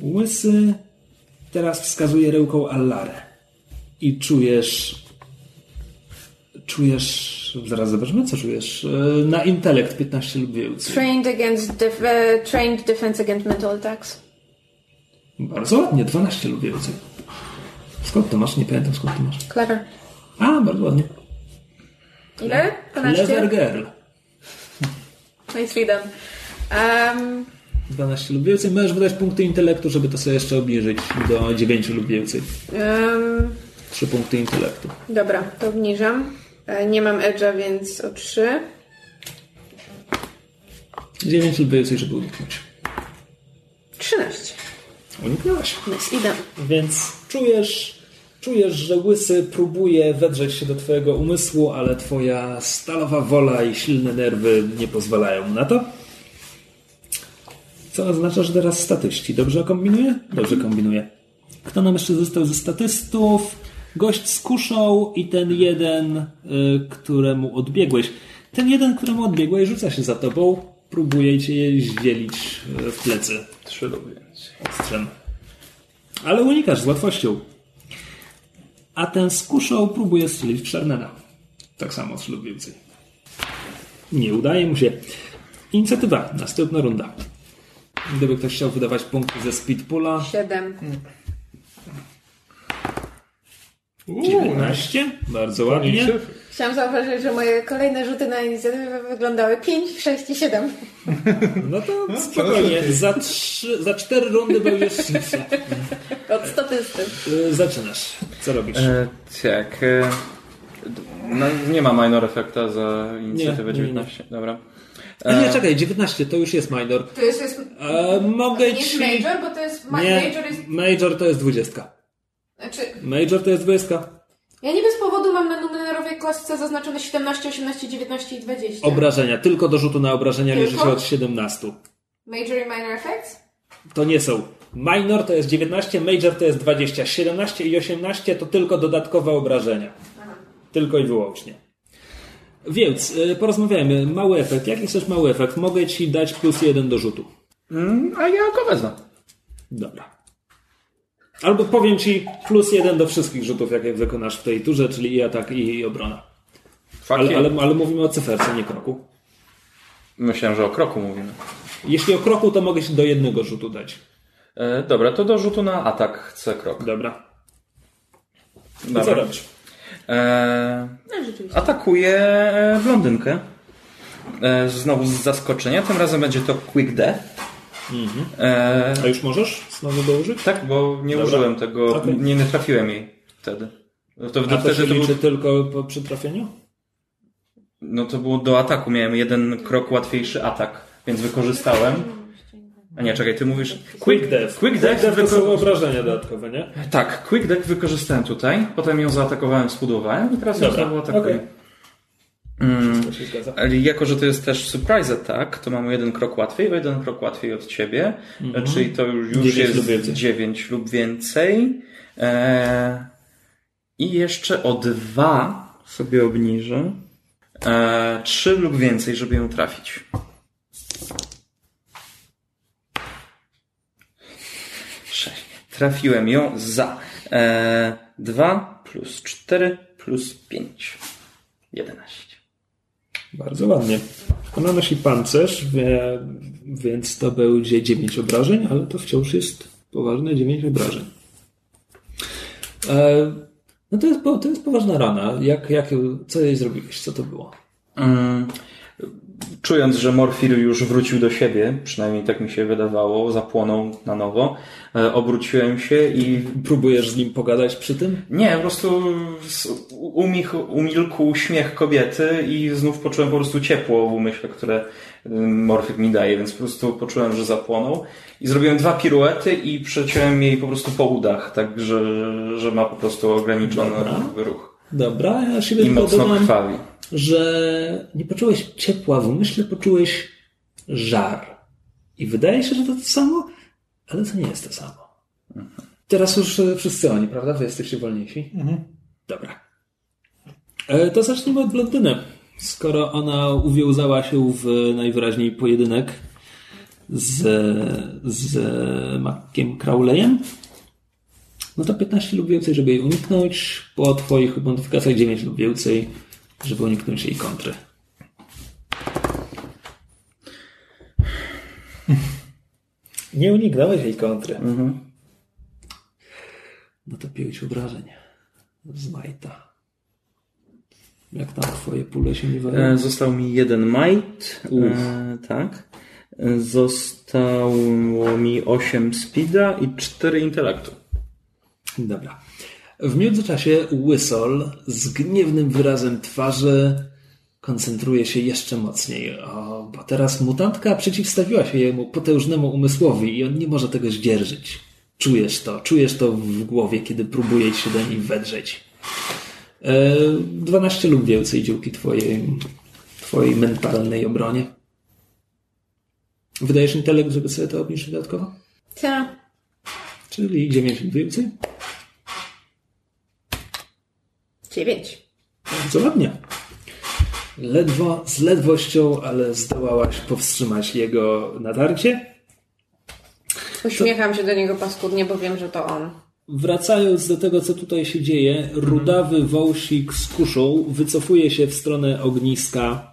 Łysy teraz wskazuje rełką Allarę. I czujesz czujesz. Zaraz zobaczymy, co czujesz. E, Na intelekt 15 lub więcej. Trained against def- e, trained defense against mental attacks. Bardzo ładnie, 12 lub więcej. Skąd to masz? Nie pamiętam skąd to masz. Clever. A, bardzo ładnie. Ile? 12? Clever girl. Nicely done. Um, 12 lub więcej. Możesz wydać punkty intelektu, żeby to sobie jeszcze obniżyć do 9 lub więcej. um, 3 punkty intelektu. dobra, to obniżam. E, Nie mam edge'a, więc o 3. 9 lub więcej, żeby uniknąć. 13. Uniknęłaś. Nicely done. Więc czujesz, czujesz, że łysy próbuje wedrzeć się do twojego umysłu, ale twoja stalowa wola i silne nerwy nie pozwalają na to. Co oznacza, że teraz statyści. Dobrze kombinuje? Dobrze kombinuje. Kto nam jeszcze został ze statystów? Gość z kuszą i ten jeden, y, któremu odbiegłeś. Ten jeden, któremu odbiegłeś, rzuca się za tobą, próbuje cię zdzielić y, w plecy 3 lub więcej. ostrzem. Ale unikasz z łatwością. A ten z kuszą próbuje strzelić w Charnena. Tak samo, trzy lub więcej. Nie udaje mu się. Inicjatywa. Następna runda. Gdyby ktoś chciał wydawać punkty ze Speedpula, 7. 19. Bardzo ładnie. Chciałam zauważyć, że moje kolejne rzuty na inicjatywę wyglądały 5, 6 i 7. *laughs* No to spokojnie. Za, trzy, za cztery rundy będziesz *laughs* szybszy. Od statysty. Y, Zaczynasz. Co robisz? E, tak. E, no, nie ma minor efekta za inicjatywę Nie, nie, nie. 19. Dobra. A nie, czekaj, 19 to już jest minor. To jest, jest E, mogę nie jest ci... major, bo to jest... Ma, Nie, Major jest... Major to jest 20. Znaczy, Major to jest 20. ja nie bez powodu mam na numerowej kostce zaznaczone 17, 18, 19 i 20. Obrażenia. Tylko do rzutu na obrażenia Tylko? liczy się od 17. Major i minor effects? To nie są. Minor to jest 19, major to jest 20. 17 i 18 to tylko dodatkowe obrażenia. Tylko i wyłącznie. Więc y, porozmawiajmy. Mały efekt. Jaki chcesz mały efekt? Mogę ci dać plus jeden do rzutu. Mm, a ja go wezmę. Dobra. Albo powiem ci plus jeden do wszystkich rzutów, jakie wykonasz w tej turze, czyli i atak, i obrona. Ale, ale, ale mówimy o cyferce, nie kroku. Myślałem, że o kroku mówimy. Jeśli o kroku, to mogę ci do jednego rzutu dać. E, dobra, to do rzutu na atak chcę krok. Dobra. Dobra. co robisz? E, atakuję e, blondynkę. E, znowu z zaskoczenia. Tym razem będzie to Quick Death. E, A już możesz znowu dołożyć? tak, bo nie Dobra. użyłem tego, Okej. nie, nie trafiłem jej wtedy. No To, A to się to, liczy był, tylko po przy trafieniu? no to było do ataku. Miałem jeden krok łatwiejszy atak, więc wykorzystałem. A nie, czekaj, ty mówisz... Quick Death. Quick Death, to są wyko- obrażenia dodatkowe, nie? Tak, Quick Death wykorzystałem tutaj, potem ją zaatakowałem, spudowałem i teraz ją Dobra, znowu atakuję. okej. Wszystko się zgadza. Ale jako, że to jest też surprise attack, to mamy jeden krok łatwiej, jeden krok łatwiej od ciebie, czyli to już, już Dziewięć lub jest. 9 lub więcej. E, I jeszcze o dwa sobie obniżę. E, 3 lub więcej, żeby ją trafić. Sześć. Trafiłem ją za e, 2 plus 4 plus 5. 11. Bardzo ładnie. Ona nosi pancerz, więc to będzie 9 obrażeń, ale to wciąż jest poważne 9 obrażeń. E, no to jest, to jest poważna rana. Jak, jak, co jej zrobiłeś? Co to było? Czując, że Morfir już wrócił do siebie, przynajmniej tak mi się wydawało, zapłonął na nowo, e, obróciłem się i Próbujesz z nim pogadać przy tym? nie, po prostu umich, umilkł śmiech kobiety i znów poczułem po prostu ciepło w umyśle, które Morfir mi daje, więc po prostu poczułem, że zapłonął i zrobiłem dwa piruety i przeciąłem jej po prostu po udach, tak że, że ma po prostu ograniczony Dobra. ruch Dobra, ja siebie i mocno krwawi. Że nie poczułeś ciepła w umyśle, poczułeś żar. I wydaje się, że to to samo, ale to nie jest to samo. Teraz już e, wszyscy oni, prawda? Wy jesteście wolniejsi? Dobra. E, To zacznijmy od blondyny. Skoro ona uwiązała się w najwyraźniej pojedynek z, z Mackiem Crowleyem, no to 15 lub więcej, żeby jej uniknąć. Po twoich modyfikacjach 9 lub więcej, żeby uniknąć jej kontry. Nie uniknąłeś jej kontry. No to 5 obrażeń. Z Majta. Jak tam twoje pule się nie wają? E, Został mi jeden might, e, tak. Zostało mi 8 speeda i 4 intelektu. Dobra. W międzyczasie Whistle z gniewnym wyrazem twarzy koncentruje się jeszcze mocniej, o, bo teraz mutantka przeciwstawiła się jemu potężnemu umysłowi i on nie może tego zdzierżyć. Czujesz to, czujesz to w głowie, kiedy próbuje się do niej wedrzeć. E, 12 lub więcej dzięki twojej, twojej mentalnej obronie. Wydajesz intelekt, żeby sobie to obniżyć dodatkowo? Ta. Czyli 9 lub więcej? Dziewięć. Bardzo ładnie. Ledwo, z ledwością, ale zdołałaś powstrzymać jego natarcie. Uśmiecham się do niego paskudnie, bo wiem, że to on. Wracając do tego, co tutaj się dzieje, rudawy wąsik z kuszą wycofuje się w stronę ogniska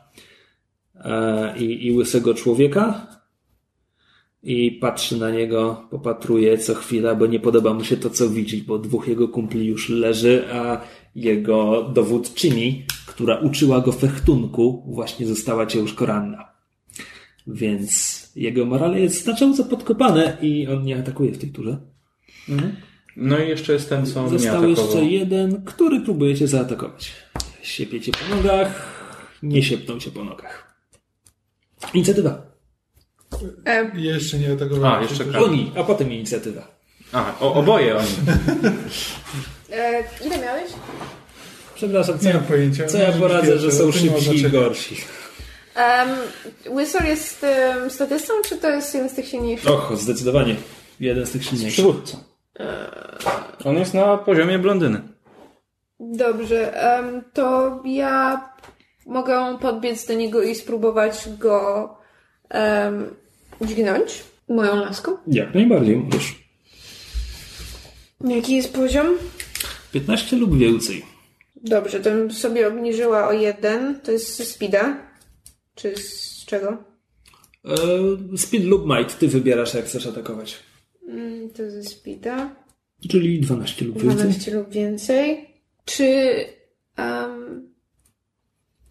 e, i, i łysego człowieka i patrzy na niego, popatruje co chwila, bo nie podoba mu się to, co widzi, bo dwóch jego kumpli już leży, a jego dowódczyni, która uczyła go fechtunku, właśnie została ciężko ranna. Więc jego morale jest znacząco podkopane i on nie atakuje w tej turze. No i jeszcze jest ten, co Został jeszcze jeden, który próbuje cię zaatakować. Siepie cię po nogach, nie siepnął cię po nogach. Inicjatywa. E, Jeszcze nie atakowałem. A, jeszcze krak. Oni, a potem inicjatywa. A, o, oboje oni. e, ile miałeś? Przepraszam, co, Nie mam pojęcia. co ja poradzę, że są szybsi i gorsi. Um, Whistle jest um, statystą, czy to jest jeden z tych silniejszych? Och, zdecydowanie. Jeden z tych silniejszych. Przywódca. On jest na poziomie blondyny. Dobrze, em, to ja mogę podbiec do niego i spróbować go um, dźgnąć moją laską. Jak najbardziej możesz. Jaki jest poziom? 15 lub więcej. Dobrze, to bym sobie obniżyła o jeden. To jest ze speeda? Czy z czego? E, speed lub might, ty wybierasz jak chcesz atakować. Mm, To ze speeda. Czyli 12 lub więcej. 12 lub więcej. Czy um,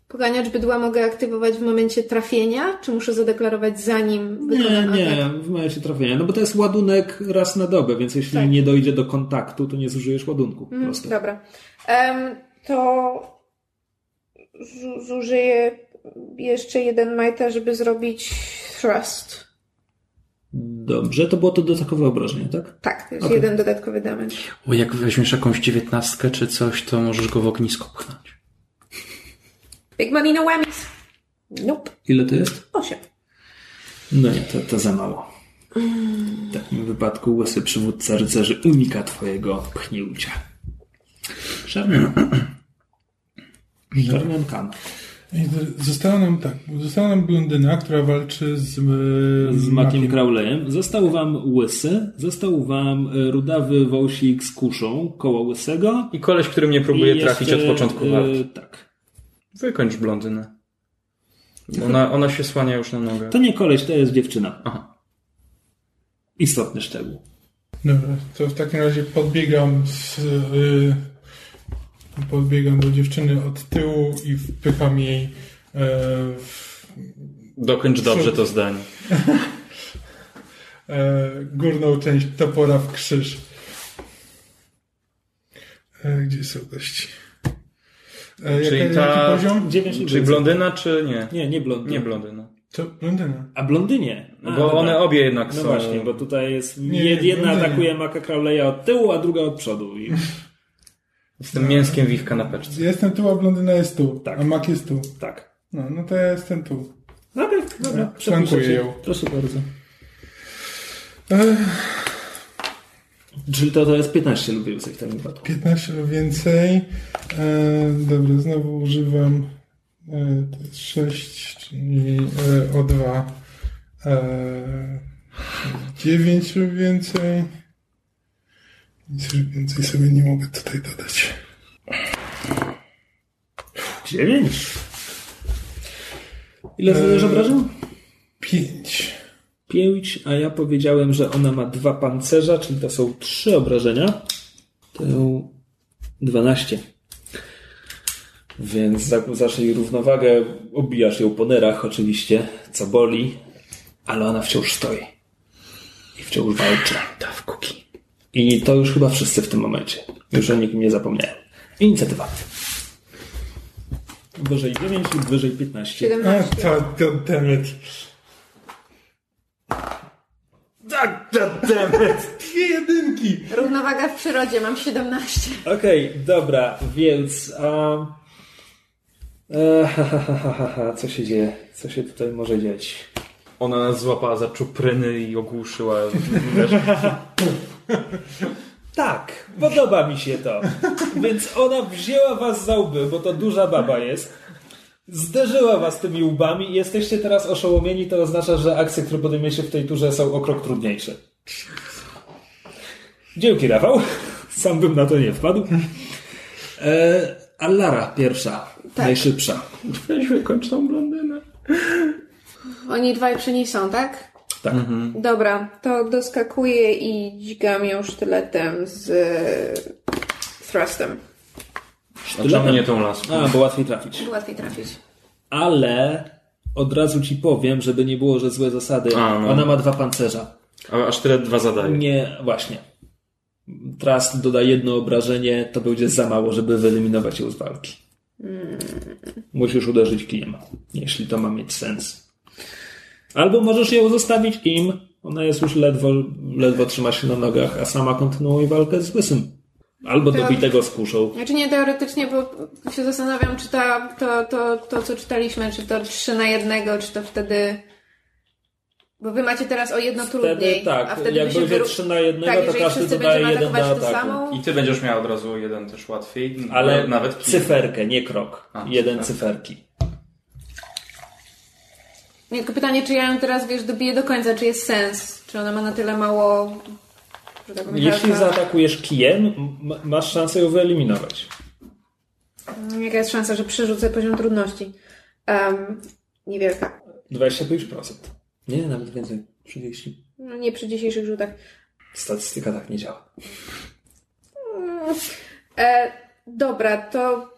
poganiacz bydła mogę aktywować w momencie trafienia? Czy muszę zadeklarować zanim Nie, wykonam atak? nie, w momencie trafienia. No bo to jest ładunek raz na dobę, więc jeśli Tak. nie dojdzie do kontaktu, to nie zużyjesz ładunku. Prostu. Dobra. Em, to zu- zużyję jeszcze jeden majta, żeby zrobić thrust. Dobrze, to było to dodatkowe obrażenie, tak? Tak, to jest Okej. jeden dodatkowy damage. O, jak weźmiesz jakąś dziewiętnastkę czy coś, to możesz go w ognisko pchnąć. Big money, no whammies. Nope. Ile to jest? Osiem. No nie, to, to za mało. W takim wypadku łysy przywódca rycerzy unika twojego pchnięcia. Sherman. *clears throat* Sherman Khan. I z- została nam tak, została nam blondyna, która walczy z, e, Z Makiem Crowleyem. Został wam łysy, został wam e, rudawy wąsik z kuszą koło łysego. I koleś, który mnie próbuje I trafić jeszcze, od początku e, walki. Tak. Wykończ blondynę. Ona, ona się słania już na nogę. To nie koleś, to jest dziewczyna. Aha. Istotny szczegół. Dobra, to w takim razie podbiegam z, y, podbiegam do dziewczyny od tyłu i wpycham jej e, w Dokończ dobrze to zdanie. *laughs* e, górną część topora w krzyż. E, gdzie są gości? E, Czyli jaka, ta- Jaki poziom? Dziewięć lub Czyli więcej. blondyna, czy nie? Nie, nie blondyna. Nie blondyna. To blondyna. A blondynie. A, Bo dobra. one obie jednak No są... właśnie, bo tutaj jest Nie, jed- jedna blondynie. atakuje Maka Crowley'a od tyłu, a druga od przodu. I, *laughs* Z tym mięskiem w ich kanapeczce. Jestem tu, a blondyna jest tu. Tak. A mak jest tu. tak. No, no to ja jestem tu. Dobra, dobra. Cię. ją. Proszę bardzo. Ech, Czyli to, to jest 15 lub więcej w tym wypadku. 15 lub więcej. E, dobra, znowu używam. E, to jest 6, czyli e, o 2. E, 9 lub więcej. Nic więcej sobie nie mogę tutaj dodać. 9. Ile zadajesz Eee. obrażeń? 5. 5, a ja powiedziałem, że ona ma dwa pancerza, czyli to są trzy obrażenia. To 12. Więc zakłócasz jej równowagę, obijasz ją po nerach oczywiście, co boli, ale ona wciąż stoi. I wciąż walczy. Dawkuki. I to już chyba wszyscy w tym momencie. Już o nikim nie zapomniałem. Inicjatywa. Wyżej 9 lub wyżej 15. A, 17. to, goddammit. Tak, goddammit! Dwie jedynki! Równowaga w przyrodzie, mam 17. Okej, dobra, więc. Um, e, ha, ha, ha, ha, ha, co się dzieje? Co się tutaj może dziać? Ona nas złapała za czupryny i ogłuszyła. Wiesz, *laughs* *laughs* Tak, podoba mi się to. Więc ona wzięła was za łby, bo to duża baba jest. Zderzyła was tymi łbami i jesteście teraz oszołomieni. To oznacza, że akcje, które podejmiecie w tej turze są o krok trudniejsze. Dzięki, Rafał. Sam bym na to nie wpadł. E, a Lara pierwsza, najszybsza. weźmy kończ tą blondynę. Oni dwaj przy niej są, tak? Tak. Dobra, to doskakuję i dźgam ją sztyletem z thrustem. A czemu nie tą laską? A, bo łatwiej trafić. Łatwiej trafić. Ale od razu ci powiem, żeby nie było, że złe zasady. A, no. Ona ma dwa pancerza. A aż tyle dwa zadaje. Nie, właśnie. Trust doda jedno obrażenie, to będzie za mało, żeby wyeliminować ją z walki. Musisz uderzyć kijem, jeśli to ma mieć sens. Albo możesz ją zostawić im. Ona jest już ledwo, ledwo trzyma się na nogach, a sama kontynuuje walkę z łysym. Albo To- dobitego z kuszą. Znaczy nie teoretycznie, bo się zastanawiam, czy ta, to, to, to, co czytaliśmy, czy to 3 na jednego, czy to wtedy... Bo wy macie teraz o jedno trudniej. Wtedy tak, a wtedy jak będzie wyru- 3 na jednego, tak, to każdy dodaje jeden do ataku. I ty będziesz miał od razu jeden też łatwiej. Ale nawet cyferkę, nie krok. A, jeden cyferkę. cyferki. Nie, tylko pytanie, czy ja ją teraz, wiesz, dobiję do końca, czy jest sens? Czy ona ma na tyle mało... Tak Jeśli zaatakujesz kijem, masz szansę ją wyeliminować. Jaka jest szansa, że przerzucę poziom trudności? Um, niewielka. 25%. Nie, nawet więcej. 30. No, nie przy dzisiejszych rzutach. Statystyka tak nie działa. E, dobra, to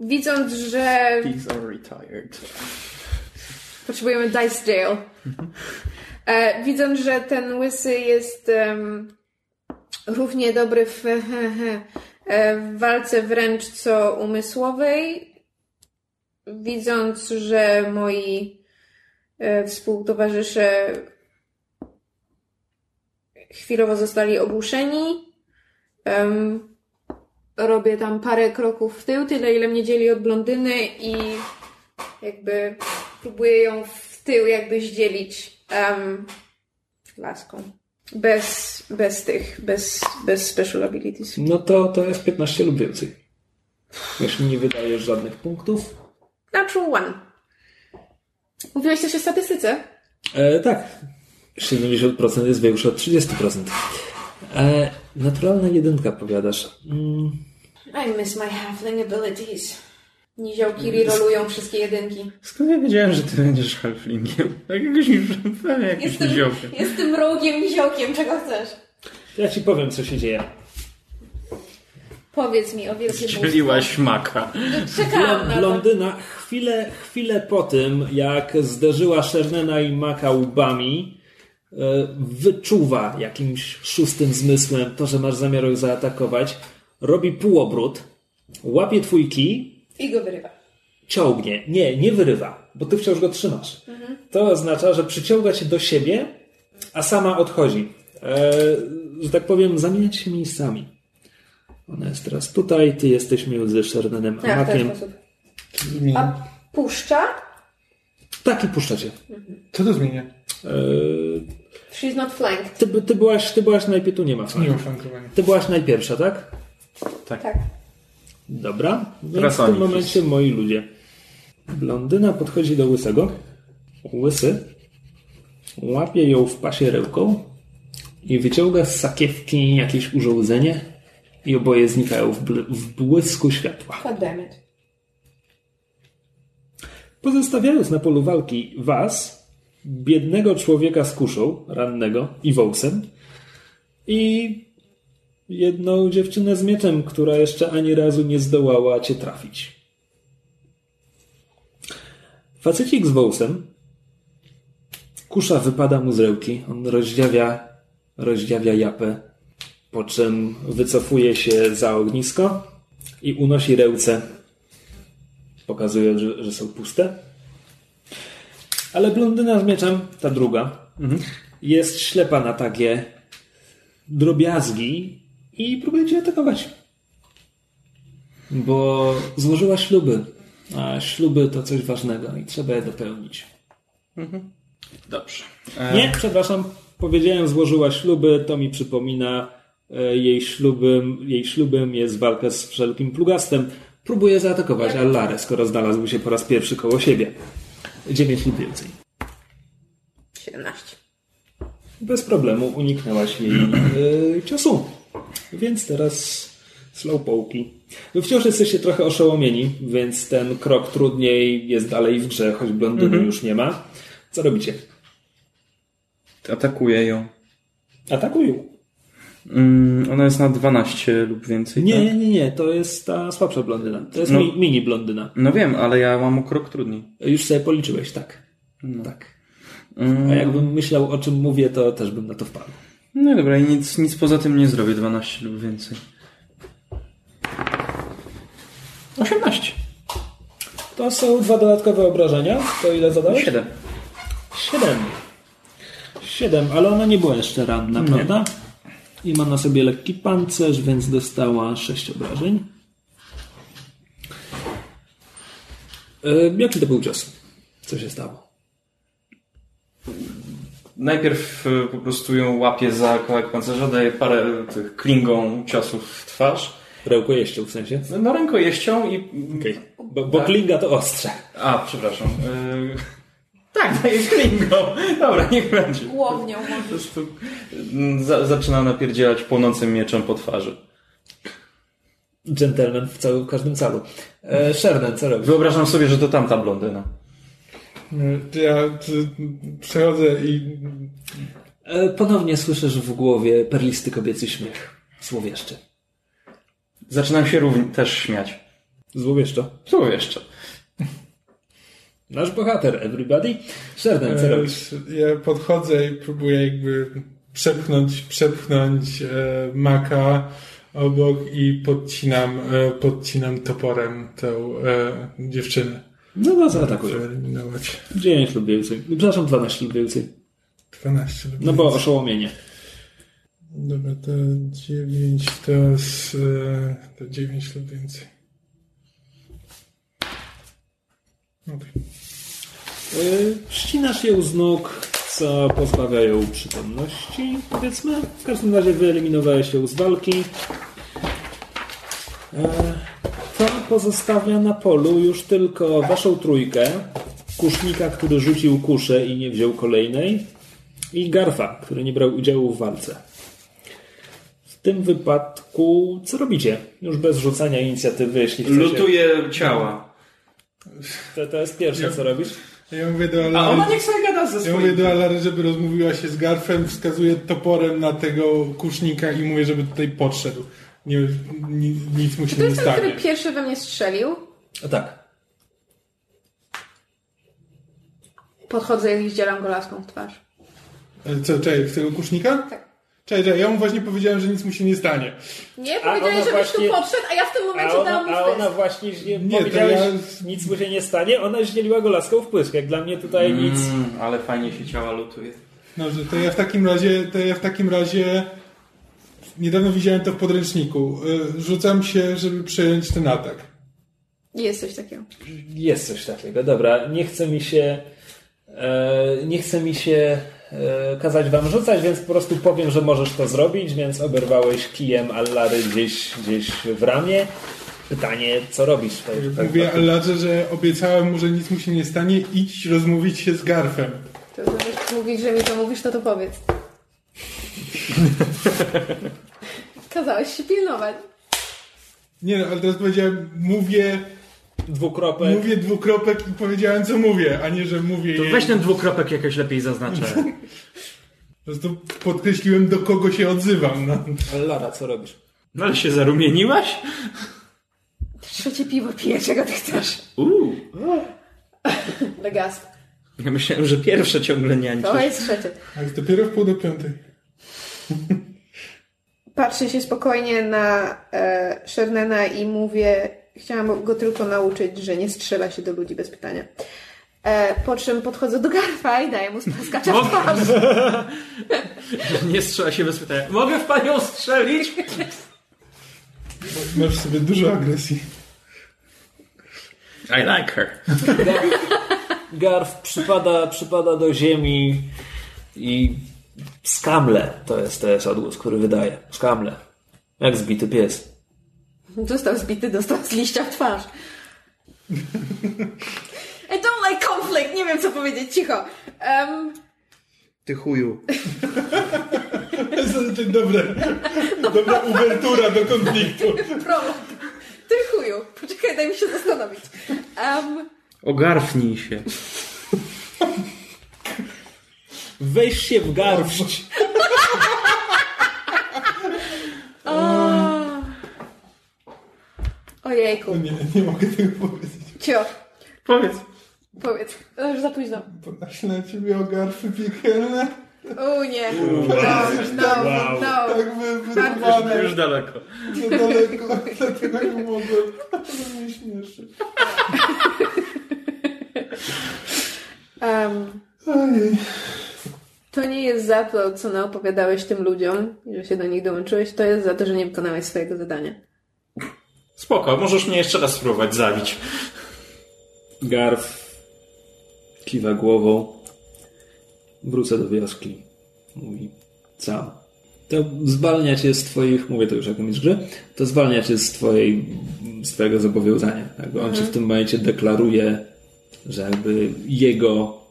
widząc, że These are retired. Potrzebujemy dice jail, e, widząc, że ten łysy jest em, równie dobry w, e, w walce wręcz co umysłowej, widząc, że moi e, współtowarzysze chwilowo zostali ogłuszeni, em, robię tam parę kroków w tył, tyle ile mnie dzieli od blondyny i jakby próbuję ją w tył jakby zdzielić um, laską. Bez, bez tych, bez, bez special abilities. No to, to jest 15 lub więcej. Jeśli nie wydajesz żadnych punktów. Natural one. Mówiłeś coś o statystyce? E, tak. 70% jest większe od 30%. E, naturalna jedynka, powiadasz. Mm, I miss my halfling abilities. Niziołki rerolują wszystkie jedynki. Skąd ja wiedziałem, że ty będziesz halflingiem? Tak jakoś mi jakimś Jestem, niziołkiem. jestem rogiem niziołkiem, czego chcesz? ja ci powiem, co się dzieje. Powiedz mi o wielkim Strzeliłaś maka. Czekałam na to. Blondyna chwilę, chwilę po tym, jak zderzyła Shernena i Maka łbami, e, wyczuwa jakimś szóstym zmysłem to, że masz zamiar ją zaatakować, robi półobrót, łapie twój kij, I go wyrywa. ciągnie. Nie, nie wyrywa, bo ty wciąż go trzymasz. To oznacza, że przyciąga cię do siebie, a sama odchodzi. E, że tak powiem, zamieniać się miejscami. Ona jest teraz tutaj, ty jesteś między Shernenem a Tak, w ten Makiem. sposób. A puszcza? Tak i puszczacie. Co to zmienia? Eee, She's not flanked. ty, ty, byłaś, ty byłaś najpierw, tu nie ma Nie flanki. ma flankowania. Ty byłaś najpierwsza, tak? Tak. Dobra. Więc Teraz w tym momencie moi ludzie. Blondyna podchodzi do łysego. Łysy łapie ją w pasie rełką i wyciąga z sakiewki jakieś urządzenie i oboje znikają w, bl- w błysku światła. God damn it. Pozostawiając na polu walki was, biednego człowieka z kuszą, rannego i wołsem i jedną dziewczynę z mieczem, która jeszcze ani razu nie zdołała cię trafić. Facecik z wołsem kusza wypada mu z rełki. On rozdziawia, rozdziawia japę, po czym wycofuje się za ognisko i unosi ręce pokazują, że, że są puste. Ale blondyna z mieczem, ta druga, jest ślepa na takie drobiazgi i próbuje cię atakować. Bo złożyła śluby, a śluby to coś ważnego i trzeba je dopełnić. Dobrze. E, Nie, przepraszam, powiedziałem złożyła śluby, to mi przypomina e, jej ślubem, jej ślubem jest walka z wszelkim plugastem. Próbuje zaatakować Allarę, skoro znalazł się po raz pierwszy koło siebie. Dziewięć lub więcej. 17. Bez problemu uniknęłaś jej e, ciosu. Więc teraz slowpoki. Wy wciąż jesteście trochę oszołomieni, więc ten krok trudniej jest dalej w grze, choć blondyny już nie ma. Co robicie? Atakuję ją. Atakują. Mm, ona jest na 12 lub więcej. Nie, tak? nie, nie, nie, to jest ta słabsza blondyna. To jest No. mi, mini blondyna. No wiem, ale ja mam o krok trudniej. Już sobie policzyłeś, tak. Tak. Mm, A jakbym myślał o czym mówię, to też bym na to wpadł. No dobra, i nic, nic poza tym nie zrobię. 12 lub więcej. 18. To są dwa dodatkowe obrażenia. To ile zadałeś? 7. Siedem. Siedem, ale ona nie była jeszcze ranna, prawda? I ma na sobie lekki pancerz, więc dostała sześć obrażeń. E, jaki to był cios? Co się stało? Najpierw y, po prostu ją łapię za kawałek pancerza, daję parę tych klingą ciosów w twarz. Rełko jeścią w sensie? No rękojeścią i... Okej. Bo, bo Tak. klinga to ostrze. A, przepraszam. Y... Tak, daję klingą. Dobra, niech będzie. Głownią Po może. prostu mm, za, zaczyna napierdzielać płonącym mieczem po twarzy. Gentleman w, całym, w każdym calu. E, Sherden, co robisz? Wyobrażam sobie, że to tamta blondyna. Ja przechodzę i E, ponownie słyszysz w głowie perlisty kobiecy śmiech. Złowieszczy. Zaczynam się równie też śmiać. Złowieszczo. Co jeszcze? Nasz bohater, everybody. Sherden, co e, robisz? ja podchodzę i próbuję jakby przepchnąć, przepchnąć e, maka obok i podcinam, e, podcinam toporem tę e, dziewczynę. No to zaatakuję. Wyeliminować. 9 lub więcej. Przepraszam, 12 lub więcej. 12 lub No bo więcej. oszołomienie. Dobra, to 9 to jest e, to 9 lub więcej. Okej. Yy, Ścinasz ją z nóg, co pozbawia ją przytomności, powiedzmy. W każdym razie wyeliminowałeś ją z walki. Yy, To pozostawia na polu już tylko waszą trójkę. Kusznika, który rzucił kuszę i nie wziął kolejnej. I Garfa, który nie brał udziału w walce. W tym wypadku, co robicie? Już bez rzucania inicjatywy, jeśli chcecie. Lutuję ciała. To, to jest pierwsze, co robisz. Ja mówię do A ona Alary, niech sobie gada ze ja swoim. mówię do Alary, żeby rozmówiła się z Garfem, wskazuję toporem na tego kusznika i mówię, żeby tutaj podszedł. Nie, ni, nic mu się To nie jest ten, który pierwszy we mnie strzelił. A tak. Podchodzę i zdzieram go laską w twarz. Co, czekaj, w tego kusznika? Tak. Czekaj, czekaj, ja mu właśnie powiedziałem, że nic mu się nie stanie. Nie, A powiedziałeś, ona żebyś właśnie- tu podszedł, a ja w tym A momencie dałam ona, mu a ona właśnie źle, Nie, to powiedziałeś, ja- nic mu się nie stanie, ona zdzieliła go laską w pysk. Jak dla mnie tutaj nic. Mm, ale fajnie się ciała lutuje. Dobrze, to ja w takim razie, to ja w takim razie niedawno widziałem to w podręczniku. Y, Rzucam się, żeby przejąć ten atak. Jest coś takiego. Jest coś takiego. Dobra, nie chce mi się. E, nie chce mi się e, kazać wam rzucać, więc po prostu powiem, że możesz to zrobić, więc oberwałeś kijem Allary gdzieś, gdzieś w ramię. Pytanie, co robisz w tej w tej- Mówię Allarze, że obiecałem mu, że nic mu się nie stanie, idź rozmówić się z Garfem. To zamiast mówić, że mi to mówisz, to to powiedz. Kazałeś się pilnować. Nie no, ale teraz powiedziałem, mówię, Dwukropek. mówię dwukropek i powiedziałem, co mówię, a nie, że mówię To jej. weź ten dwukropek jakoś lepiej zaznaczę. Po prostu podkreśliłem, do kogo się odzywam. No. Allara, co robisz? No ale się zarumieniłaś? Trzecie piwo piję, czego ty chcesz? Uuu. *laughs* Legas. Ja myślałem, że pierwsze ciągle niańczysz. To jest trzecie. A jest dopiero w pół do piątej. Patrzę się spokojnie na e, Shernena i mówię, chciałam go tylko nauczyć, że nie strzela się do ludzi bez pytania. E, po czym podchodzę do Garfa i daję mu spaskacza w twarz. *laughs* Nie strzela się bez pytania. Mogę w panią strzelić? Masz w sobie dużo agresji. I like her. Garf przypada, przypada do ziemi i skamle. To jest, to jest odgłos, który wydaje. Skamle. Jak zbity pies. Został zbity, dostał z liścia w twarz. I don't like conflict, nie wiem co powiedzieć, cicho. Um, Ty chuju. To jest znaczy dobre, dobra uwertura do konfliktu. prolog. Ty chuju, poczekaj, daj mi się zastanowić. Um, Ogarfnij się. Weź się w garść. *laughs* ojejku, O nie, nie mogę tego powiedzieć. cio, Powiedz. powiedz, No, już za późno. Ponaśle na ciebie o garfy piekielne. O nie, no, no, no. Tak Bardzo wyrwane Już daleko. za daleko, dlatego nie mogłem. To mnie śmieszy. Um, Ojej. To nie jest za to, co naopowiadałeś tym ludziom, że się do nich dołączyłeś, to jest za to, że nie wykonałeś swojego zadania. Spoko, możesz mnie jeszcze raz spróbować zabić. Garf kiwa głową. Wrócę do wioski. Mówi sam. To zwalnia cię z twoich, mówię to już jako mistrz gry, to zwalnia cię z twojej, z twojego zobowiązania. Jakby on ci w tym momencie deklaruje, że jakby jego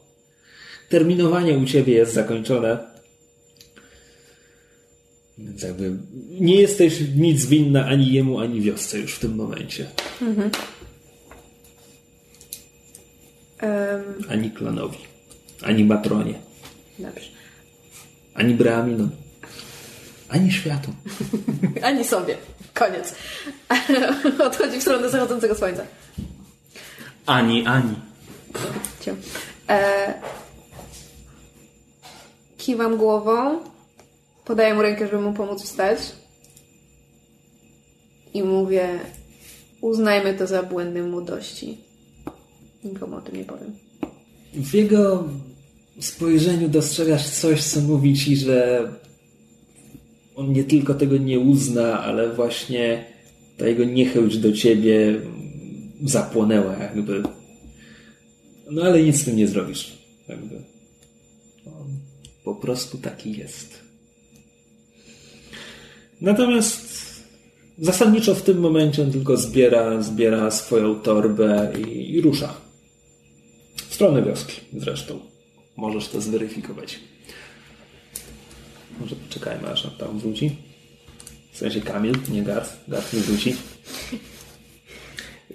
terminowanie u ciebie jest zakończone. Więc jakby nie jesteś nic winna ani jemu, ani wiosce już w tym momencie. Um, Ani klanowi. Ani matronie. dobrze. Ani Brahminom. Ani światu. *laughs* Ani sobie. Koniec. *laughs* Odchodzi w stronę zachodzącego słońca. Ani, ani. Cio. E, kiwam głową, podaję mu rękę, żeby mu pomóc wstać i mówię uznajmy to za błędy młodości. Nikomu o tym nie powiem. W jego spojrzeniu dostrzegasz coś, co mówi ci, że on nie tylko tego nie uzna, ale właśnie ta jego niechęć do ciebie zapłonęła jakby. No ale nic z tym nie zrobisz. Jakby. Po prostu taki jest. Natomiast zasadniczo w tym momencie on tylko zbiera, zbiera swoją torbę i, i rusza. W stronę wioski zresztą. Możesz to zweryfikować. Może poczekajmy aż on tam wróci. W sensie Kamil, nie Garth. Garth nie wróci.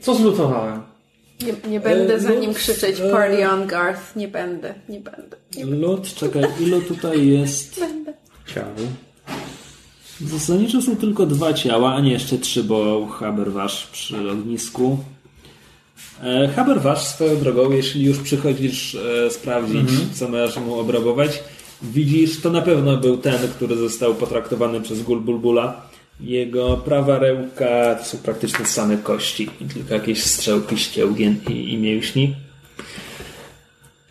Co zlutowałem? Nie, nie będę E, za nim krzyczeć e, Party on Garth. Nie będę, nie będę. Nie Lud, czekaj, ile tutaj jest *laughs* będę. Ciał. Zasadniczo są tylko dwa ciała, a nie jeszcze trzy, bo Haberwasz przy ognisku. E, Haberwasz swoją drogą, jeśli już przychodzisz e, sprawdzić, co masz mu obrabować, widzisz, to na pewno był ten, który został potraktowany przez Gulbulbula. Jego prawa ręka to są praktycznie same kości, i tylko jakieś strzałki ścięgien i, i mięśni.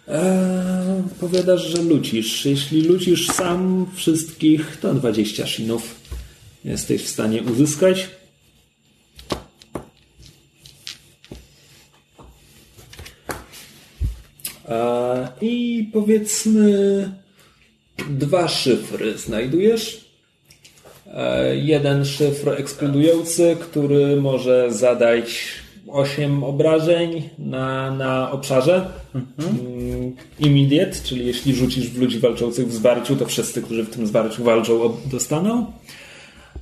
Eee, powiadasz, że lucisz. Jeśli lucisz sam wszystkich, to 20 shinów jesteś w stanie uzyskać. Eee, I powiedzmy dwa szyfry znajdujesz. Eee, jeden szyfr eksplodujący, który może zadać 8 obrażeń na, na obszarze. Mm, Immediate, czyli jeśli rzucisz w ludzi walczących w zwarciu, to wszyscy, którzy w tym zwarciu walczą, dostaną.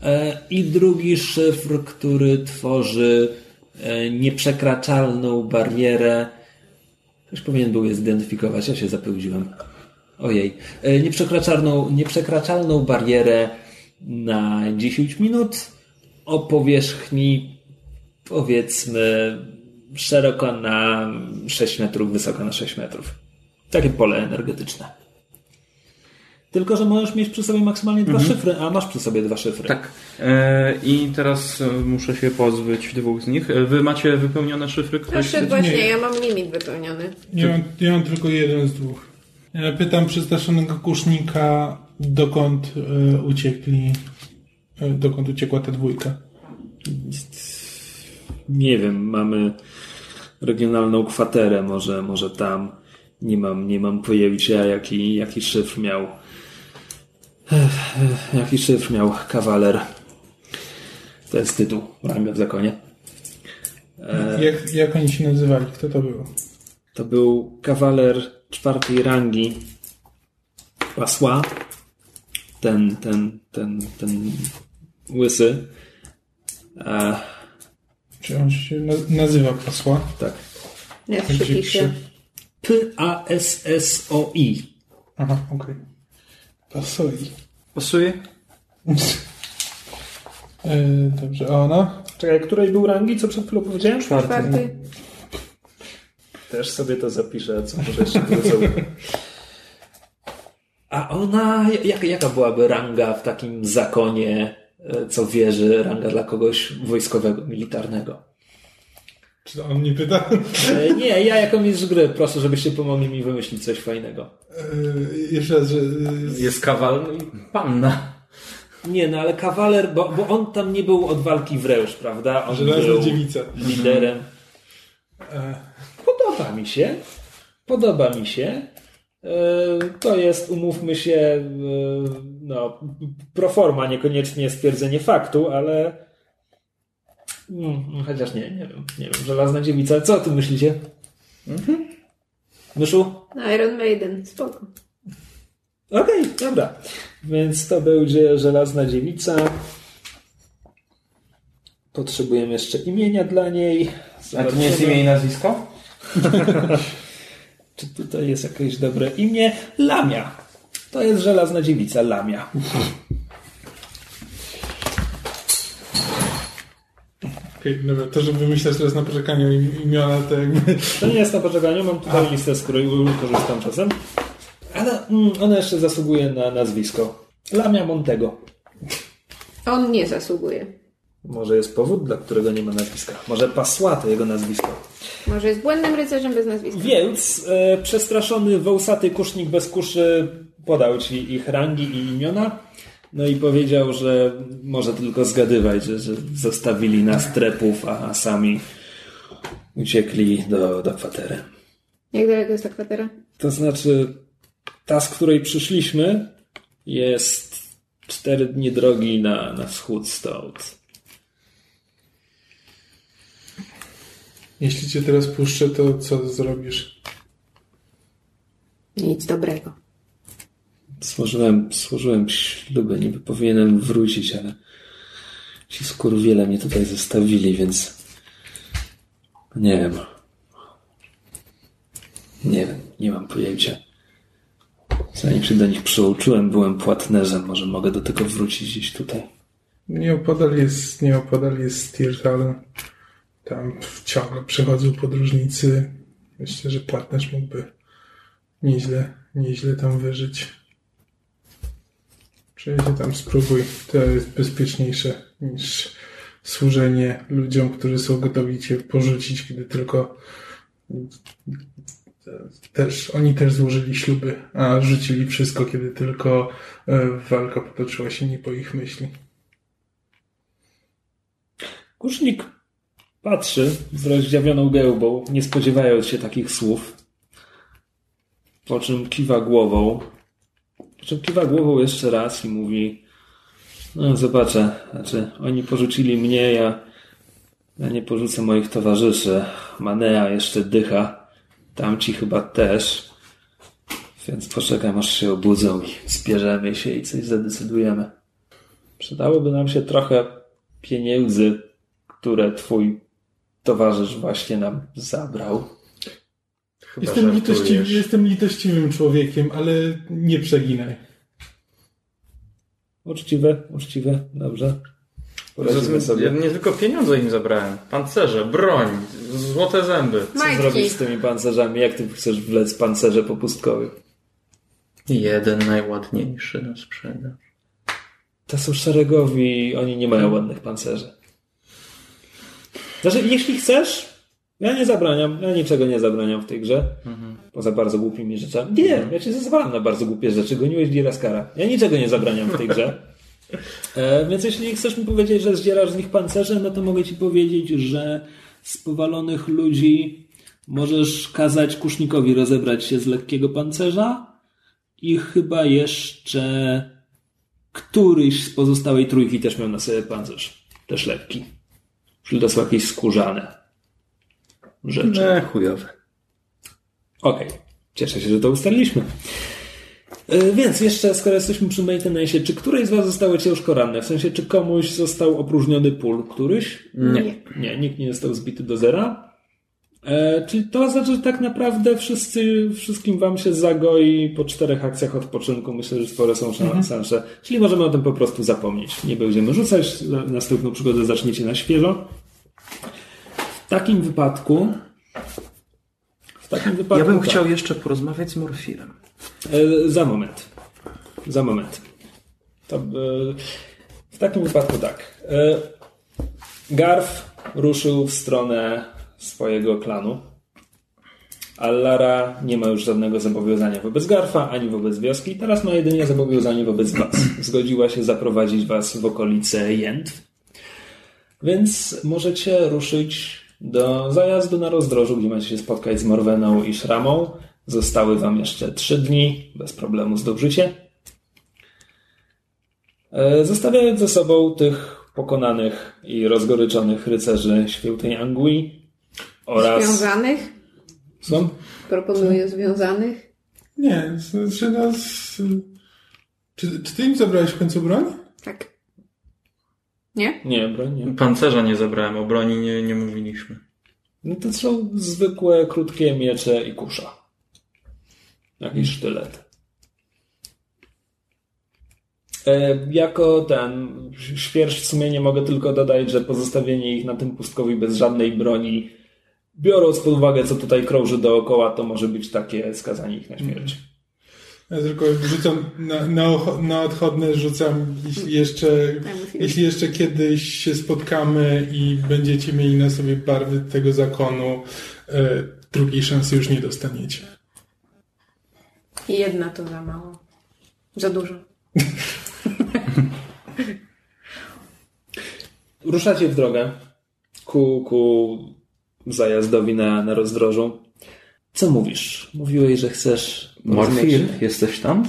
E, I drugi szyfr, który tworzy e, nieprzekraczalną barierę. Ktoś powinien był je zidentyfikować, ja się zapełdziłem. Ojej. E, Nieprzekraczalną, nieprzekraczalną barierę na 10 minut o powierzchni powiedzmy szeroko na 6 metrów, wysoko na 6 metrów. Takie pole energetyczne. Tylko, że możesz mieć przy sobie maksymalnie dwa szyfry, a masz przy sobie dwa szyfry. Tak. E, I teraz e, muszę się pozbyć dwóch z nich. E, Wy macie wypełnione szyfry? Ktoś? Proszę, właśnie, nie. ja mam limit wypełniony. Nie mam, ja mam tylko jeden z dwóch. Ja pytam przestraszonego kusznika, dokąd e, uciekli, e, dokąd uciekła ta dwójka. Nie wiem, mamy regionalną kwaterę, może, może tam. Nie mam, nie mam pojęcia, jaki, jaki szyfr miał. Ech, Jaki szyfr miał kawaler. To jest tytuł ranga w zakonie. Jak, jak oni się nazywali? Kto to był? To był kawaler czwartej rangi pasła. Ten, ten, ten, ten łysy. E, Czy on się na- nazywa pasła? tak. Jak Gdzie się pisze. P-A-S-S-O-I. Aha, okej. Pasoi. Pasuje? *laughs* E, dobrze, a ona? Czekaj, której był rangi, co przed chwilą powiedziałem? Czwarty. Też sobie to zapiszę, co może jeszcze. *laughs* A ona, jak, jaka byłaby ranga w takim zakonie, e, co wierzy, ranga dla kogoś wojskowego, militarnego? Czy to on mnie pyta? E, Nie, ja jako mistrz gry, proszę, żebyście pomogli mi wymyślić coś fajnego. E, jeszcze raz, że... Jest kawal i panna. Nie, no ale kawaler, bo, bo on tam nie był od walki wręcz, prawda? On Żelazna był dziewica. liderem. E, Podoba mi się. Podoba mi się. E, To jest, umówmy się, e, no, proforma, niekoniecznie stwierdzenie faktu, ale mm, chociaż nie, nie wiem, nie wiem, żelazna dziewica. Co o tym myślicie? Myszu? Iron Maiden, spoko. Okej, dobra. Więc to będzie żelazna dziewica. Potrzebujemy jeszcze imienia dla niej. A to nie jest imię i nazwisko? *laughs* Czy tutaj jest jakieś dobre imię? Lamia. To jest żelazna dziewica, Lamia. Okej, dobra, to żeby wymyślać teraz na poczekaniu im- imiona, to jakby... To nie jest na poczekaniu, mam tutaj listę, z której korzystam czasem. Ale mm, ona jeszcze zasługuje na nazwisko. Lamia Montego. On nie zasługuje. Może jest powód, dla którego nie ma nazwiska. Może Pasła to jego nazwisko. Może jest błędnym rycerzem bez nazwiska. Więc e, przestraszony wąsaty kusznik bez kuszy podał ci ich rangi i imiona. No i powiedział, że może tylko zgadywać, że, że zostawili nas trepów, a sami uciekli do, do kwatery. Jak daleko jest ta kwatera? To znaczy, ta, z której przyszliśmy, jest cztery dni drogi na, na wschód stąd. Jeśli cię teraz puszczę, to co zrobisz? Nic dobrego. Złożyłem, złożyłem śluby, niby powinienem wrócić, ale ci skurwiele mnie tutaj zostawili, więc nie wiem. Nie wiem, nie mam pojęcia. Zanim się do nich przyuczyłem, byłem płatnerzem. Może mogę do tego wrócić gdzieś tutaj. Nieopodal jest, nieopodal jest Stirtal. Tam ciągle przychodzą podróżnicy. Myślę, że płatnerz mógłby nieźle, nieźle tam wyżyć. Przyjedzie tam, spróbuj. To jest bezpieczniejsze niż służenie ludziom, którzy są gotowi cię porzucić, kiedy tylko też, oni też złożyli śluby, a rzucili wszystko, kiedy tylko e, walka potoczyła się nie po ich myśli. Kusznik patrzy z rozdziawioną gębą, nie spodziewając się takich słów. Po czym kiwa głową. Po czym kiwa głową jeszcze raz i mówi: No, zobaczę. Znaczy, oni porzucili mnie, ja, ja nie porzucę moich towarzyszy. Manea jeszcze dycha. Tamci chyba też. Więc poczekam, aż się obudzą i zbierzemy się i coś zadecydujemy. Przydałoby nam się trochę pieniędzy, które twój towarzysz właśnie nam zabrał. Chyba Jestem, żartujesz. litościwy, jestem litościwym człowiekiem, ale nie przeginaj. Uczciwe, uczciwe, dobrze. Poradzimy Ja sobie. nie tylko pieniądze im zabrałem. Pancerze, broń, złote zęby. Co Majtki. zrobić z tymi pancerzami? Jak ty chcesz wlec pancerze popustkowych? Jeden najładniejszy na sprzedaż. To są szeregowi, oni nie mają ładnych pancerzy. Znaczy, jeśli chcesz, ja nie zabraniam, ja niczego nie zabraniam w tej grze. Poza bardzo głupimi rzeczami. Nie, ja cię zezwalam na bardzo głupie rzeczy. Goniłeś Diraskara. Ja niczego nie zabraniam w tej grze. *laughs* E, więc jeśli chcesz mi powiedzieć, że zdzierasz z nich pancerze, no to mogę ci powiedzieć, że z powalonych ludzi możesz kazać kusznikowi rozebrać się z lekkiego pancerza i chyba jeszcze któryś z pozostałej trójki też miał na sobie pancerz. Też lekki. Czyli to są jakieś skórzane rzeczy. Nie, chujowe. Okej, cieszę się, że to ustaliliśmy. E, Więc jeszcze, skoro jesteśmy przy maintenance, czy któreś z Was zostało ciężko ranne? W sensie, czy komuś został opróżniony pól któryś? Nie. Nie, nikt nie został zbity do zera. E, czyli to znaczy, że tak naprawdę wszyscy, wszystkim Wam się zagoi po czterech akcjach odpoczynku. Myślę, że spore są szanse. Czyli możemy o tym po prostu zapomnieć. Nie będziemy rzucać, następną przygodę zaczniecie na świeżo. W takim wypadku. W takim wypadku. Ja bym tak. chciał jeszcze porozmawiać z Morfirem. E, za moment. Za moment. To, e, w takim wypadku tak. Garf ruszył w stronę swojego klanu. Allara nie ma już żadnego zobowiązania wobec Garfa, ani wobec wioski. Teraz ma jedynie zobowiązanie wobec was. Zgodziła się zaprowadzić was w okolice Jętw. Więc możecie ruszyć do zajazdu na rozdrożu, gdzie macie się spotkać z Morweną i Szramą. Zostały wam jeszcze trzy dni, bez problemu zdobycie. E, Zostawiając ze sobą tych pokonanych i rozgoryczonych rycerzy świętej Angui oraz... Związanych? Są? Proponuję związanych. Nie, znaczy nas... Czy, czy ty im zabrałeś w końcu broń? Tak. Nie? Nie, broń nie. Pancerza nie zabrałem, o broni nie, nie mówiliśmy. No to są zwykłe, krótkie miecze i kusza. Jakiś sztylet. E, jako ten świerszcz sumienia mogę tylko dodać, że pozostawienie ich na tym pustkowi bez żadnej broni, biorąc pod uwagę, co tutaj krąży dookoła, to może być takie skazanie ich na śmierć. Ja tylko rzucam na, na, na odchodne rzucam, jeśli jeszcze, jeśli jeszcze kiedyś się spotkamy i będziecie mieli na sobie barwy tego zakonu, e, drugiej szansy już nie dostaniecie. Jedna to za mało. Za dużo. Ruszacie w drogę ku, ku zajazdowi na, na rozdrożu. Co mówisz? Mówiłeś, że chcesz... Morfir, jesteś tam?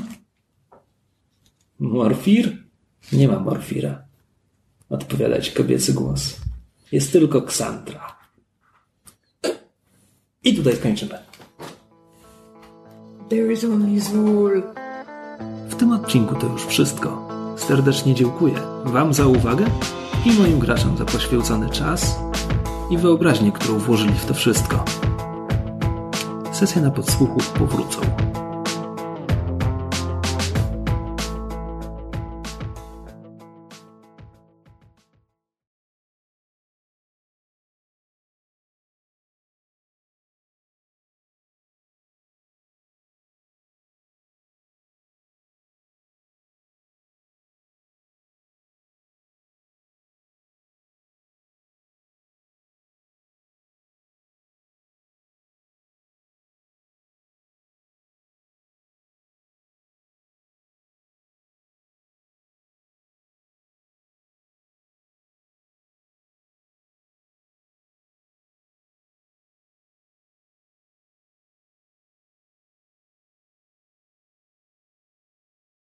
Morfir? Nie ma morfira. Odpowiada ci kobiecy głos. Jest tylko Ksandra. I tutaj kończymy. There is only Zul. W tym odcinku to już wszystko. Serdecznie dziękuję Wam za uwagę i moim graczom za poświęcony czas i wyobraźnię, którą włożyli w to wszystko. Sesje na podsłuchu powrócą.